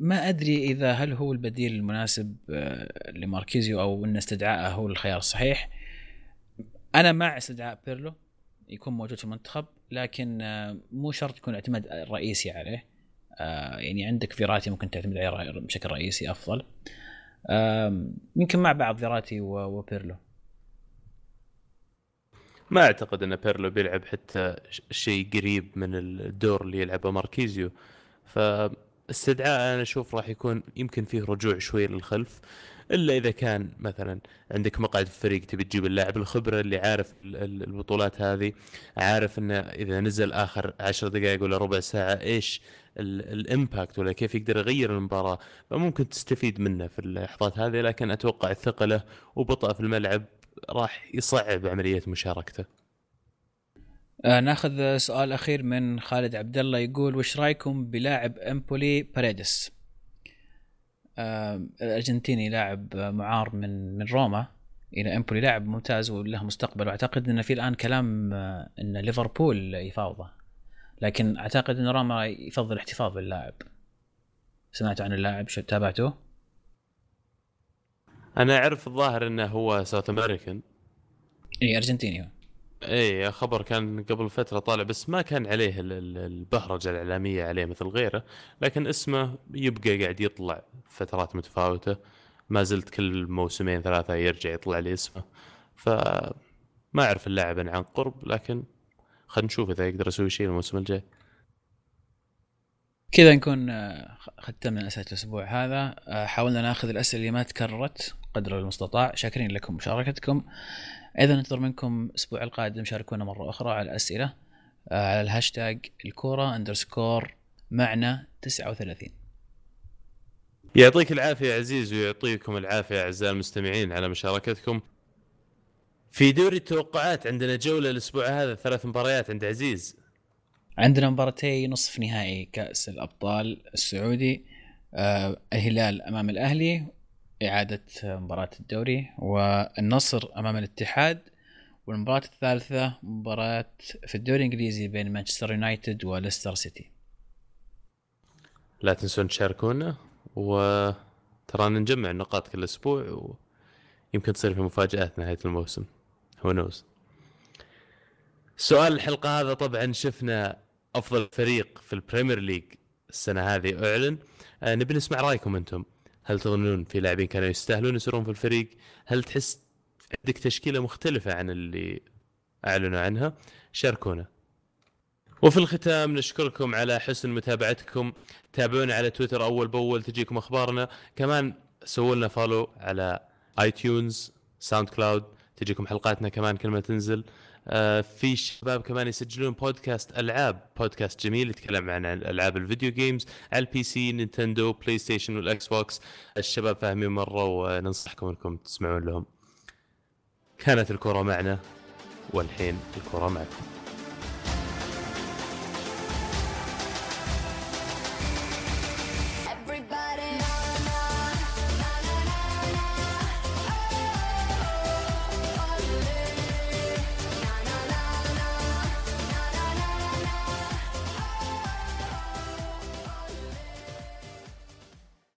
B: ما أدري إذا هل هو البديل المناسب آه، لماركيزيو أو إن استدعائه هو الخيار الصحيح. أنا مع استدعاء بيرلو يكون موجود في المنتخب لكن آه، مو شرط يكون اعتماد رئيسي عليه. آه، يعني عندك فيراتي ممكن تعتمد عليه بشكل رئيسي أفضل. يمكن مع بعض فيراتي وبيرلو.
A: ما أعتقد أن بيرلو بيلعب حتى شيء قريب من الدور اللي يلعبه ماركيزيو. فاستدعاء أنا أشوف راح يكون يمكن فيه رجوع شوي للخلف إلا إذا كان مثلا عندك مقعد في الفريق تبي تجيب اللاعب الخبرة اللي عارف ال- ال- البطولات هذه عارف إنه إذا نزل آخر عشر دقائق ولا ربع ساعة إيش ال- ال impact ولا كيف يقدر يغير المباراة. فممكن تستفيد منه في اللحظات هذه لكن أتوقع ثقله وبطء في الملعب راح يصعب عملية مشاركته.
B: آه ناخذ سؤال أخير من خالد عبد الله يقول وش رأيكم بلاعب إمبولي باريدس؟ آه الأرجنتيني لاعب معار من من روما. إلى إمبولي لاعب ممتاز وله مستقبل. وأعتقد إن في الآن كلام آه، إن ليفربول يفاوضه. لكن أعتقد إن روما يفضل الاحتفاظ باللاعب. سمعتوا عن اللاعب شو تابعته؟
A: أنا أعرف الظاهر إنه هو ساوث امريكان
B: اي أرجنتيني هو.
A: اي خبر كان قبل فترة طالع بس ما كان عليه ال- ال- البهرجة الإعلامية عليه مثل غيره لكن اسمه يبقى قاعد يطلع فترات متفاوتة. ما زلت كل موسمين ثلاثة يرجع يطلع لي اسمه. ف ما أعرف اللاعب عن قرب لكن خلينا نشوف إذا يقدر يسوي شيء الموسم الجاي.
B: كذا نكون آه، ختمنا أسئلة الأسبوع هذا. آه، حاولنا ناخذ الأسئلة اللي ما تكررت. قدر المستطاع شاكرين لكم مشاركتكم. أيضا ننتظر منكم الأسبوع القادم شاركونا مرة أخرى على الأسئلة آه، على الهاشتاج الكورة underscore معنا 39
A: يعطيك العافية عزيز ويعطيكم العافية أعزائي المستمعين على مشاركتكم. في دوري التوقعات عندنا جولة الأسبوع هذا ثلاث مباريات عند عزيز.
B: عندنا مباراتي نصف نهائي كأس الأبطال السعودي آه، الهلال أمام الأهلي إعادة آه، مباراة الدوري والنصر أمام الاتحاد والمباراة الثالثة مباراة في الدوري الإنجليزي بين مانشستر يونايتد وليستر سيتي.
A: لا تنسون تشاركونا وترانا نجمع النقاط كل أسبوع ويمكن تصير في مفاجآت نهاية الموسم. who knows سؤال الحلقة هذا طبعا شفنا أفضل فريق في ال Premier League السنة هذه أعلن. آه نبي نسمع رأيكم أنتم. هل تظنون في لاعبين كانوا يستاهلون يصيرون في الفريق؟ هل تحس عندك تشكيلة مختلفة عن اللي أعلنوا عنها؟ شاركونا. وفي الختام نشكركم على حسن متابعتكم. تابعونا على تويتر أول بأول تجيكم أخبارنا. كمان سووا لنا follow على iTunes SoundCloud تجيكم حلقاتنا كمان كل ما تنزل. في شباب كمان يسجلون بودكاست ألعاب. بودكاست جميل يتكلم عن ألعاب الفيديو games على ال PC Nintendo PlayStation وال Xbox الشباب فاهمين مرة وننصحكم إنكم تسمعون لهم. كانت الكره معنا والحين الكره معكم.